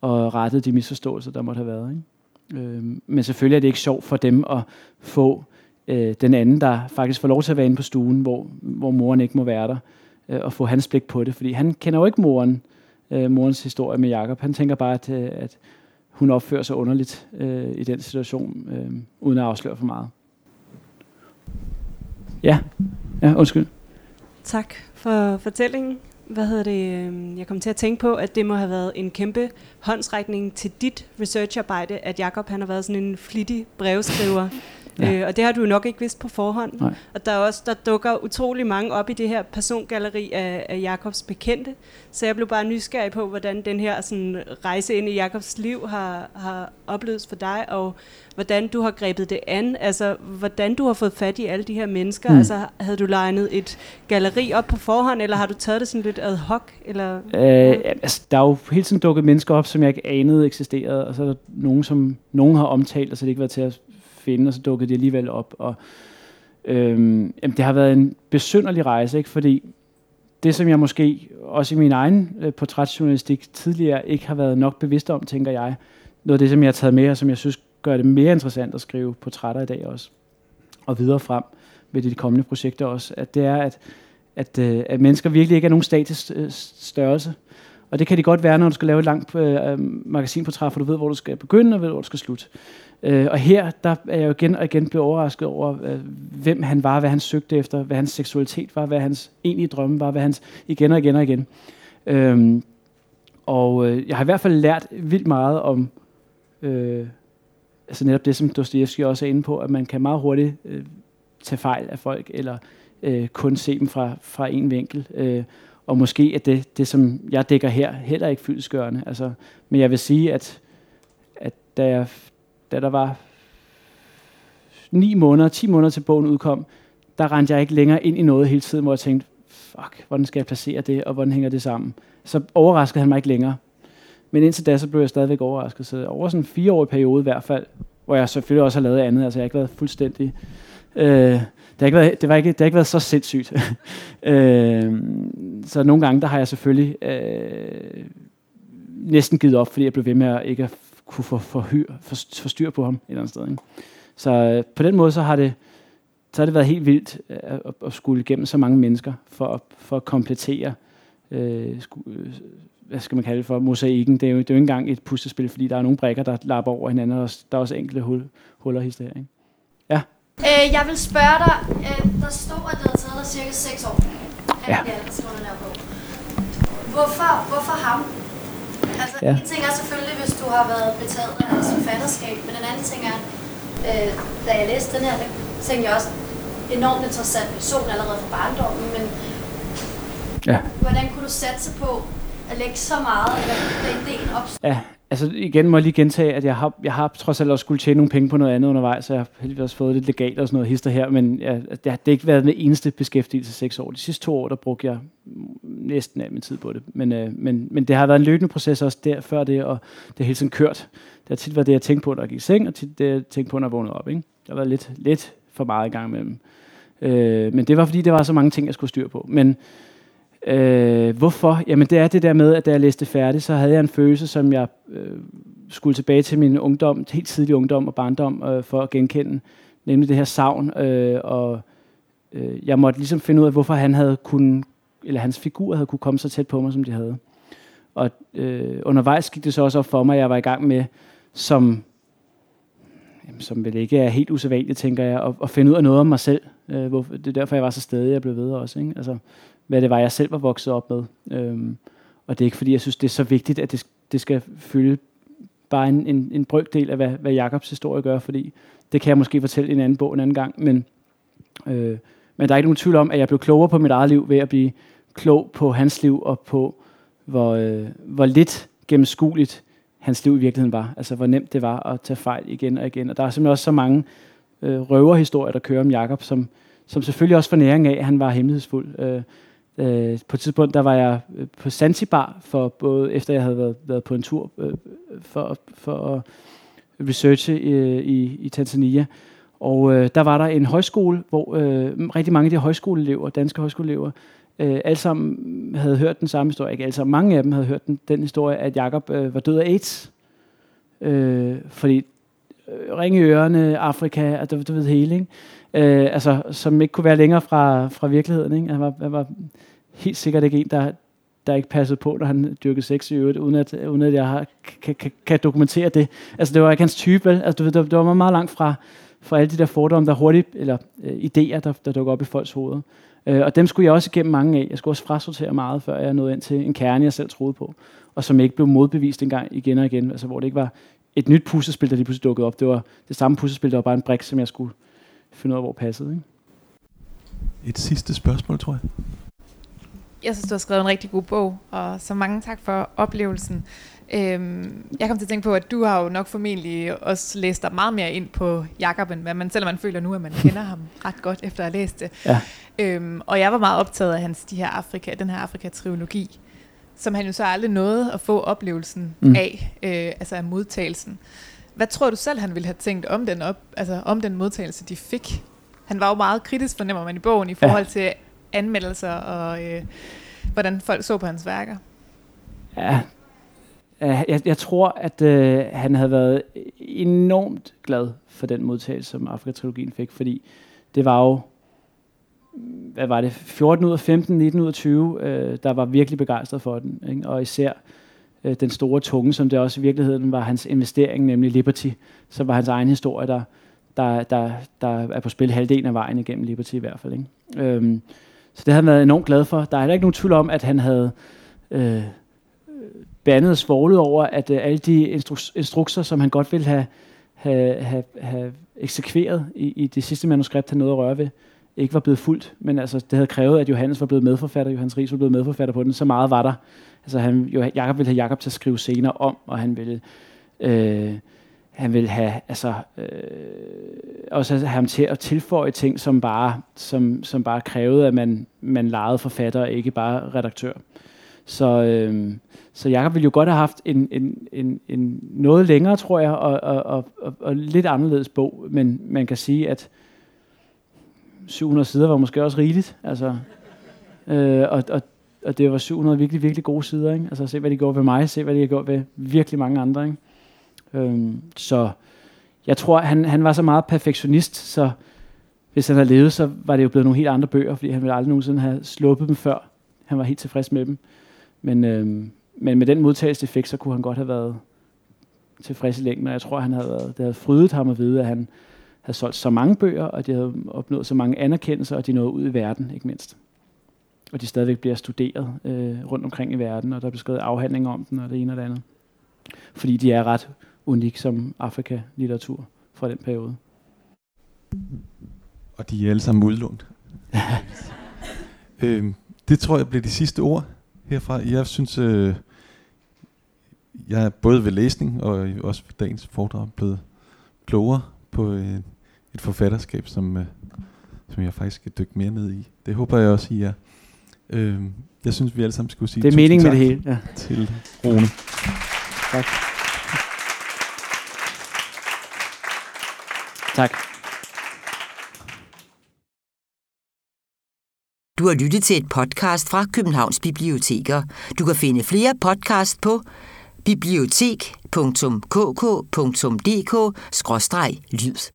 og rettet de misforståelser, der måtte have været. Ikke? Øh, men selvfølgelig er det ikke sjovt for dem at få øh, den anden, der faktisk får lov til at være inde på stuen, hvor, hvor moren ikke må være der, øh, og få hans blik på det. Fordi han kender jo ikke moren, øh, morens historie med Jakob. Han tænker bare, at, øh, at hun opfører sig underligt øh, i den situation, øh, uden at afsløre for meget. Ja, ja undskyld. Tak for fortællingen. Hvad hedder det? Øh, jeg kom til at tænke på, at det må have været en kæmpe håndsrækning til dit researcharbejde, at Jakob han har været sådan en flittig brevskriver. Ja. Øh, og det har du nok ikke vidst på forhånd. Nej. Og der er også der dukker utrolig mange op i det her persongalleri af, af Jakobs bekendte. Så jeg blev bare nysgerrig på, hvordan den her sådan, rejse ind i Jakobs liv har, har oplevet for dig, og hvordan du har grebet det an. Altså, hvordan du har fået fat i alle de her mennesker. Mm. Altså, havde du legnet et galleri op på forhånd, eller har du taget det sådan lidt ad hoc? Eller? Øh, altså, der er jo hele tiden dukket mennesker op, som jeg ikke anede eksisterede, og så er der nogen, som nogen har omtalt, og så det ikke været til at finde, og så dukkede de alligevel op. Og, øhm, jamen, det har været en besynderlig rejse, ikke? fordi det, som jeg måske også i min egen øh, portrætjournalistik tidligere ikke har været nok bevidst om, tænker jeg, noget af det, som jeg har taget med, og som jeg synes gør det mere interessant at skrive portrætter i dag også, og videre frem med de kommende projekter også, at det er, at, at, øh, at mennesker virkelig ikke er nogen statisk øh, størrelse. Og det kan det godt være, når du skal lave et langt øh, magasinportræt, for du ved, hvor du skal begynde, og ved, hvor du skal slutte. Øh, og her, der er jeg jo igen og igen blevet overrasket over, øh, hvem han var, hvad han søgte efter, hvad hans seksualitet var, hvad hans egentlige drømme var, hvad hans igen og igen og igen. Øh, og øh, jeg har i hvert fald lært vildt meget om, øh, altså netop det, som Dostoyevsky også er inde på, at man kan meget hurtigt øh, tage fejl af folk, eller øh, kun se dem fra, fra en vinkel. Øh, og måske er det, det, som jeg dækker her, heller ikke fyldesgørende. Altså, men jeg vil sige, at, at da jeg da der var 9 måneder, 10 måneder til bogen udkom, der rendte jeg ikke længere ind i noget hele tiden, hvor jeg tænkte, fuck, hvordan skal jeg placere det, og hvordan hænger det sammen? Så overraskede han mig ikke længere. Men indtil da, så blev jeg stadigvæk overrasket. Så over sådan en fireårig periode i hvert fald, hvor jeg selvfølgelig også har lavet andet, altså jeg har ikke været fuldstændig... Øh, det, har ikke været, det, var ikke, det har ikke været så sindssygt. <laughs> øh, så nogle gange, der har jeg selvfølgelig øh, næsten givet op, fordi jeg blev ved med at ikke at kunne få for, for, for styr på ham et eller andet sted. Ikke? Så øh, på den måde så har det så har det været helt vildt øh, at, at skulle igennem så mange mennesker for at, for at komplettere øh, sku, øh, hvad skal man kalde det for, mosaikken. Det er, jo, det er jo ikke engang et puslespil, fordi der er nogle brækker, der lapper over hinanden, og der er også enkelte hul, huller det her. Ikke? Ja? Øh, jeg vil spørge dig, øh, der står, at det har taget dig cirka 6 år, ja. bog. Hvorfor, hvorfor ham? Altså, ja. en ting er selvfølgelig, hvis du har været betaget af hans forfatterskab, men en anden ting er, øh, da jeg læste den her, der tænkte jeg også, enormt interessant person allerede fra barndommen, men ja. hvordan kunne du sætte sig på at lægge så meget, at den ideen opstod? Ja, altså igen må jeg lige gentage, at jeg har, jeg har trods alt også skulle tjene nogle penge på noget andet undervejs, så jeg har heldigvis også fået lidt legalt og sådan noget hister her, men jeg, det, har, ikke været den eneste beskæftigelse seks år. De sidste to år, der brugte jeg næsten al min tid på det. Men, øh, men, men det har været en løbende proces også der, før det, og det har hele tiden kørt. Det har tit været det, jeg tænkte på, når jeg gik i seng, og tit det, jeg tænkte på, når jeg vågnede op. Ikke? Der har været lidt, lidt for meget i gang imellem. Øh, men det var, fordi det var så mange ting, jeg skulle styre på. Men Øh, hvorfor? Jamen det er det der med, at da jeg læste færdigt, så havde jeg en følelse, som jeg øh, skulle tilbage til min ungdom, helt tidlig ungdom og barndom, øh, for at genkende. Nemlig det her savn. Øh, og øh, jeg måtte ligesom finde ud af, hvorfor han havde kun, eller hans figur havde kunne komme så tæt på mig, som de havde. og øh, undervejs gik det så også op for mig, at jeg var i gang med, som, jamen, som vel ikke er helt usædvanligt, tænker jeg, at, at finde ud af noget om mig selv. Øh, hvor, det er derfor, jeg var så stedig, jeg blev ved også. Ikke? Altså, hvad det var, jeg selv var vokset op med. Øhm, og det er ikke, fordi jeg synes, det er så vigtigt, at det, det skal fylde bare en, en, en brøkdel af, hvad, hvad Jakobs historie gør, fordi det kan jeg måske fortælle i en anden bog en anden gang, men, øh, men der er ikke nogen tvivl om, at jeg blev klogere på mit eget liv ved at blive klog på hans liv og på, hvor, øh, hvor lidt gennemskueligt hans liv i virkeligheden var. Altså, hvor nemt det var at tage fejl igen og igen. Og der er simpelthen også så mange øh, røverhistorier, der kører om Jakob, som, som selvfølgelig også får næring af, at han var hemmelighedsfuld. Øh, øh, på et tidspunkt, der var jeg øh, på Zanzibar, for både efter jeg havde været, været på en tur øh, for, for at researche i, i, i Tanzania. Og øh, der var der en højskole, hvor øh, rigtig mange af de højskoleelever, danske højskoleelever, øh, alle sammen havde hørt den samme historie. Ikke alle sammen, mange af dem havde hørt den, den historie, at Jakob øh, var død af AIDS. Øh, fordi øh, ringe i ørerne, Afrika, og du, du ved hele, ikke? Øh, altså, som ikke kunne være længere fra, fra virkeligheden. Ikke? Han, var, han var helt sikkert ikke en, der, der ikke passede på, når han dyrkede sex i øvrigt, uden at, uden at jeg har, kan, kan, kan dokumentere det. Altså, det var ikke hans type, vel? Altså, du ved, det, det var meget langt fra, fra alle de der fordomme, der hurtigt, eller øh, idéer, der, der dukker op i folks hoveder. Øh, og dem skulle jeg også igennem mange af. Jeg skulle også frasortere meget, før jeg nåede ind til en kerne, jeg selv troede på, og som ikke blev modbevist engang igen og igen. Altså, hvor det ikke var et nyt puslespil, der lige pludselig dukkede op. Det var det samme puslespil, der var bare en brik, som jeg skulle finde ud af, hvor passede. Ikke? Et sidste spørgsmål, tror jeg. Jeg synes, du har skrevet en rigtig god bog, og så mange tak for oplevelsen. Øhm, jeg kom til at tænke på, at du har jo nok formentlig også læst dig meget mere ind på Jakob, end hvad man, selvom man føler nu, at man <laughs> kender ham ret godt, efter at have læst det. Ja. Øhm, og jeg var meget optaget af hans, de her Afrika, den her Afrika-trilogi, som han jo så aldrig nåede at få oplevelsen mm. af, øh, altså af modtagelsen. Hvad tror du selv, han ville have tænkt om den, op, altså om den modtagelse, de fik? Han var jo meget kritisk, fornemmer man i bogen, i forhold ja. til anmeldelser og øh, hvordan folk så på hans værker. Ja, jeg, jeg tror, at øh, han havde været enormt glad for den modtagelse, som Afrika-trilogien fik, fordi det var jo, hvad var det, 14 ud af 15, 19 ud af 20, øh, der var virkelig begejstret for den. Ikke? Og især øh, Øh, den store tunge, som det også i virkeligheden var hans investering, nemlig Liberty, så var hans egen historie, der, der, der, der er på spil halvdelen af vejen igennem Liberty i hvert fald. Ikke? Øhm, så det havde han været enormt glad for. Der er heller ikke nogen tvivl om, at han havde øh, bandet og svoglet over, at øh, alle de instru- instrukser, som han godt ville have, have, have, have eksekveret i, i det sidste manuskript, han nåede at røre ved, ikke var blevet fuldt. Men altså, det havde krævet, at Johannes var blevet medforfatter, Johannes Ries var blevet medforfatter på den. Så meget var der. Altså, han, jo, Jacob ville have Jacob til at skrive scener om, og han ville... Øh, han ville have, altså, øh, også have ham til at tilføje ting, som bare, som, som bare krævede, at man, man legede forfatter, og ikke bare redaktør. Så, øh, så Jacob ville jo godt have haft en, en, en, en noget længere, tror jeg, og, og, og, og, og lidt anderledes bog, men man kan sige, at 700 sider var måske også rigeligt. Altså, øh, og, og, og det var 700 virkelig, virkelig gode sider. Ikke? Altså se, hvad de gjorde ved mig, se, hvad de har gjort ved virkelig mange andre. Ikke? Øhm, så jeg tror, han, han var så meget perfektionist, så hvis han havde levet, så var det jo blevet nogle helt andre bøger, fordi han ville aldrig nogensinde have sluppet dem før. Han var helt tilfreds med dem. Men, øhm, men med den modtagelse, det fik, så kunne han godt have været tilfreds i længden, og jeg tror, han havde været, det havde frydet ham at vide, at han havde solgt så mange bøger, og de havde opnået så mange anerkendelser, og de nåede ud i verden, ikke mindst. Og de stadigvæk bliver studeret øh, rundt omkring i verden, og der bliver skrevet afhandlinger om den, og det ene og det andet. Fordi de er ret unik som Afrika-litteratur fra den periode. Og de er alle sammen udlånt. <laughs> øhm, det tror jeg bliver de sidste ord herfra. Jeg synes, øh, jeg er både ved læsning og også ved dagens foredrag blevet klogere på øh, et forfatterskab, som, øh, som jeg faktisk skal dykke mere ned i. Det håber jeg også, I er. Øh, jeg synes, vi alle sammen skulle sige Det er meningen med det hele. Ja. Til Rune. Tak. Tak. Du har lyttet til et podcast fra Københavns Biblioteker. Du kan finde flere podcast på bibliotek.kk.dk-lyd.